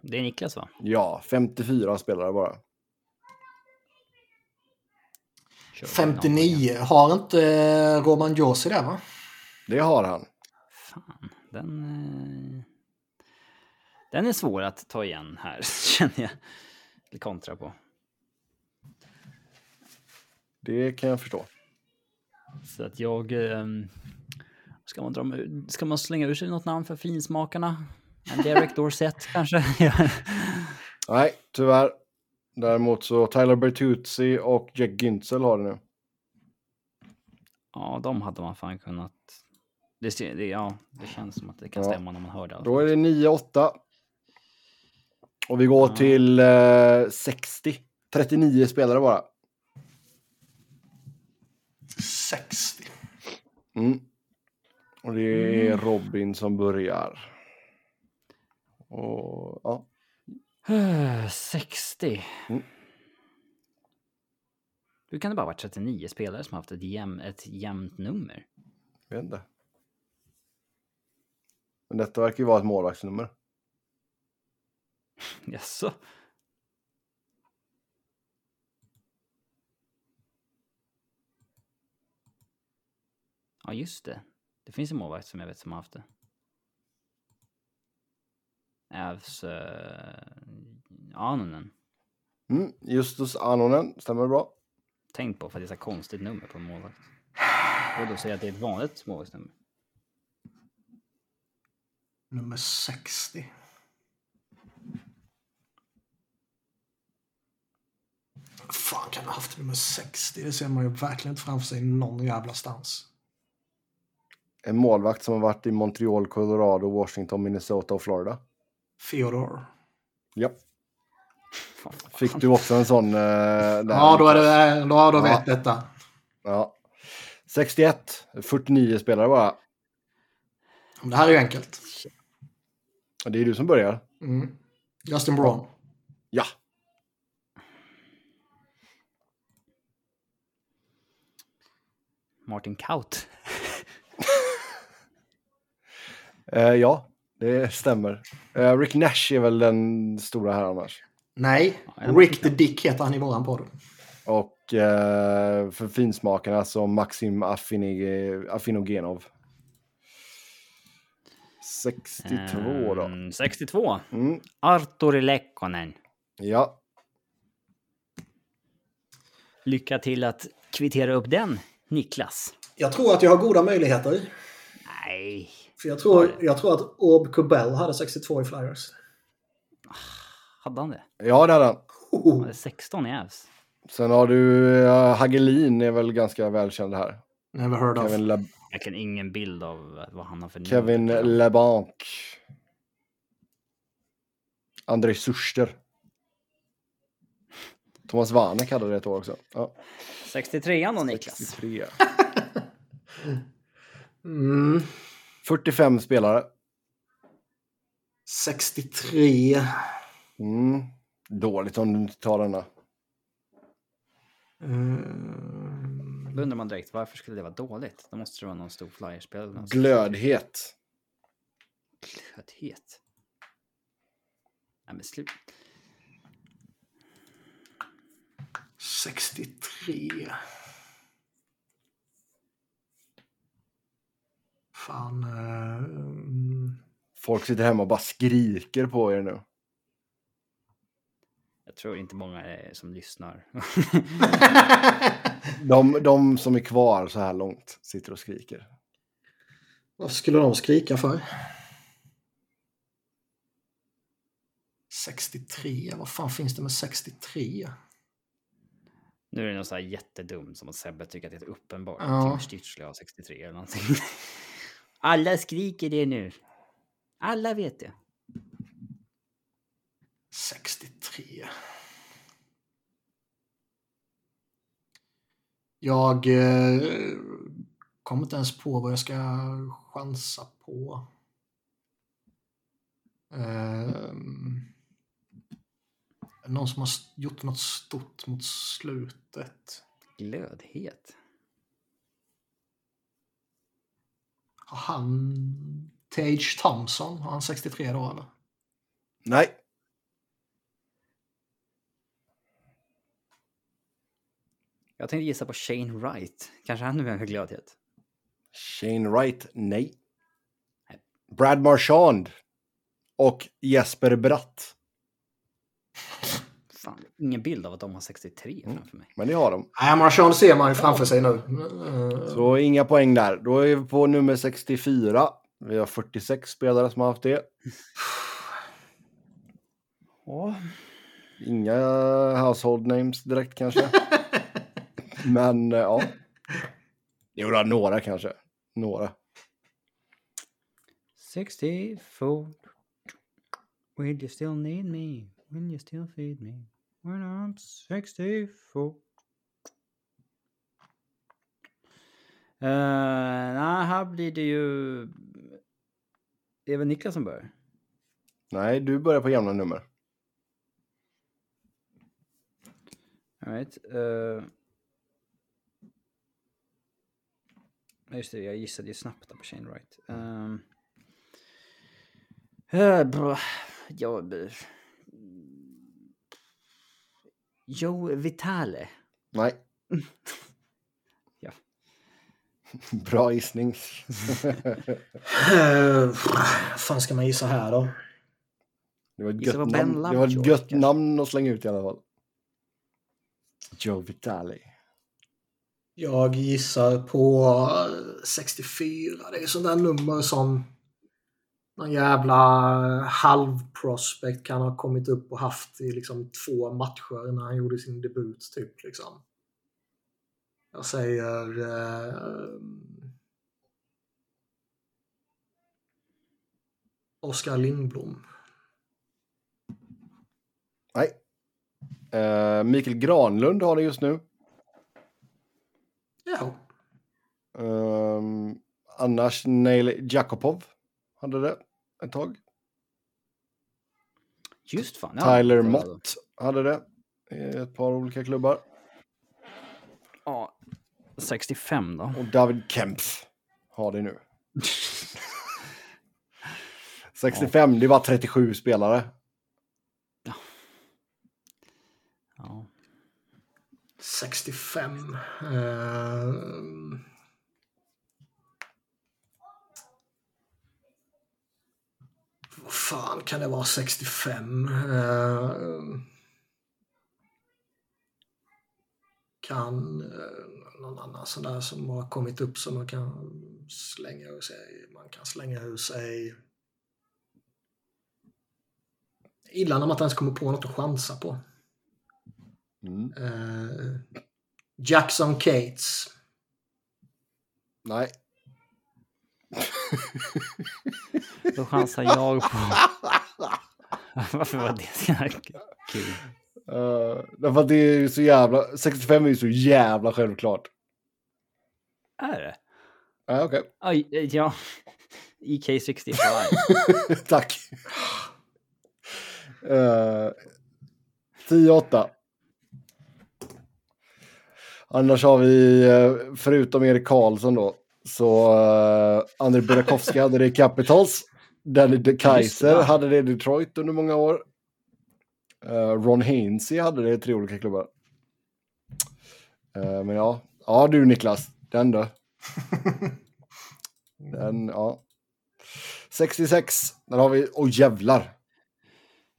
Det är Niklas va? Ja, 54 spelare bara. Kör 59. Har inte eh, Roman Josi det va? Det har han. Fan, den... eh, Den är svår att ta igen här, känner jag. Eller kontra på. Det kan jag förstå. Så att jag... ehm, Ska man, dra, med- ska man slänga ur sig något namn för finsmakarna? En Derek Dorsett kanske? Nej, tyvärr. Däremot så Tyler Bertuzzi och Jack Güntzel har det nu. ja, de hade man fan kunnat... Det, det, ja, det känns som att det kan Ja. stämma när man hör det. Då är det 9-8. Och vi går Ja. till eh, 60. 39 spelare bara. 60. Mm. Och det är Robin som börjar. Och ja. 60. Mm. Hur kan det bara vara 39 spelare som haft ett, jäm, ett jämnt nummer? Jag vet inte. Men detta verkar ju vara ett målvaktsnummer. Jaså? Ja, just det. Det finns en målvakt som jag vet som har haft det. Ävs... Uh, Anonen. Mm, Justus Anonen, stämmer bra. Tänk på för att det är så konstigt nummer på en målvakt. Och då säger jag att det är ett vanligt målvaktsnummer. Nummer 60. Vad fan kan ha haft nummer 60? Det ser man ju verkligen inte framför sig någon jävla stans. En målvakt som har varit i Montreal, Colorado, Washington, Minnesota och Florida. Theodore. Ja. Fick du också en sån? Där? Ja, då är det... Då, då Ja. vet detta. Ja. 61, 49 spelare bara. Det här är ju enkelt. Det är du som börjar. Mm. Justin Braun. Ja. Martin Kaut. Eh, ja, det stämmer. Eh, Rick Nash är väl den stora här annars. Nej, Rick the Dick heter han i våran podd. Och eh, för finsmakarna som Maxim Affinig- Affinogenov. 62 då. Ehm, 62. Mm. Arturi Lekkonen. Ja, Lycka till att kvittera upp den, Niklas. Jag tror att jag har goda möjligheter. Nej. För jag tror, jag tror att Orb Cobell hade 62 i Flyers. Hade han det? ja det hade han. Han hade 16 i Ävs. Sen har du uh, Hagelin är väl ganska välkänd här. Never heard of. Kevin, Le- Verkligen ingen bild av vad han har för Kevin. LeBanc. André Suster. Thomas Vanek hade det ett år också. Ja, 63 då Niklas. 63. Mm. 45 spelare. 63. Mm. Dåligt om du inte tar denna. Mm. Då undrar man direkt varför skulle det vara dåligt? Då måste det vara någon stor flyerspel. Glödhet. Glödhet. Nej men slut. 63. Fan. eh, mm. Folk sitter hemma och bara skriker på er nu. Jag tror inte många är som lyssnar. De, de som är kvar så här långt sitter och skriker. Varför skulle de skrika för? 63, vad fan finns det med 63? nu är det något så här jättedumt som att Sebbe tycker att det är uppenbart. Ja. Tim Stützle har 63 eller någonting. Alla skriker det nu. Alla vet det. 63. Jag eh, kommer inte ens på vad jag ska chansa på. Ehm, någon som har gjort något stort mot slutet. Glödhet. Har han Tage Thompson? Har han 63 då eller? Nej, Jag tänkte gissa på Shane Wright. Kanske han nu är med glödhet. Shane Wright, nej. Brad Marchand och Jesper Bratt. Fan, ingen bild av att de har 63 framför mig. Men det har de. Nej, Marchand ser man ju framför sig nu. Så inga poäng där. Då är vi på nummer 64. Vi har 46 spelare som har haft det. Inga household names direkt kanske. Men eh, ja. Jo, då, några kanske. Några. 64. Will you still need me? Will you still feed me? When I'm 64. Uh, nej, här blir det ju... Det är väl Niklas som börjar? Nej, du börjar på jämna nummer. All right. Uh... Just det, jag gissade ju snabbt på Shane Wright. Um... Eh, bra. Ja, b- Joe Vitale. Nej. Ja. Bra gissning. Uh, fan ska man gissa här då? Det var ett gött, namn. Det var ett Lovejoy, gött namn att slänga ut i alla fall. Joe Vitale. Jag gissar på eh, 64. Det är sånt där nummer som någon jävla halvprospect kan ha kommit upp och haft i liksom två matcher när han gjorde sin debut. typ liksom. Jag säger... Eh, Oskar Lindblom. Nej. Eh, Mikael Granlund har det just nu. Ja. Um, annars Neil Jakobov hade det ett tag. Just fan. ja. Tyler. Mott hade det i ett par olika klubbar. Ja, 65 då. Och David Kempf har det nu. 65, det var 37 spelare. Ja. 65. Eh, fan kan det vara 65? Eh, kan eh, någon annan sån där som har kommit upp som man kan slänga ur sig. Man kan slänga ur sig. Illa när man inte ens kommer på något att chansa på. Mm. Eh, Jackson Cates. Nej. Då chansar jag på... Varför var det så jävla kul? Uh, att det är ju så jävla... 65 är ju så jävla självklart. Är det? Okej. Aj, eh, ja. EK65. Tack. Uh, 10-8. Annars har vi, eh, förutom Erik Karlsson då, så uh, Andrei Burakovsky hade det i Capitals. Danny de Kaiser ja. hade det i Detroit under många år. Uh, Ron Hainsey hade det i tre olika klubbar. Uh, men ja, ja du Niklas, den då. Den, ja. 66, där har vi, åh jävlar,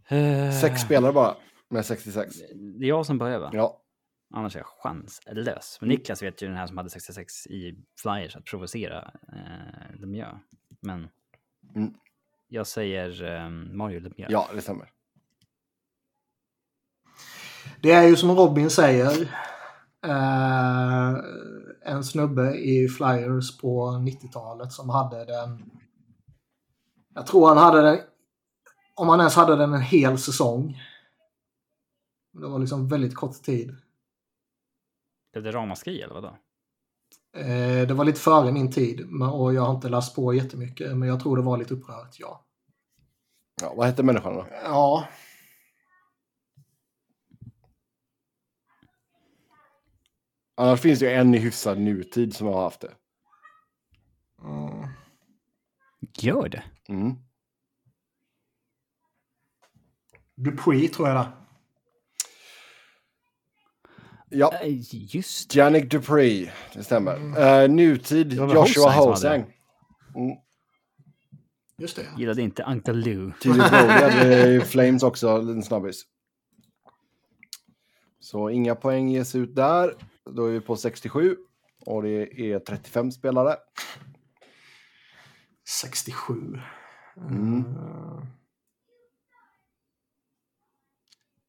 Eh, sex spelare bara med 66. Det är jag som börjar va? Ja, Annars är jag chanslös. Men Niklas vet ju den här som hade 66 i Flyers att provocera eh, Lemieux. Men Mm. jag säger eh, Mario Lemieux. ja det stämmer. Det är ju som Robin säger. Eh, en snubbe i Flyers på 90-talet som hade den. Jag tror han hade den. Om han ens hade den en hel säsong. Det var liksom väldigt kort tid. Blev det ramaskri eller vadå? Eh, det var lite före min tid men- och jag har inte läst på jättemycket men jag tror det var lite upprört, ja. Ja, vad hette människan då? Ja. Annars finns det ju en i hyfsad nutid som har haft det. Mm. Gör det? Mm. Dupree tror jag det. Ja, Eh, Just Jannik Dupree, det stämmer. Eh, nutid, Det Joshua Hosang. Mm. Just det. gillade inte Uncle Lou. Tidigt hade i Flames också, en liten snabbis. Så inga poäng ges ut där. Då är vi på 67. Och det är 35 spelare. 67. Mm. Eh,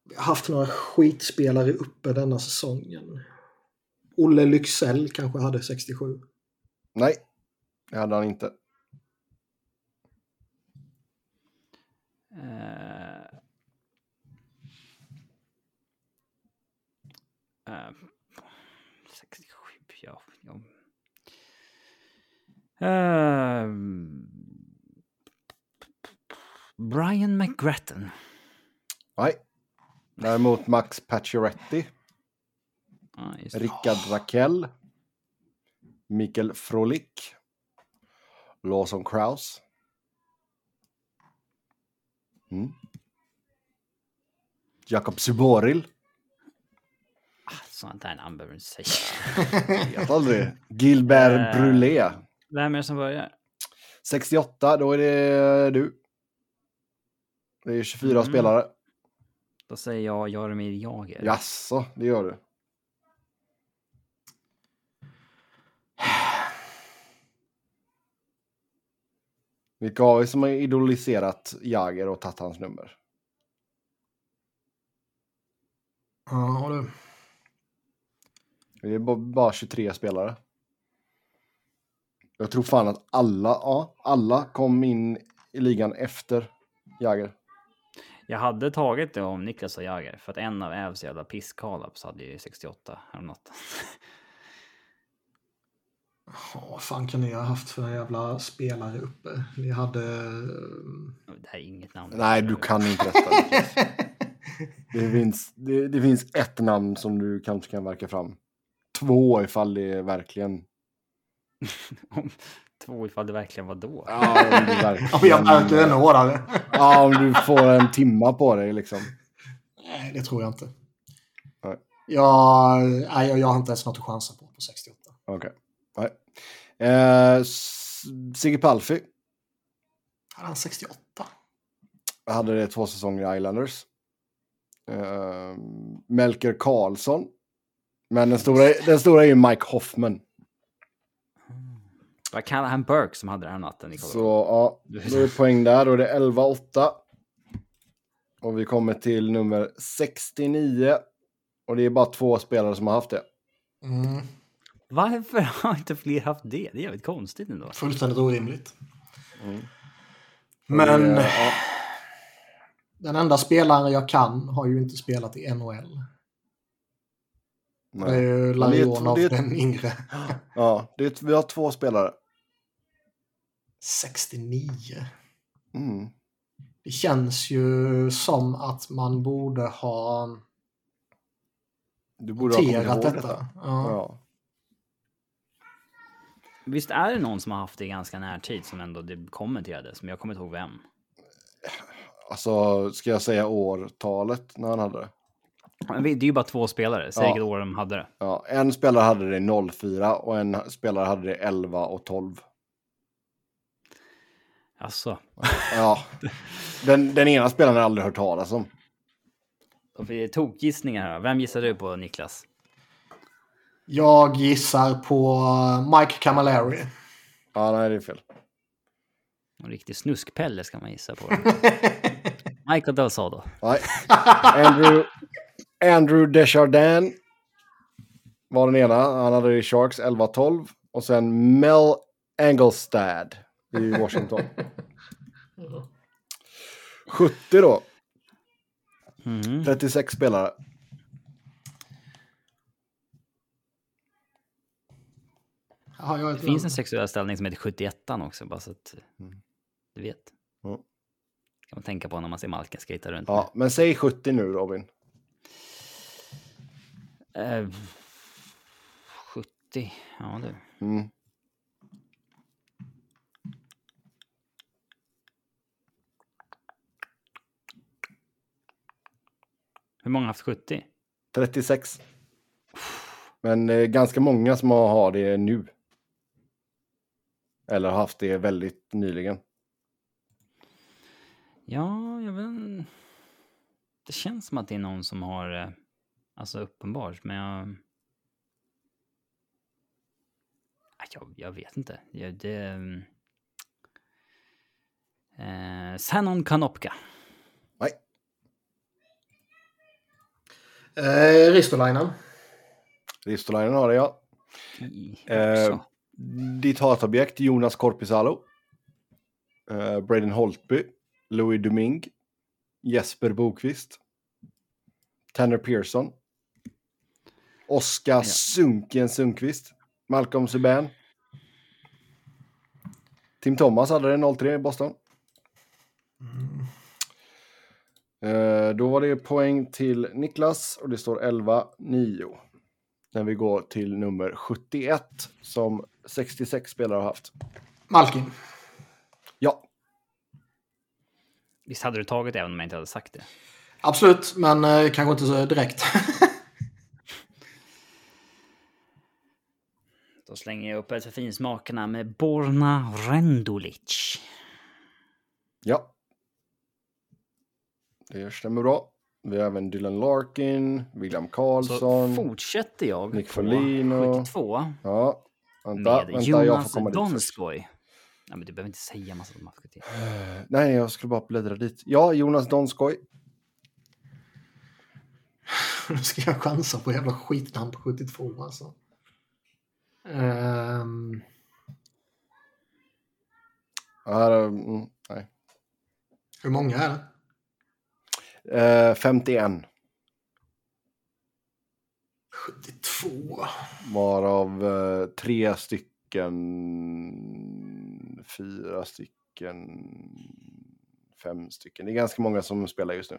Vi har haft några skitspelare uppe denna säsongen. Olle Lycksell kanske hade 67. Nej, det hade han inte. Eh, eh, 67, ja. ja. Eh, Brian McGrattan. Nej. Däremot Max Pacioretty, det. Rickard Rakell, Mikael Frolik, Lawson Kraus, Mm. Jakob Suboril. Ah, Sånt där namn behöver du inte säga. Vet aldrig. Gilbert Eh. Brulé. Vem är det som börjar? 68, då är det du. Det är 24 Mm. spelare. Då säger jag Jaromir Jagr. Jaså, det gör du. Vilka har vi som har idoliserat Jagger och tagit hans nummer? Ja, du. Det är ba- bara 23 spelare. Jag tror fan att alla, ja, alla kom in i ligan efter Jagger. Jag hade tagit det om Niklas och Jagr för att en av Ävs jävla pisskalaps hade ju 68 häromnatten. Ja, vad fan kan ni ha haft för jävla spelare uppe? Ni hade... Det här är inget namn. Nej, du kan inte detta. Det, finns, det, det finns ett namn som du kanske kan verka fram. Två ifall det är verkligen... Om Två ifall det verkligen var då. Ja, om du verkligen, Ja, jag märker ännu hårdare. Ja, om du får en timma på dig liksom. Nej, det tror jag inte. Nej. Jag, nej, jag, jag har inte ens något att chansa på på 68. Okej. Nej. Eh, Sigge Palfi Hade han 68? hade det två säsonger i Islanders. Eh, Melker Karlsson. Men den stora, den stora är ju Mike Hoffman. Vad kallar han Burke som hade den här natten i Så ja, då är det poäng där. Då är det 11-8. Och vi kommer till nummer 69. Och det är bara två spelare som har haft det. Mm, Varför har inte fler haft det? Det är jävligt konstigt ändå. fullständigt orimligt. Mm. Men Och det- ja, den enda spelaren jag kan har ju inte spelat i NHL. Det är nej. ju det är Larionov, det är ett- den yngre. ja det är, vi har två spelare. 69. Mm. Det känns ju som att man borde ha Du borde ha kommit noterat ihåg detta. detta. Ja. Ja. Visst är det någon som har haft det i ganska närtid som ändå det kommenterades, men jag kommer inte ihåg vem. Alltså, ska jag säga årtalet när han hade det? Det är ju bara två spelare, säg Ja. vilket år de hade det. Ja, en spelare hade det 04 och en spelare hade det 11 och 12. Alltså, Ja, den, den ena spelaren har jag aldrig hört talas om. tokgissningar här. Vem gissar du på Niklas? Jag gissar på Mike Camilleri. Ja, nej, det är fel. En riktig snuskpelle ska man gissa på. Michael Del Sado. Nej. Andrew, Andrew Desjardins var den ena. Han hade i Sharks 11-12. Och sen Mel Angelstad i Washington. 70 då. Mhm. 36 spelare. Det finns en sexuell ställning som heter 71 också, bara så att du vet. Ja. kan man tänka på när man ser Malken skejta runt. Ja, men säg 70 nu Robin. Eh, 70, ja du. Mm. Hur många har haft 70? 36. Men är ganska många som har har det nu. Eller har haft det väldigt nyligen. Ja, jag vet. Det känns som att det är någon som har, eh, alltså uppenbart, men jag... Nej, Jag, jag vet inte. Jag, det... mm. Eh, Sanon Kanopka. Eh, Ristolainen. Ristolainen har det ja. Eh, ditt hatobjekt Jonas Korpisalo. Eh, Braden Holtby. Louis Duming. Jesper Bokvist. Tanner Pearson. Oskar Ja. Sunken Sundqvist. Malcolm Subban. Tim Thomas hade det 0-3 i Boston. Eh, då var det poäng till Niklas och det står 11-9. När vi går till nummer 71 som 66 spelare har haft. Malkin. Ja, Visst hade du tagit även om jag inte hade sagt det? Absolut, men eh, kanske inte så direkt. Då slänger jag upp ett för finsmakerna med Borna Rendulic. Ja. Det stämmer bra. Vi har även Dylan Larkin, William Så Karlsson. fortsätter jag Nick på Foligno. 72 Ja, vänta, med vänta, jag Jonas får komma dit. Donskoj. Nej, men du behöver inte säga massa till. Eh, Nej, jag skulle bara bläddra dit. Ja, Jonas Donskoj. nu ska jag chansa på jävla skitnamn på 72 alltså. Ehm, Här, mm, nej. hur många är det? Eh, 51, 72. varav eh, tre stycken, fyra stycken, fem stycken. Det är ganska många som spelar just nu.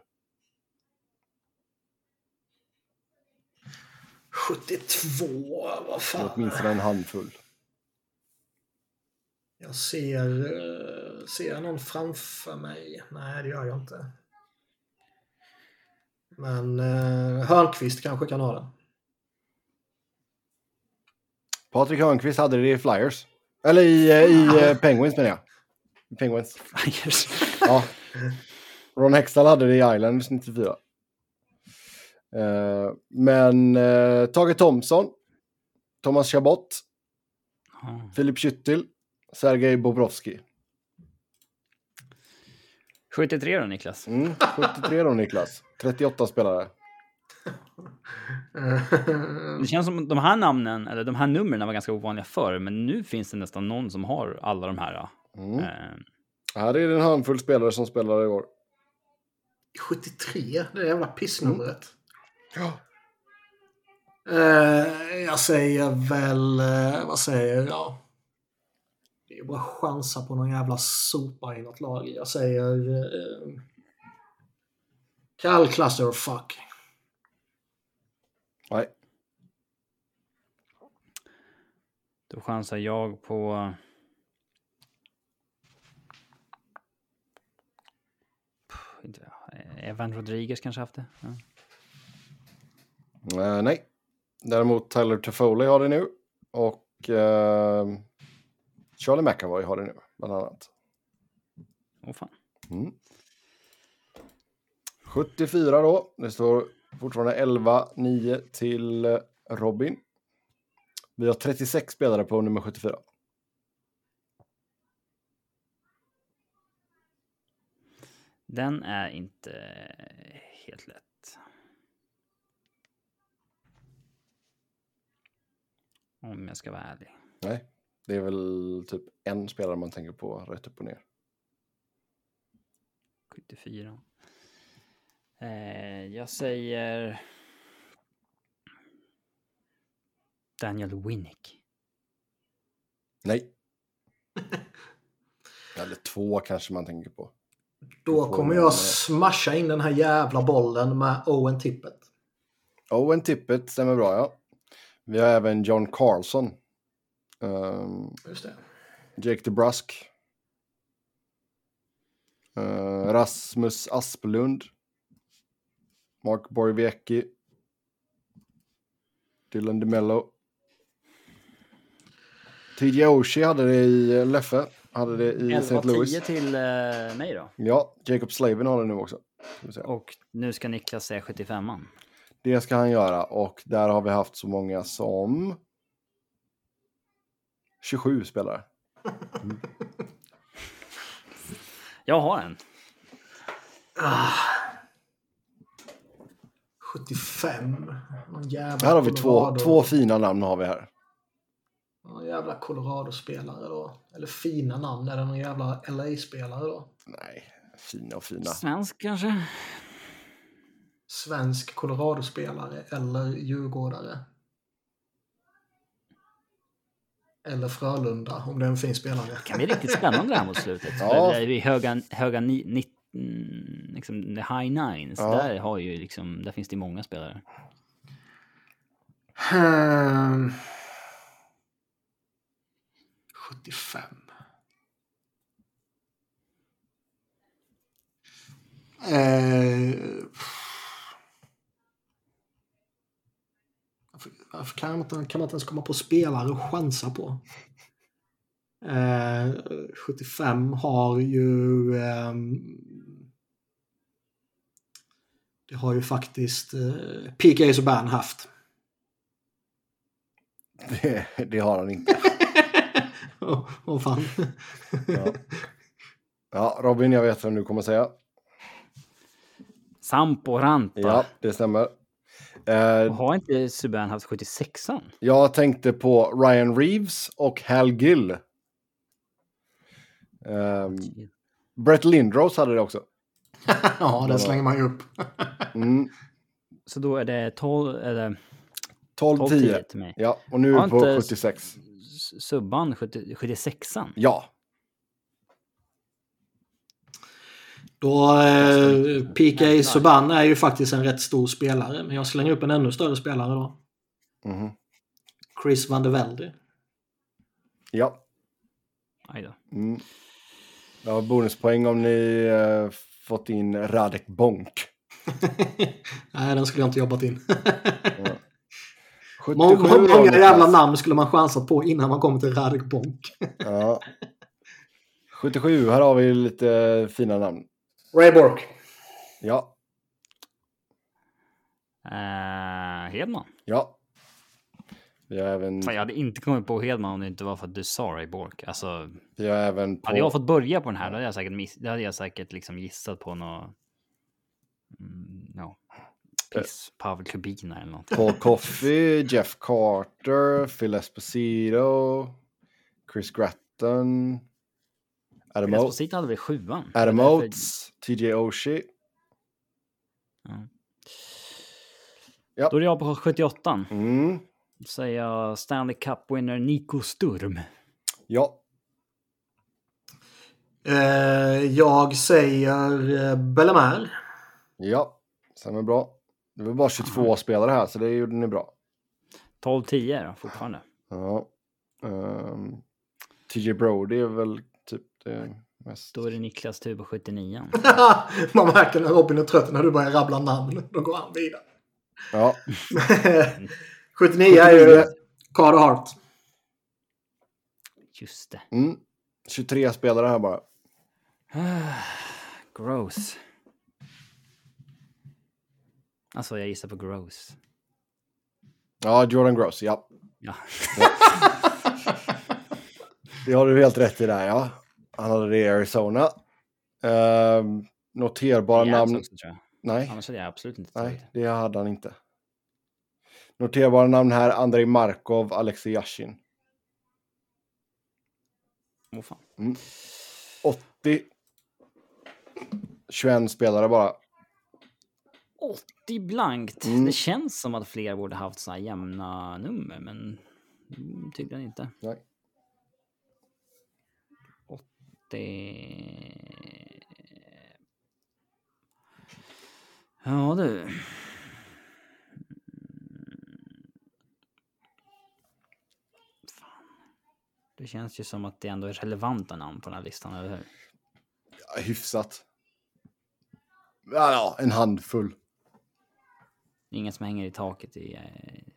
72, vad fan. åtminstone en handfull. Jag ser, eh, ser jag någon framför mig? Nej, det gör jag inte. Men uh, Hörnqvist kanske kan ha det. Patrik Hörnqvist hade det i Flyers. Eller i, eh, i eh, Penguins menar jag. Penguins. Flyers. Ja. Ron Hextall hade det i Islanders 94. Eh, men eh, Tage Thompson, Thomas Chabot. Filip Schüttil, Sergej Bobrovski. 73 då Niklas. Mm, 73 då Niklas. 38 spelare. Det känns som de här namnen, eller de här numren var ganska ovanliga förr, men nu finns det nästan någon som har alla de här. Mm. Eh, Här är det en handfull spelare som spelade i år. 73, det jävla pissnumret. Ja. Eh, jag säger väl, eh, vad säger jag? Det är bara att chansa på någon jävla sopa i något lag. Jag säger... Eh, Kall Clusterfuck. Nej. då chansar jag på... Eh, Evan Rodriguez kanske haft det? Ja. Eh, nej. Däremot Tyler Toffoli har det nu. Och eh, Charlie McAvoy har det nu, bland annat. Åh fan. Mm. 74 då. Det står fortfarande 11-9 till eh, Robin. Vi har 36 spelare på nummer 74. Den är inte helt lätt. Om jag ska vara ärlig. Nej, det är väl typ en spelare man tänker på rätt upp och ner. 74. Eh, jag säger... Daniel Winnick. Nej. Eller två kanske man tänker på. Då kommer jag smasha in den här jävla bollen med Owen Tippet. Owen Tippett stämmer bra, ja. Vi har även John Carlson. Um, Just det. Jake DeBrusk. Uh, Rasmus Asplund. Mark Borgvecki. Dylan DeMello. TJ Oshie hade det i Leffe. Hade det i St. 11-10 Louis. till eh, mig då. Ja, Jacob Slavin har det nu också. Och nu ska Niklas säga 75an. Det ska han göra och där har vi haft så många som 27 spelare. Jag har en. Ah. 75. Någon jävla Här har vi två, två fina namn har vi här. Någon jävla Colorado-spelare då. Eller fina namn. Är det någon jävla LA-spelare då? Nej, fina och fina. Svensk kanske? Svensk Colorado-spelare eller djurgårdare. Eller Frölunda om det är en fin spelare. Det kan bli riktigt spännande här mot slutet. Ja. Det är höga, höga ni, ni, mm, liksom, the high nines. Ja. Där, har ju liksom, där finns det många spelare. Hmm. 75. Eh, varför, kan, man kan man inte ens komma på spelare och chansa på? Eh, 75 har ju... ehm, det har ju faktiskt eh, PK Subban haft. Det, det har han inte. Åh oh, fan. Ja. ja, Robin, jag vet vad du kommer säga. Sampo Ranta. Ja, det stämmer. Eh, har inte Subban haft 76an? jag tänkte på Ryan Reeves och Hal Gill. Um, Brett Lindros hade det också. ja, det slänger man ju upp. Mm, Så då är det 12, eller 12-10. 12-10 till mig. Ja, och nu är vi på inte- 76. S- Subban 70 76an? Ja, Då eh, PK Subban är ju faktiskt en rätt stor spelare. Men jag slänger upp en ännu större spelare då. mhm. Chris van der Velde. ja. Mm. Jag har bonuspoäng om ni eh, fått in Radek Bonk. Nej, den skulle jag inte jobbat in. 77 Många, många jävla namn skulle man chansa på innan man kommer till Radek Bonk. Ja. 77, här har vi lite fina namn. Ray Bork. Ja, Uh, Hedman. ja. Vi har även, Fan, jag hade inte kommit på Hedman om det inte var för att du sa Ray Bork. Alltså, vi har även på... hade jag fått börja på den här då hade jag säkert, miss, då hade jag säkert liksom gissat på något... Mm, no. Piss, Pavel Kubina eller något. Paul Coffey, Jeff Carter, Phil Esposito, Chris Gratton, Adam, O- Esposito hade väl sjuan? Adam Oates, TJ Oshie. Ja. Ja. Då är jag på 78. Mm. Då säger jag Stanley Cup-winner Nico Sturm. Ja, Eh, jag säger eh, Bellemare. ja, stämmer bra. Det var bara 22 spelare här, så det gjorde ni bra. 12-10 då, fortfarande. Ja. Um, TJ Brody är väl det mest... Då är det Niklas tur på 79. man märker när Robin är trött när du börjar rabbla namn. Då går han vidare. Ja, 79 är ju Carter Hart. Just det. mm. 23 spelare här bara. Gross. Alltså, jag gissar på gross. Ja, Jordan Gross, ja. Ja. Det har du helt rätt i där, ja. Han hade det i Arizona. Um, noterbara namn... också. Nej, Annars hade jag absolut inte tagit nej, det hade han inte. Noterbara namn här, Andrei Markov, Alexei Yashin. Åh, fan. 80. 21 spelare bara. 80 blankt. Mm. Det känns som att fler borde haft så här jämna nummer, men mm, tydligen inte. Nej. 80... Ja du. Fan. Det känns ju som att det ändå är relevanta namn på den här listan, eller hur? Ja, hyfsat. Ja, ja, en handfull. Ingen som hänger i taket i eh,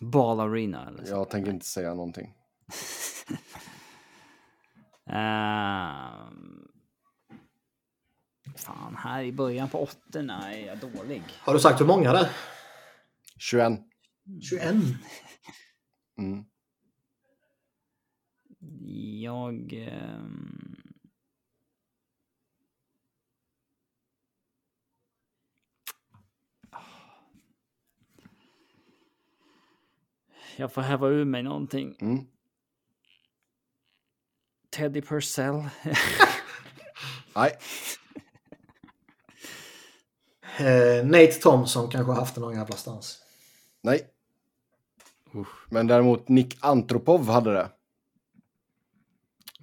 Ball Arena eller så. Jag tänker inte säga någonting. Ehm, fan, här i början på åttorna är jag dålig. Har du sagt hur många där? 21. 21. Mm. Jag... ehm, Jag får häva ur mig någonting. Mm. Teddy Purcell. Nej, Eh, Nate Thompson kanske har haft det någon jävla stans. nej. Men däremot Nick Antropov hade det.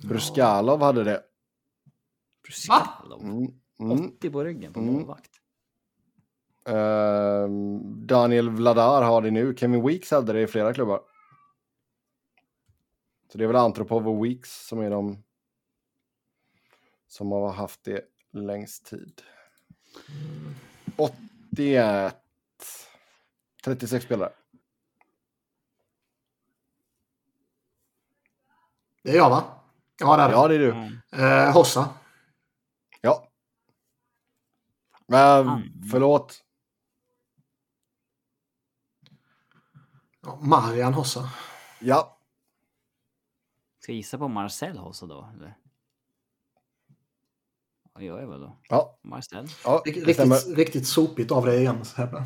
Bruskalov hade det. Bruskalov. Mm. Mm. 80 på ryggen på Mm. målvakt. Ehm, Daniel Vladar har det nu. Kevin Weeks hade det i flera klubbar. Så det är väl Antropov och Weeks som är de som har haft det längst tid. 81. 36 spelare. Det är jag va? Ja, det är det. Ja, det är du. Mm. Eh, Hossa. Ja. Men, Han. förlåt. Ja, Marian Hossa. Ja. Ska jag gissa på Marcel Hossa då? Eller? Vad gör jag väl då? Ja. Marcel? ja. Riktigt, riktigt sopigt av dig igen, Sebbe.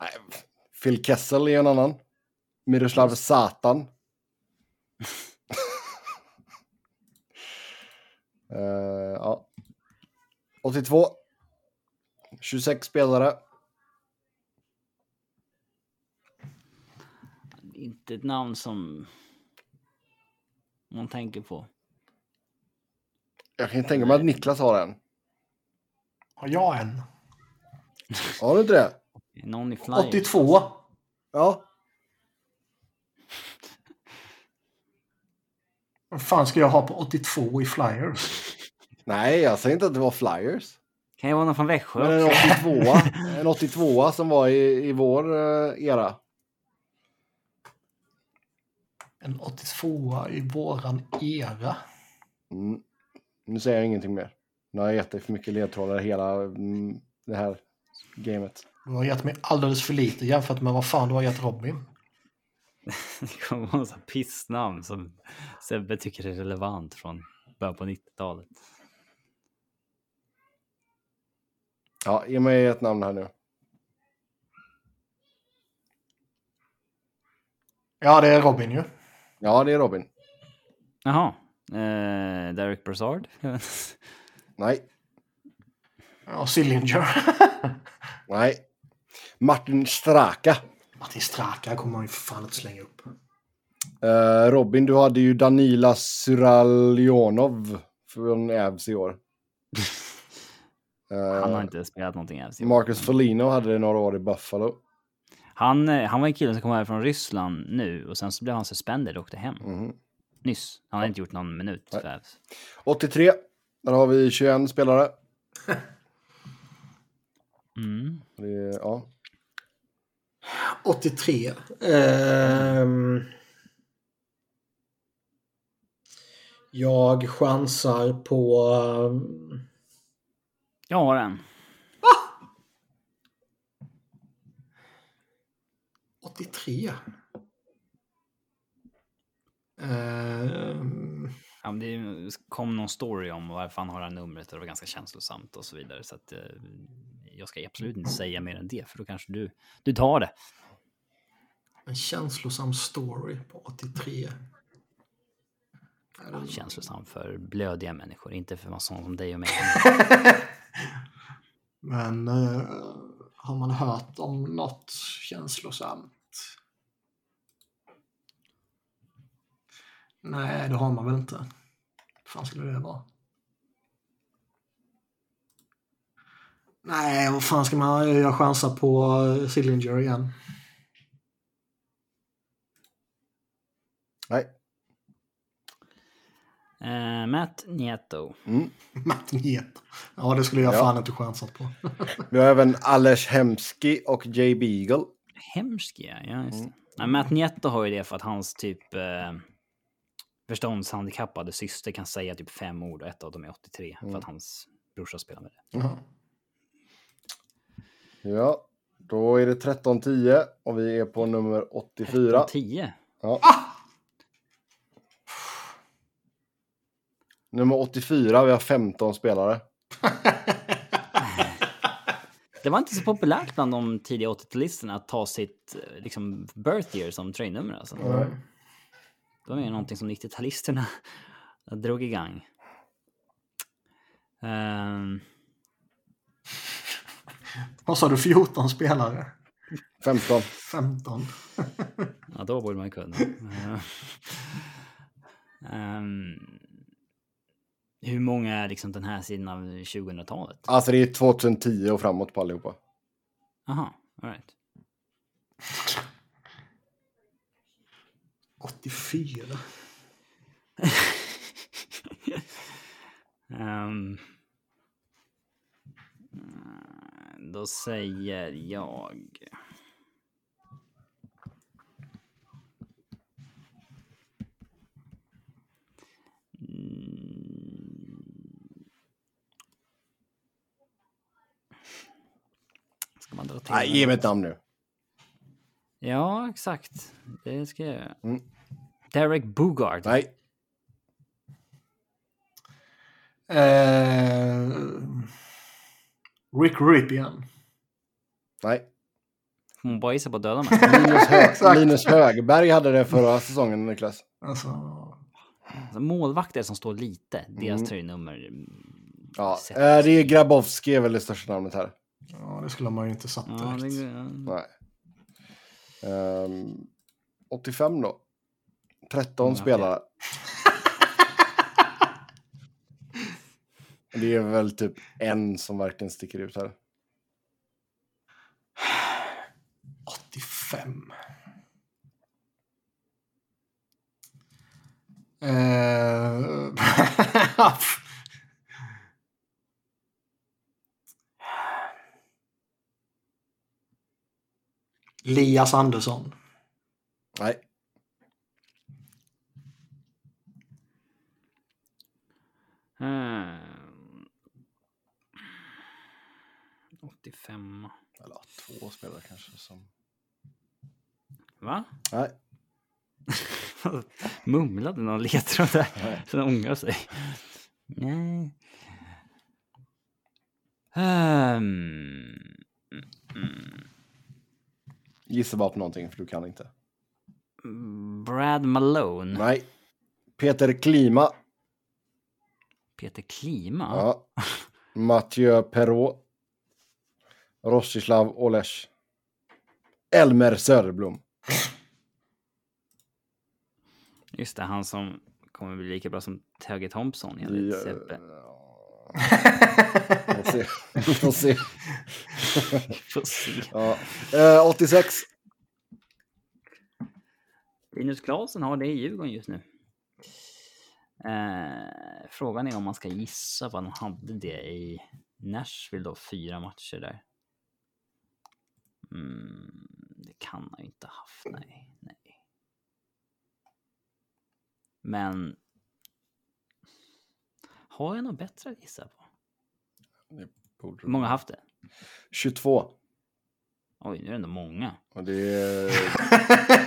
Nej, Phil Kessel är en annan. Miroslav Satan. Eh, ja. 82. 26 spelare. Inte ett namn som man tänker på. Jag kan tänka mig att Niklas har en. Har jag en? Har du inte det? Någon i Flyers? 82. Ja. Vad fan ska jag ha på 82 i Flyers? Nej, jag säger inte att det var Flyers. Kan ju vara någon från Växjö Men en också. 82 En 82 som var i, i vår eh, era. En 82 i våran era. Mm. Nu säger jag ingenting mer. Nu har jag gett dig för mycket ledtrådar hela mm, det här gamet. Du har gett mig alldeles för lite jämfört med vad fan du har gett Robin. Det kommer vara här pissnamn som Sebbe tycker är relevant från början på 90-talet. Ja, ge mig ett namn här nu. Ja, det är Robin ju. Ja, det är Robin. Jaha. Eh, Derek Brassard? Nej, Ja, Sillinger. nej. Martin Straka. Martin Straka kommer man ju för fan inte slänga upp. Eh, Robin, du hade ju Danila Suraljonov från Ävs i år. Eh, Han har inte spelat någonting ens. i år. Marcus Foligno hade det några år i Buffalo. Han, eh, han var en kille som kom här från Ryssland nu och sen så blev han suspended och åkte hem. Mhm. Nyss. Han har inte gjort någon minut för Avs. 83. Där har vi 21 spelare. Mm. Det ja. 83. Ehm... Jag chansar på... ehm, Jag har en. 83. Ehm... Ja, men det kom någon story om varför han har det här numret och det var ganska känslosamt och så vidare. Så att, eh, jag ska absolut inte säga mer än det, för då kanske du, du tar det. En känslosam story på 83. Ja, Känslosam för blödiga människor, inte för sådana som dig och mig. Men eh, har man hört om något känslosamt? Nej, det har man väl inte. Vad fan skulle det vara? Nej, vad fan ska man... Jag chansar på eh, Sillinger igen. Nej. Eh, Matt Nieto. Mm. Matt Nieto. Ja, det skulle jag Ja. fan inte chansat på. Vi har även Ales Hemski och Jay Beagle. Hemski, ja. just. Mm. Nej, Matt Nieto har ju det för att hans typ eh, förståndshandikappade syster kan säga typ fem ord och ett av dem är 83 för Mm. att hans brorsa spelar med det. Jaha. Ja, då är det 13-10 och vi är på nummer 84. 10. Ja. Nummer 84, vi har 15 spelare. Det var inte så populärt bland de tidiga 80-talisterna att ta sitt eh, liksom, birth year som tröjnummer. Alltså. Nej. Det var ju någonting som 90-talisterna drog igång. Um, Vad sa du? 14 spelare? 15. 15? ja, då borde man kunna. Ehm, hur många är liksom den här sidan av 2000-talet? Alltså det är 2010 och framåt på allihopa. Aha, alright. 84? Ehm, då säger jag... Ska man dra till? Nej, ge mig ett namn nu. Ja, exakt. Det ska jag göra. Mm. Derek Bugard. Nej. Eh, Rick Ripien. Nej. Får man bara gissa på döda med. Linus, Hö Exakt. Linus Högberg hade det förra säsongen, Niklas. Alltså, Alltså, målvakter som står lite, deras Mm. tröjnummer. Ja, Sätt. eh, det är Grabowski är väl det största namnet här. ja, det skulle man ju inte satt Ja, direkt. det, Nej. Ehm, 85 då. 13 Många spelare. Det är väl typ en som verkligen sticker ut här. 85. Eh, Lias Andersson. Nej. Ehm. 85. Eller två spelare kanske som... Va? Nej. Mumlade någon ledtråd där? Nej. Så den ångrar sig. Nej. Ehm. Mm. Gissa bara på någonting för du kan inte. Brad Malone. Nej. Peter Klima. Peter Klima. Ja. Mathieu Perrault. Rostislav Olesh. Elmer Söderblom. Just det, han som kommer bli lika bra som Tage Thompson enligt Ja. Sebbe. Får se. Får se. Får se. Ja. Eh, 86. Linus Klasen har det i Djurgården just nu. Eh, frågan är om man ska gissa vad han hade det i Nashville då, fyra matcher där. Mm, det kan han ju inte ha haft, nej. nej. Men... Har jag något bättre att gissa på? Hur många har haft det? 22. Oj, nu är det ändå många. Och det är...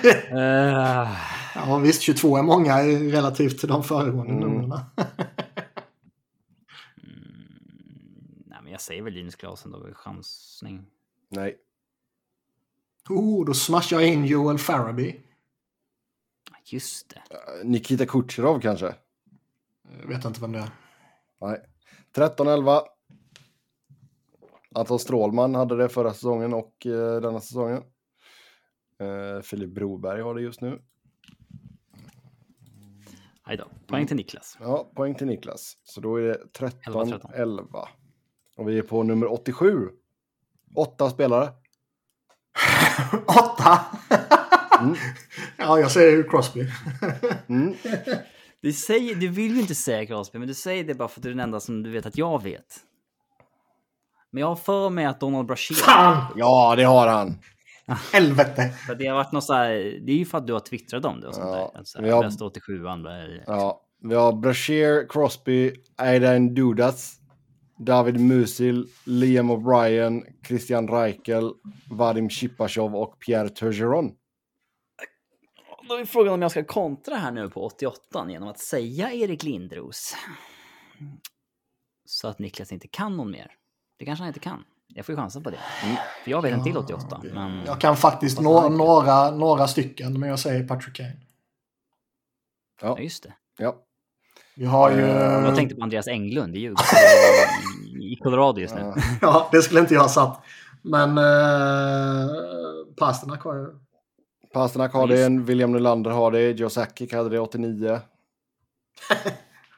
Eh, Ja visst, 22 är många relativt till de föregående Mm. numren. mm, nej, men jag säger väl Linus Klasen då, chansning. Nej. Oh, då smashar jag in Joel Farabee. Just det. Eh, Nikita Kucherov kanske? Jag vet inte vem det är. Nej. 13-11. Anton Strålman hade det förra säsongen och eh, denna säsongen. Eh, Filip Broberg har det just nu. Aj då. Poäng till Niklas. Ja, poäng till Niklas. Så då är det 11-13. 13-11. Och vi är på nummer 87. Åtta spelare. Åtta! Mm. ja, jag säger ju Crosby. Mm. Du, säger, du vill ju inte säga Crosby, men du säger det bara för att du är den enda som du vet att jag vet. Men jag har för mig att Donald Brashear... Fan! Ja, det har han. Helvete! För det har varit något så här, det är ju för att du har twittrat om det och sånt Ja, där. Alltså, jag- 87 andra. Ja, vi har Brashear, Crosby, Aidan Dudas, David Musil, Liam O'Brien, Christian Reichel, Vadim Chipachov och Pierre Turgeron. Då är frågan om jag ska kontra här nu på 88 genom att säga Erik Lindros. Så att Niklas inte kan någon mer. Det kanske han inte kan. Jag får ju chansen på det. För jag vet en till 88. Men... Jag kan faktiskt nå- några, några stycken, men jag säger Patrick Kane. Ja, Ja, just det. ja. Vi har ju... Eh, Jag tänkte på Andreas Englund i Djurgården. I Colorado just nu. Ja. Ja, det skulle inte jag ha satt. Men uh, Pasternak har ju... Pasternak har det, William Nylander har det, Joe Sakic hade det 89.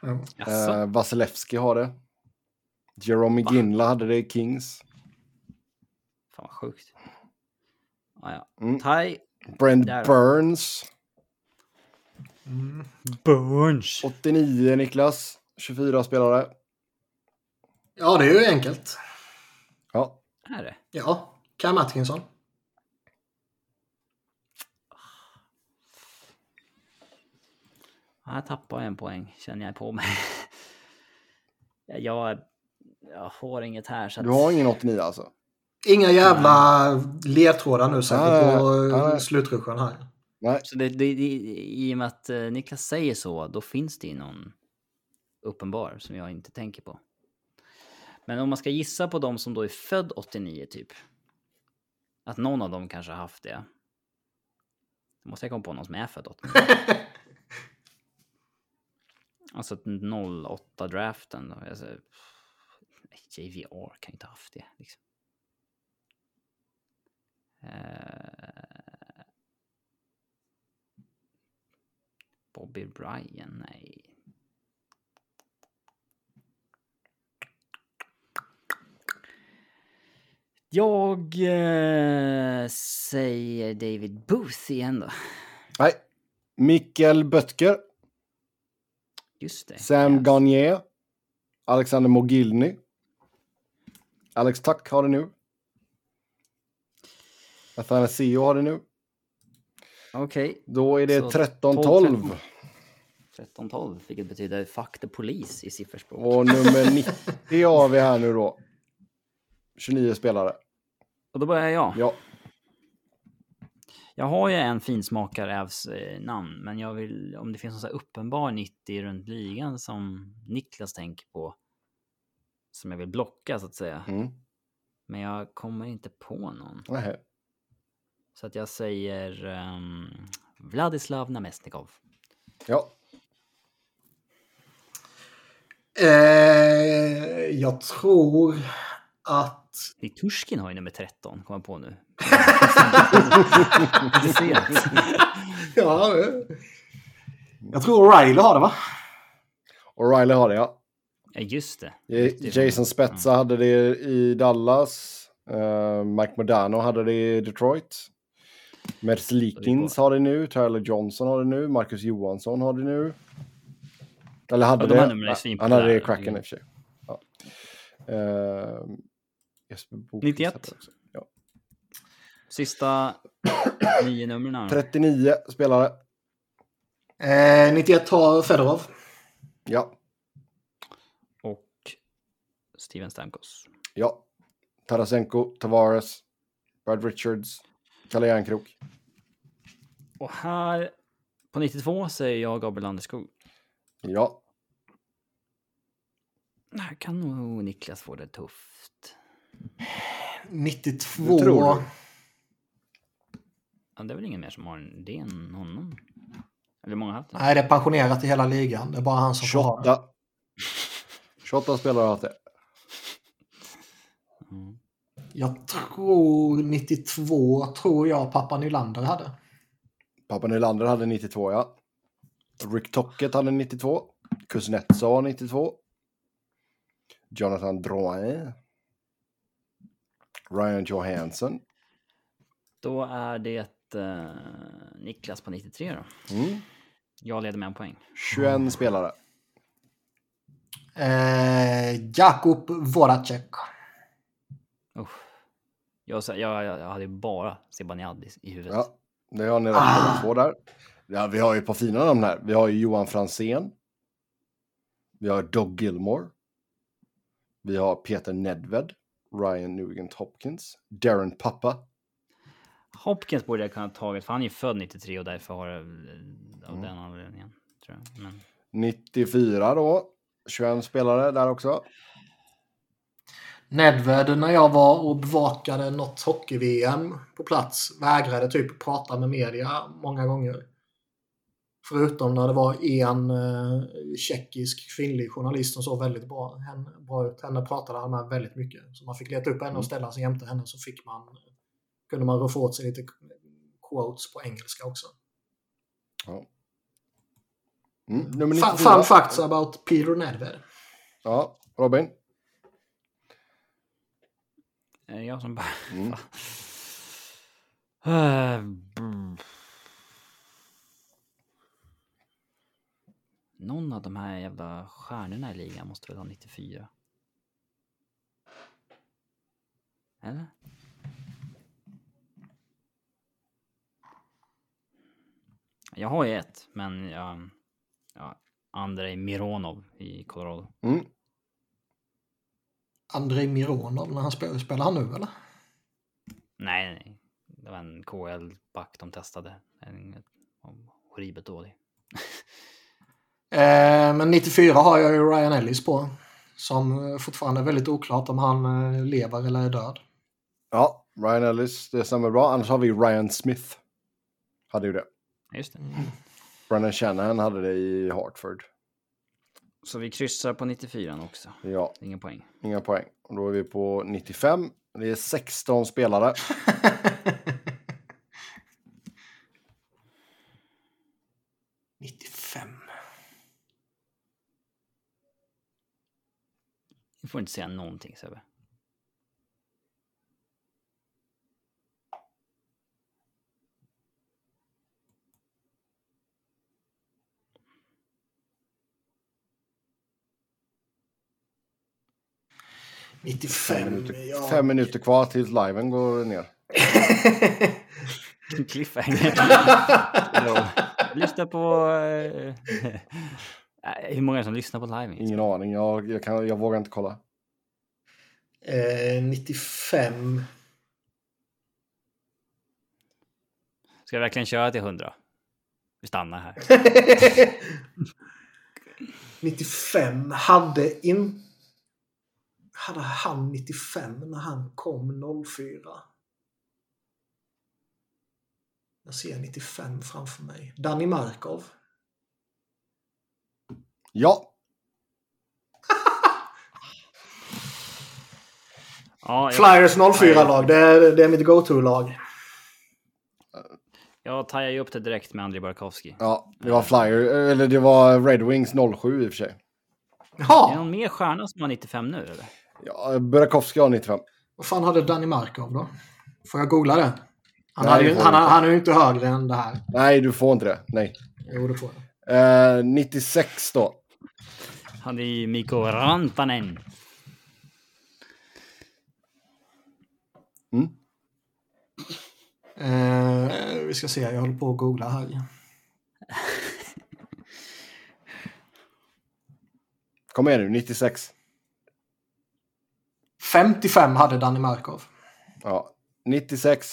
Ja. Eh, Vasilevski har det. Jerome Ginla hade det i Kings. Sjukt. Ah, ja. Mm. Ty Brent Där. Burns. Mm. Burns. 89 Niklas. 24 spelare. ja, det är ju enkelt. Ja. Är det? Ja, Cam Atkinson. Här tappar jag en poäng, känner jag på mig. jag, jag har inget här så att... Du har ingen 89 alltså? Inga jävla ledtrådar nu säkert på eh, slutruschen här. Nej. Så det, det, det, I och med att eh, Niklas säger så, då finns det ju någon uppenbar som jag inte tänker på. Men om man ska gissa på de som då är född 89 typ. Att någon av dem kanske har haft det. Då måste jag komma på någon som är född 89. alltså att 08-draften då. Alltså, JVR kan ju inte ha haft det. Liksom. Eh, Bobby Bryan, nej. Jag eh, säger David Booth igen då. Nej. Mikael Böttger, Just det. Sam yes. Gagné, Alexander Mogilny. Alex Tuck har det nu. Athanasio har det nu. Okej, Då är det Så 13-12. 13-12, vilket betyder fuck the police i sifferspråk. Och nummer 90 har vi här nu då. 29 spelare. Och då börjar jag. Ja. Jag har ju en finsmakar eh, namn, men jag vill, om det finns någon uppenbar 90 runt ligan som Niklas tänker på, som jag vill blocka så att säga. Mm. Men jag kommer inte på någon. Nähä. Så att jag säger ehm, Vladislav Namestnikov. Ja. Eh, jag tror att... Litushkin har ju nummer 13, kommer jag på nu. Ja, jag tror O'Reilly har det va? O'Reilly har det ja. Ja, just det. Jason Spezza hade det i Dallas. Eh, Mike Modano hade det i Detroit. Merzlikins har det nu. Tyler Johnson har det nu. Marcus Johansson har det nu. Eller hade Ja, de det. är Ja, Han hade det i. Kraken i och för sig. Ja. Eh, Jesper Boqvist 91. hade det också. Ja. Sista nio numren. 39 spelare. Eh, 91 har Fedorov. Ja. Och Steven Stamkos. Ja. Tarasenko, Tavares, Brad Richards, Kalle Järnkrok. Och här på 92 säger jag Gabriel Landeskog. Ja. Här kan nog Niklas få det tufft. 92. Det tror du. Ja, det är väl ingen mer som har det än honom? Eller många haft det? Nej, det är pensionerat i hela ligan. Det är bara han som får ha det. 28. 28 spelare har haft det. Mm. Jag tror 92 tror jag pappa Nylander hade. Pappa Nylander hade 92, ja. Rick Tocket hade 92. Kuznetsov har 92. Jonathan Drouin. Ryan Johansson. Då är det eh, Niklas på 93 då. Mm. Jag leder med en poäng. 21 spelare. Eh, Jakub Voracek. Usch. Jag, sa- jag, jag, jag hade ju bara Zibanejad i, huvudet. Ja, det har ni rätt ah. två där. Ja, vi har ju ett par fina namn här. Vi har ju Johan Fransén. Vi har Doug Gilmore. Vi har Peter Nedved. Ryan Nugent Hopkins. Darren Pappa. Hopkins borde jag kunna tagit, för han är ju född 93 och därför har jag Mm. av den anledningen. Tror jag. Men, 94 då. 21 spelare där också. Nedved när jag var och bevakade något hockey-VM på plats vägrade typ prata med media många gånger. Förutom när det var en eh, tjeckisk kvinnlig journalist som såg väldigt bra, henne, bra ut. Henne pratade han med väldigt mycket. Så man fick leta upp henne och ställa sig jämte henne så fick man, kunde man roffa åt sig lite quotes på engelska också. Ja. Mm, Fun, 94. fun facts about Peter Nedved. Ja, Robin. Är det jag som bara... Mm. Eh. Någon av de här jävla stjärnorna i ligan måste väl ha 94. Eller? Jag har ju ett, men jag... Ja, Andrei Mironov i Colorado. Mm. Andrei Mironov, när han spelar, spelar han nu eller? Nej, nej. Det var en KL-back de testade. En, horribelt dålig. Eh, men 94 har jag ju Ryan Ellis på. Som eh, fortfarande är väldigt oklart om han eh, lever eller är död. Ja, Ryan Ellis, det stämmer bra. Annars har vi Ryan Smith. Hade ju det. Just det. Brandon Shanahan hade det i Hartford. Så vi kryssar på 94 också. Ja, Ingen poäng. inga poäng. Och då är vi på 95. Det är 16 spelare. Du får inte säga någonting Sebbe. Fem 95, minuter, ja. fem minuter kvar tills liven går ner. Cliffhanger. Lyssna på... eh, hur många som lyssnar på live? Ingen aning, jag, jag, kan, jag vågar inte kolla. eh, 95. Ska jag verkligen köra till 100? Vi stannar här. 95 hade in... Hade han 95 när han kom 04? Jag ser 95 framför mig. Danny Markov. Ja, Ja, jag, Flyers 04-lag. Det är, det är mitt go-to-lag. jag tajar ju upp det direkt med Andrei Barkowski. ja, det var Flyer, eller det var Red Wings 07 i och för sig. Är det Ja, någon mer stjärna som har 95 nu eller? Ja, Burakovsky har 95. vad fan hade Danny Markov då? Får jag googla det? Han, Nej, ju, han, han är ju inte högre än det här. Nej, du får inte det. Nej. Jo, det får jag. Eh, 96 då. Han är ju Mikko Rantanen. Mm. Eh, vi ska se, jag håller på att googla här. Kom igen nu, 96. 55 hade Danny Markov. Ja, 96.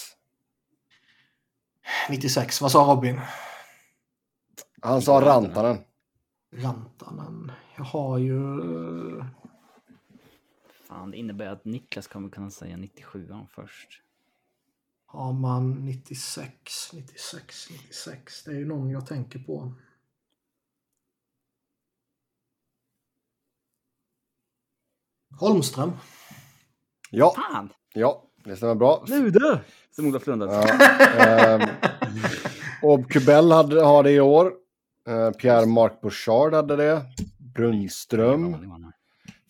96, vad sa Robin? Han sa Rantanen. Rantanen. Jag har ju... Fan, det innebär att Niklas kommer kunna säga 97 först. Har man 96, 96, 96. Det är ju någon jag tänker på. Holmström. Ja, Fan! ja, det stämmer bra. Nu du! Som Olof Lund alltså. Ja, ehm, och Kubell hade, har det i år. Eh, Pierre-Marc Bouchard hade det. Brunström.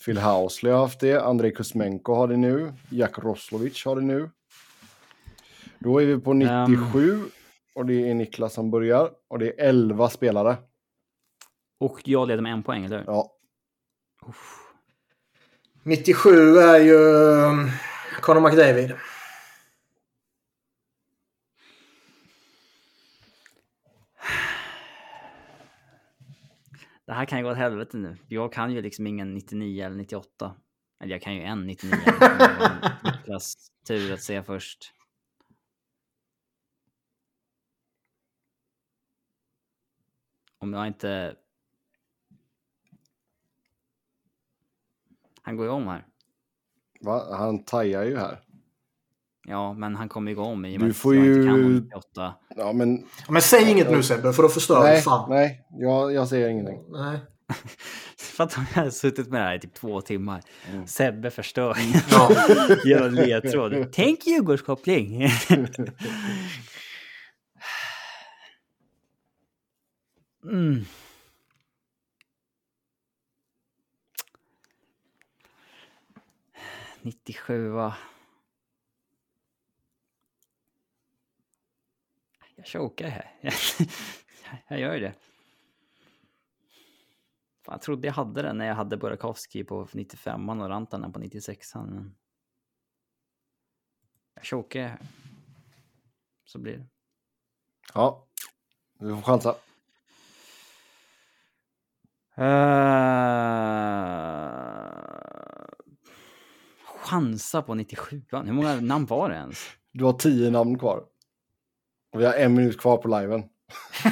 Phil Housley har haft det. Andrei Kuzmenko har det nu. Jack Roslovic har det nu. Då är vi på 97. Och det är Niklas som börjar. Och det är 11 spelare. Och jag leder med en poäng, eller hur? Ja, 97 är ju um, Conor McDavid. Det här kan ju gå åt helvete nu. Jag kan ju liksom ingen 99 eller 98. Eller jag kan ju en 99. Niklas tur att se först. Om jag inte... Han går ju om här. va? Han tajar ju här. Ja, men han kommer ju gå om i och Du med att får jag inte ju- kan 98. Ja, men Ja, Men säg inget nu Sebbe, för då förstör du nej, fan. nej, jag, jag säger ingenting. Nej. För att jag har suttit med det här i typ två timmar. Mm. Sebbe förstör Ja. genom ledtråd. Tänk Djurgårdskoppling! mm. Nittiosjua. Jag chokar här. jag gör det. Fan, jag trodde jag hade den när jag hade Burakovsky på 95 och Rantanen på 96 men... Jag chokar här. Så blir det. Ja, du får chansa. Uh... Chansa på 97 Hur många namn var det ens? Du har tio namn kvar. Och vi har en minut kvar på liven. Det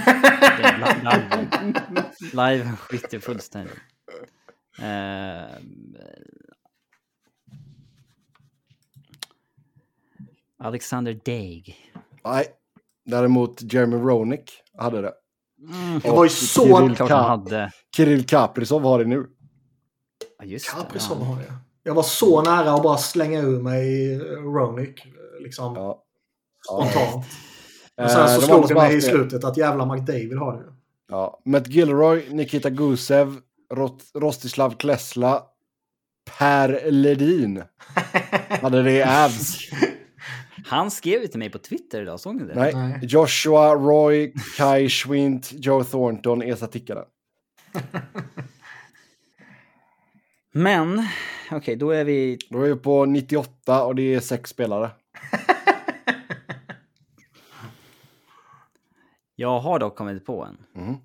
Liven. Skiter fullständigt. Uh... Alexander Daig. Nej, däremot Jeremy Roenick hade det. Mm. Det var ju så... Kirill Klart Ka- han hade. Kirill Kaprizov har det nu. Ja, just det. Kaprizov Ja. har jag. Jag var så nära att bara slänga ur mig Ronick. Liksom Ja. spontant. Eh, Och sen så de slog det mig i slutet att jävla McDavid har det. Ja. Matt Gilroy, Nikita Gusev, Rot- Rostislav Klesla, Per Ledin hade det Avs. Han skrev ju till mig på Twitter idag, såg ni det? Nej. Nej. Joshua, Roy, Kai Schwint, Joe Thornton, Esa Tikkanen. Men, okej, då är vi... Då är vi på 98 och det är sex spelare. Jag har dock kommit på en. Mhm.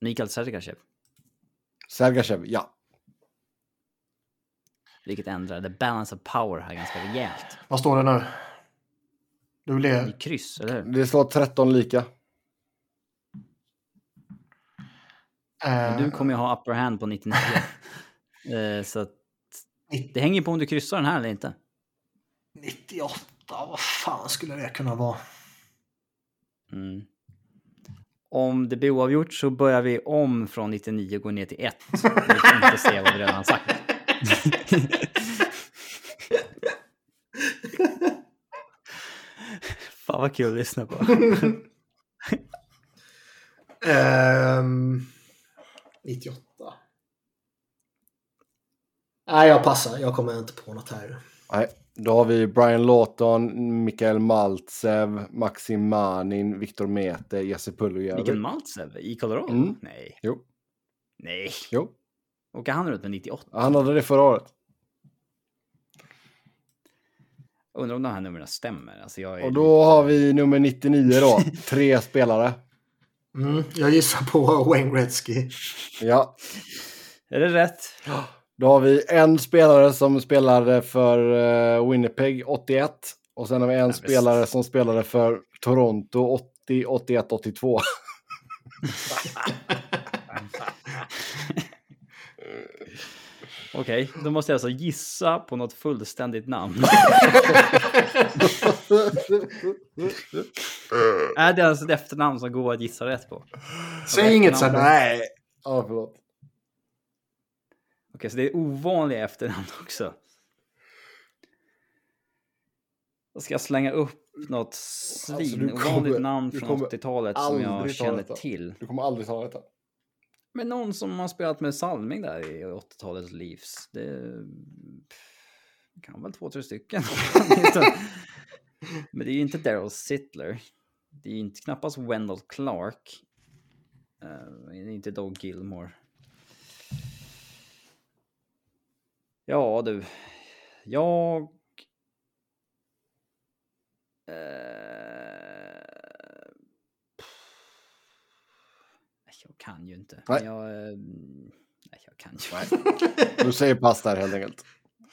Mikael Sergachev. Sergachev, ja. Vilket ändrar the balance of power här ganska rejält. Vad står det nu? Du I ler. kryss, eller hur? Det står 13 lika. Eh, Du kommer ju ha upper hand på 99. Eh, så att det hänger på om du kryssar den här eller inte. 98, vad fan skulle det kunna vara? Mm. Om det blir oavgjort så börjar vi om från 99 och går ner till 1. Vi får inte se vad vi redan sagt. Fan vad kul att lyssna på. Ehm, 98. Nej, jag passar. Jag kommer inte på något här. Nej, då har vi Brian Lawton, Mikael Maltsev, Maxim Manin, Viktor Mete, Jesse Puljujärvi. Vilken Maltsev i Colorado? Mm. Nej. Jo, Nej. jo. Åker han runt med 98? Han hade det förra året. Undrar om de här numren stämmer. Alltså jag är Och då har vi nummer 99 då. Tre spelare. Mm, jag gissar på Wayne Gretzky. Ja, Är det rätt? Då har vi en spelare som spelade för eh, Winnipeg 81. Och sen har vi en visst. spelare som spelade för Toronto 80, 81, 82. Okej, då måste jag alltså gissa på något fullständigt namn. är det ens ett efternamn som går att gissa rätt på? Säg inget sen. Nej. Ja, förlåt. Okej, så det är ovanliga efternamn också. Då ska jag slänga upp något Alltså, du kommer- ovanligt namn från kommer 80-talet som jag känner till. Du kommer aldrig ta detta. Men någon som har spelat med Salming där i 80-talets Leafs. Det kan väl två, tre stycken. Men det är ju inte Daryl Sittler. Det är ju inte knappast Wendell Clark. Uh, inte Doug Gilmore. Ja du. Jag... Eh, jag kan ju inte. Nej. Jag, eh, nej, jag kan ju inte. Du säger pass där helt enkelt.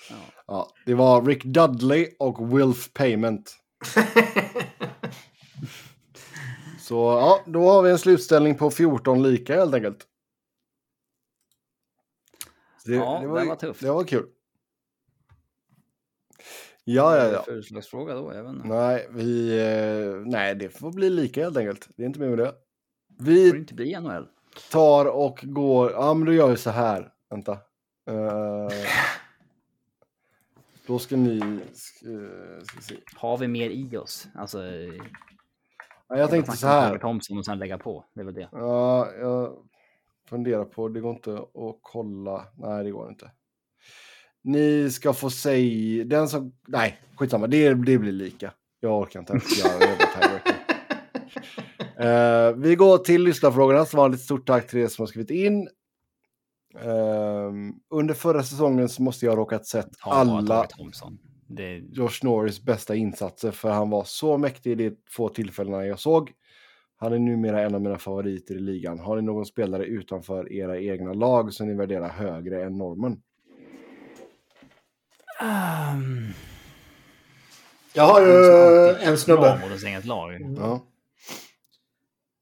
Ja. Ja, det var Rick Dudley och Wilf Payment. Så ja, då har vi en slutställning på 14 lika helt enkelt. Så Ja, det var tufft. Det var kul. Ja, ja, det ja. för utslagsfråga då? Inte. Nej, vi, eh, nej, det får bli lika helt enkelt. Det är inte mer med det. Får det Vi inte bli NHL? tar och går, ja men då gör vi så här. Vänta. Eh, då ska ni, ska, ska se. Har vi mer i oss? Alltså, Ja, jag tänkte så här. Thompson och sen lägga på. Det är väl det. Ja, jag funderar på, det går inte att kolla. Nej, det går inte. Ni ska få säga, den som, nej, skitsamma, det, det blir lika. Jag orkar inte ens göra det. Eh, vi går till lyssnarfrågorna. Som vanligt stort tack till er som har skrivit in. Eh, under förra säsongen så måste jag ha råkat sett bara alla. Det, Josh Norris bästa insatser för han var så mäktig i de få tillfällena jag såg. Han är numera en av mina favoriter i ligan. Har ni någon spelare utanför era egna lag som ni värderar högre än Norman? um, Jag har ju en snubbe. eget lag. Ja.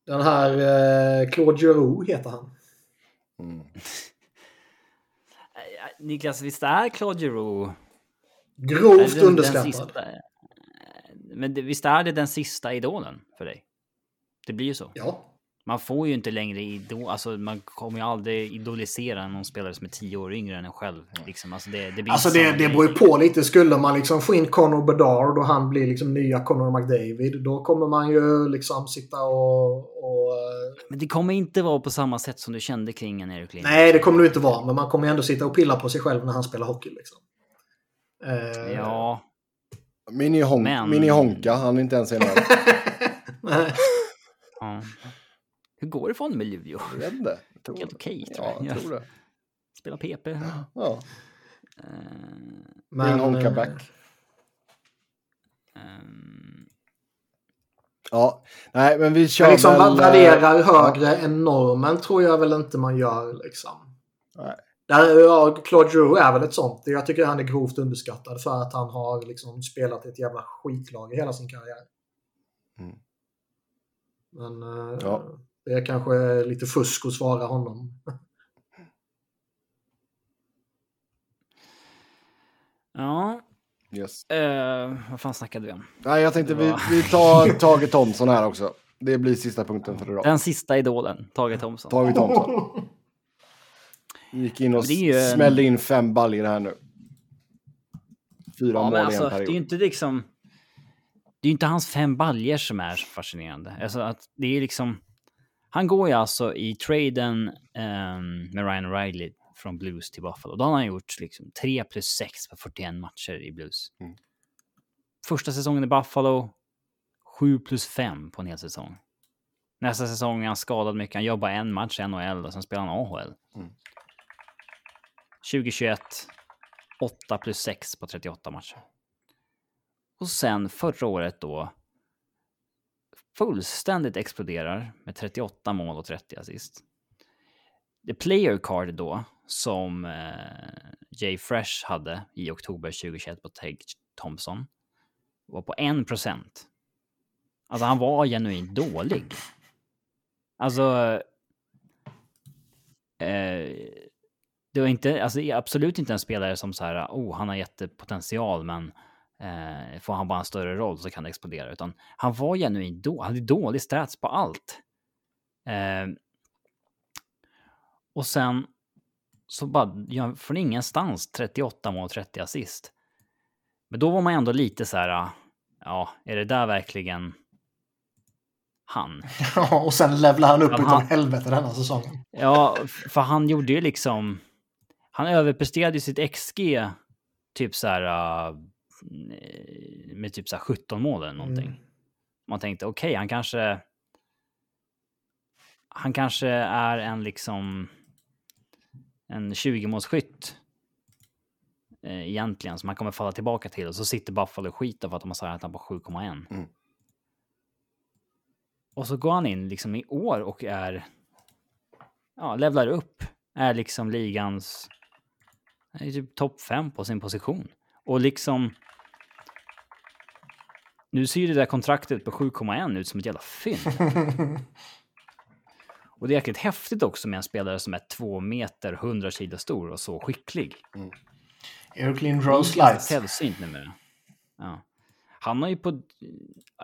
Den här eh, Claude Giroux heter han. Mm. Niklas, visst är Claude Giroux... Grovt underskattad. sista- eh, Men visst är det den sista idolen för dig? Det blir ju så. Ja. Man får ju inte längre idol, alltså man kommer ju aldrig idolisera någon spelare som är tio år yngre än en själv. Liksom. Alltså det, det blir Alltså det, det beror ju på lite. Skulle man liksom få in Conor Bedard och han blir liksom nya Conor McDavid. Då kommer man ju liksom sitta och... och eh, Men det kommer inte vara på samma sätt som du kände kring en Erik Lindros. nej, det kommer det inte vara. Men man kommer ju ändå sitta och pilla på sig själv när han spelar hockey. Liksom. Eh, Ja, Mini, Hon- Men- Mini Honka, han är inte ens en av. ja. Hur går det för honom i Luleå? Jag vet inte. Jag tror Helt okej, tror Ja, jag. jag tror det. Spelar PP. Ja. Eh, Bring Honka eh, back. ehm, Ja, nej men vi kör Men liksom väl... eh, värderar högre än normen tror jag väl inte man gör. Liksom. Nej. Där, ja, Claude Giroux är väl ett sånt. Jag tycker han är grovt underskattad för att han har liksom spelat ett jävla skitlag i hela sin karriär. Mm. Men eh, Ja. det är kanske lite fusk att svara honom. ja, Yes. eh, vad fan snackade vi om? Nej, jag tänkte Det vi, var- vi tar Tage Thomsson här också. Det blir sista punkten för idag. Den sista idolen, Tage Thomsson. Tage Thomsson. Gick in och det är en- smällde in fem baljor här nu. Fyra Ja, mål men i alltså, en det är period. ju inte liksom... Det är ju inte hans fem baljer som är så fascinerande. Alltså att det är liksom... Han går ju alltså i traden ehm, med Ryan Riley från Blues till Buffalo. Då har han gjort liksom 3 plus 6 på 41 matcher i Blues. Mm. Första säsongen i Buffalo, 7 plus 5 på en hel säsong. Nästa säsong är han skadad mycket. Han jobbar en match i NHL och sen spelar han AHL. Mm. 2021, 8 plus 6 på 38 matcher. Och sen förra året då fullständigt exploderar med 38 mål och 30 assist. The player card då som eh, Jay Fresh hade i oktober 2021 på Tage Thompson var på 1 procent. Alltså han var genuint dålig. Alltså... Eh, det var inte, alltså absolut inte en spelare som så här, oh, han har jättepotential, men eh, får han bara en större roll så kan det explodera. Utan han var genuint då, han hade dålig stats på allt. Eh, och sen så bara, från ingenstans 38 mål, 30 assist. Men då var man ändå lite så här, ja, är det där verkligen han? Ja, och sen levlar han upp Ja, utav han- helvete denna säsongen. Ja, för han gjorde ju liksom... Han överpresterade ju sitt XG typ så här... äh, med typ så här 17 mål eller någonting. Mm. Man tänkte okej, han kanske... Han kanske är en liksom... En 20-målsskytt. Eh, egentligen, som han kommer falla tillbaka till. Och så sitter Buffalo och skiter för att de har sagt att han på 7,1. Mm. Och så går han in liksom i år och är ja, levlar upp. Är liksom ligans är typ topp fem på sin position. Och liksom... Nu ser ju det där kontraktet på 7,1 ut som ett jävla fynd. Och det är jäkligt häftigt också med en spelare som är två meter, 100 kilo stor och så skicklig. Lindros ganska lights. sällsynt numera. Ja. Han har ju på,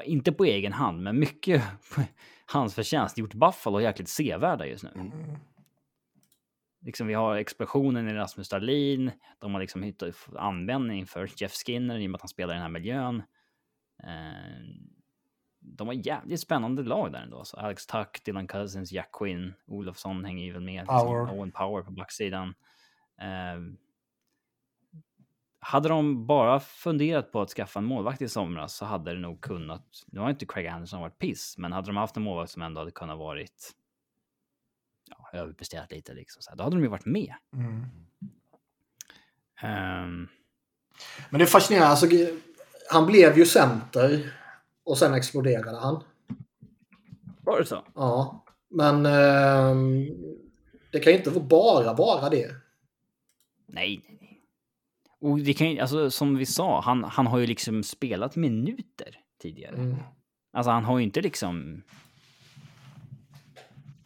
inte på egen hand, men mycket hans förtjänst gjort Buffalo jäkligt sevärda just nu. Mm. Liksom vi har explosionen i Rasmus Dahlin. De har liksom hittat användning för Jeff Skinner i och med att han spelar i den här miljön. Eh, de har jävligt spännande lag där ändå. Så Alex Tuck, Dylan Cousins, Jack Quinn, Olofsson hänger ju väl med. liksom. Power. Owen Power på backsidan. Eh, hade de bara funderat på att skaffa en målvakt i somras så hade det nog kunnat. Nu har inte Craig Anderson varit piss, men hade de haft en målvakt som ändå hade kunnat varit. Ja, överpresterat lite liksom. Så här, då hade de ju varit med. Mm. Ehm, Men det är fascinerande. Alltså, han blev ju center och sen exploderade han. Var det så? Ja, men eh, det kan ju inte bara vara det. Nej. Och det kan ju, alltså som vi sa, han, han har ju liksom spelat minuter tidigare. Mm. Alltså han har ju inte liksom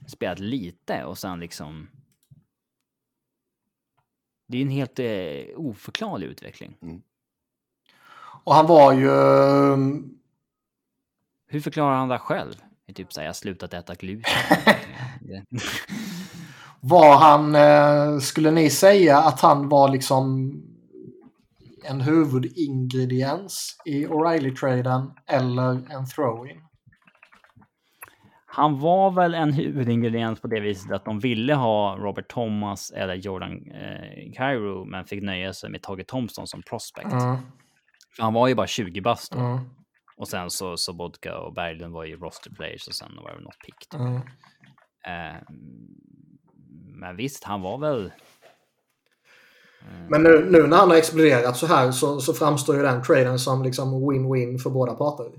spelat lite och sen liksom... Det är en helt eh, oförklarlig utveckling. Och han var ju... eh, Hur förklarar han det själv? Typ såhär, jag har slutat äta gluten. Var han... Eh, skulle ni säga att han var liksom en huvudingrediens i O'Reilly-traden eller en throw-in? Han var väl en huvudingrediens på det viset att de ville ha Robert Thomas eller Jordan eh, Cairo men fick nöja sig med Tage Thompson som prospect. Mm, För han var ju bara 20 bast då. mm, Och sen så Sobotka och Berglund var ju roster players och sen var det något pick. då. mm. Eh, men visst, han var väl... Men nu, nu när han har exploderat så här så, så framstår ju den traden som liksom win-win för båda parter.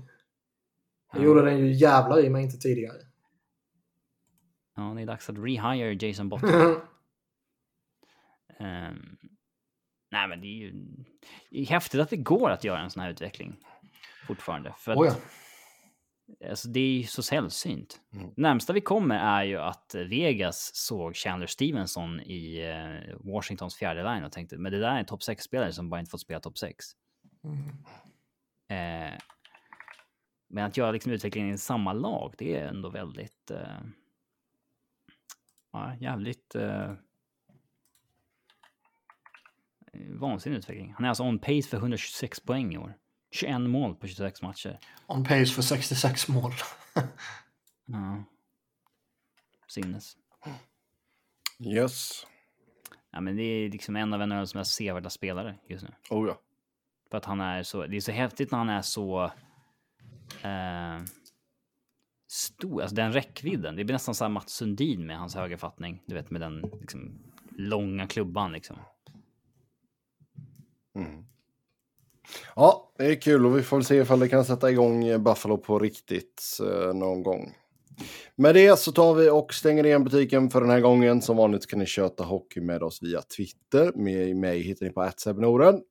Det gjorde den ju jävlar i mig inte tidigare. Ja, det är dags att rehire Jason Bottom. Ehm, nej, men det är ju det är häftigt att det går att göra en sån här utveckling fortfarande. För att, oh ja. alltså, det är ju så sällsynt. Mm. Närmsta vi kommer är ju att Vegas såg Chandler Stevenson i eh, Washingtons fjärde line och tänkte, men det där är en topp 6-spelare som bara inte fått spela topp 6. Mm. Eh, men att göra liksom utvecklingen i samma lag, det är ändå väldigt... Eh, ja, jävligt... Eh, vansinnig utveckling. Han är alltså on pace för 126 poäng i år. 21 mål på 26 matcher. On pace för 66 mål. Ja. Sinnes. Yes. Ja, men det är liksom en av NHLs mest sevärda spelare just nu. Oh ja. För att han är så, det är så häftigt när han är så eh, stor, alltså den räckvidden. Det blir nästan så här Mats Sundin med hans högerfattning. Du vet med den liksom, långa klubban liksom. Mm. Ja, det är kul och vi får väl se ifall det kan sätta igång Buffalo på riktigt eh, någon gång. Med det så tar vi och stänger igen butiken för den här gången. Som vanligt kan ni köta hockey med oss via Twitter. Med mig hittar ni på @sebnoren.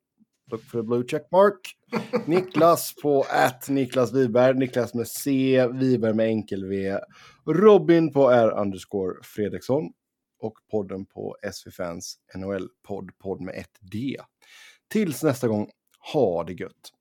Look for the blue checkmark. Niklas på att Niklas Wiberg. Niklas med C, Wiberg med enkel V. Robin på R underscore Fredriksson. Och podden på SV Fans NHL-podd, podd med ett D. Tills nästa gång, ha det gött!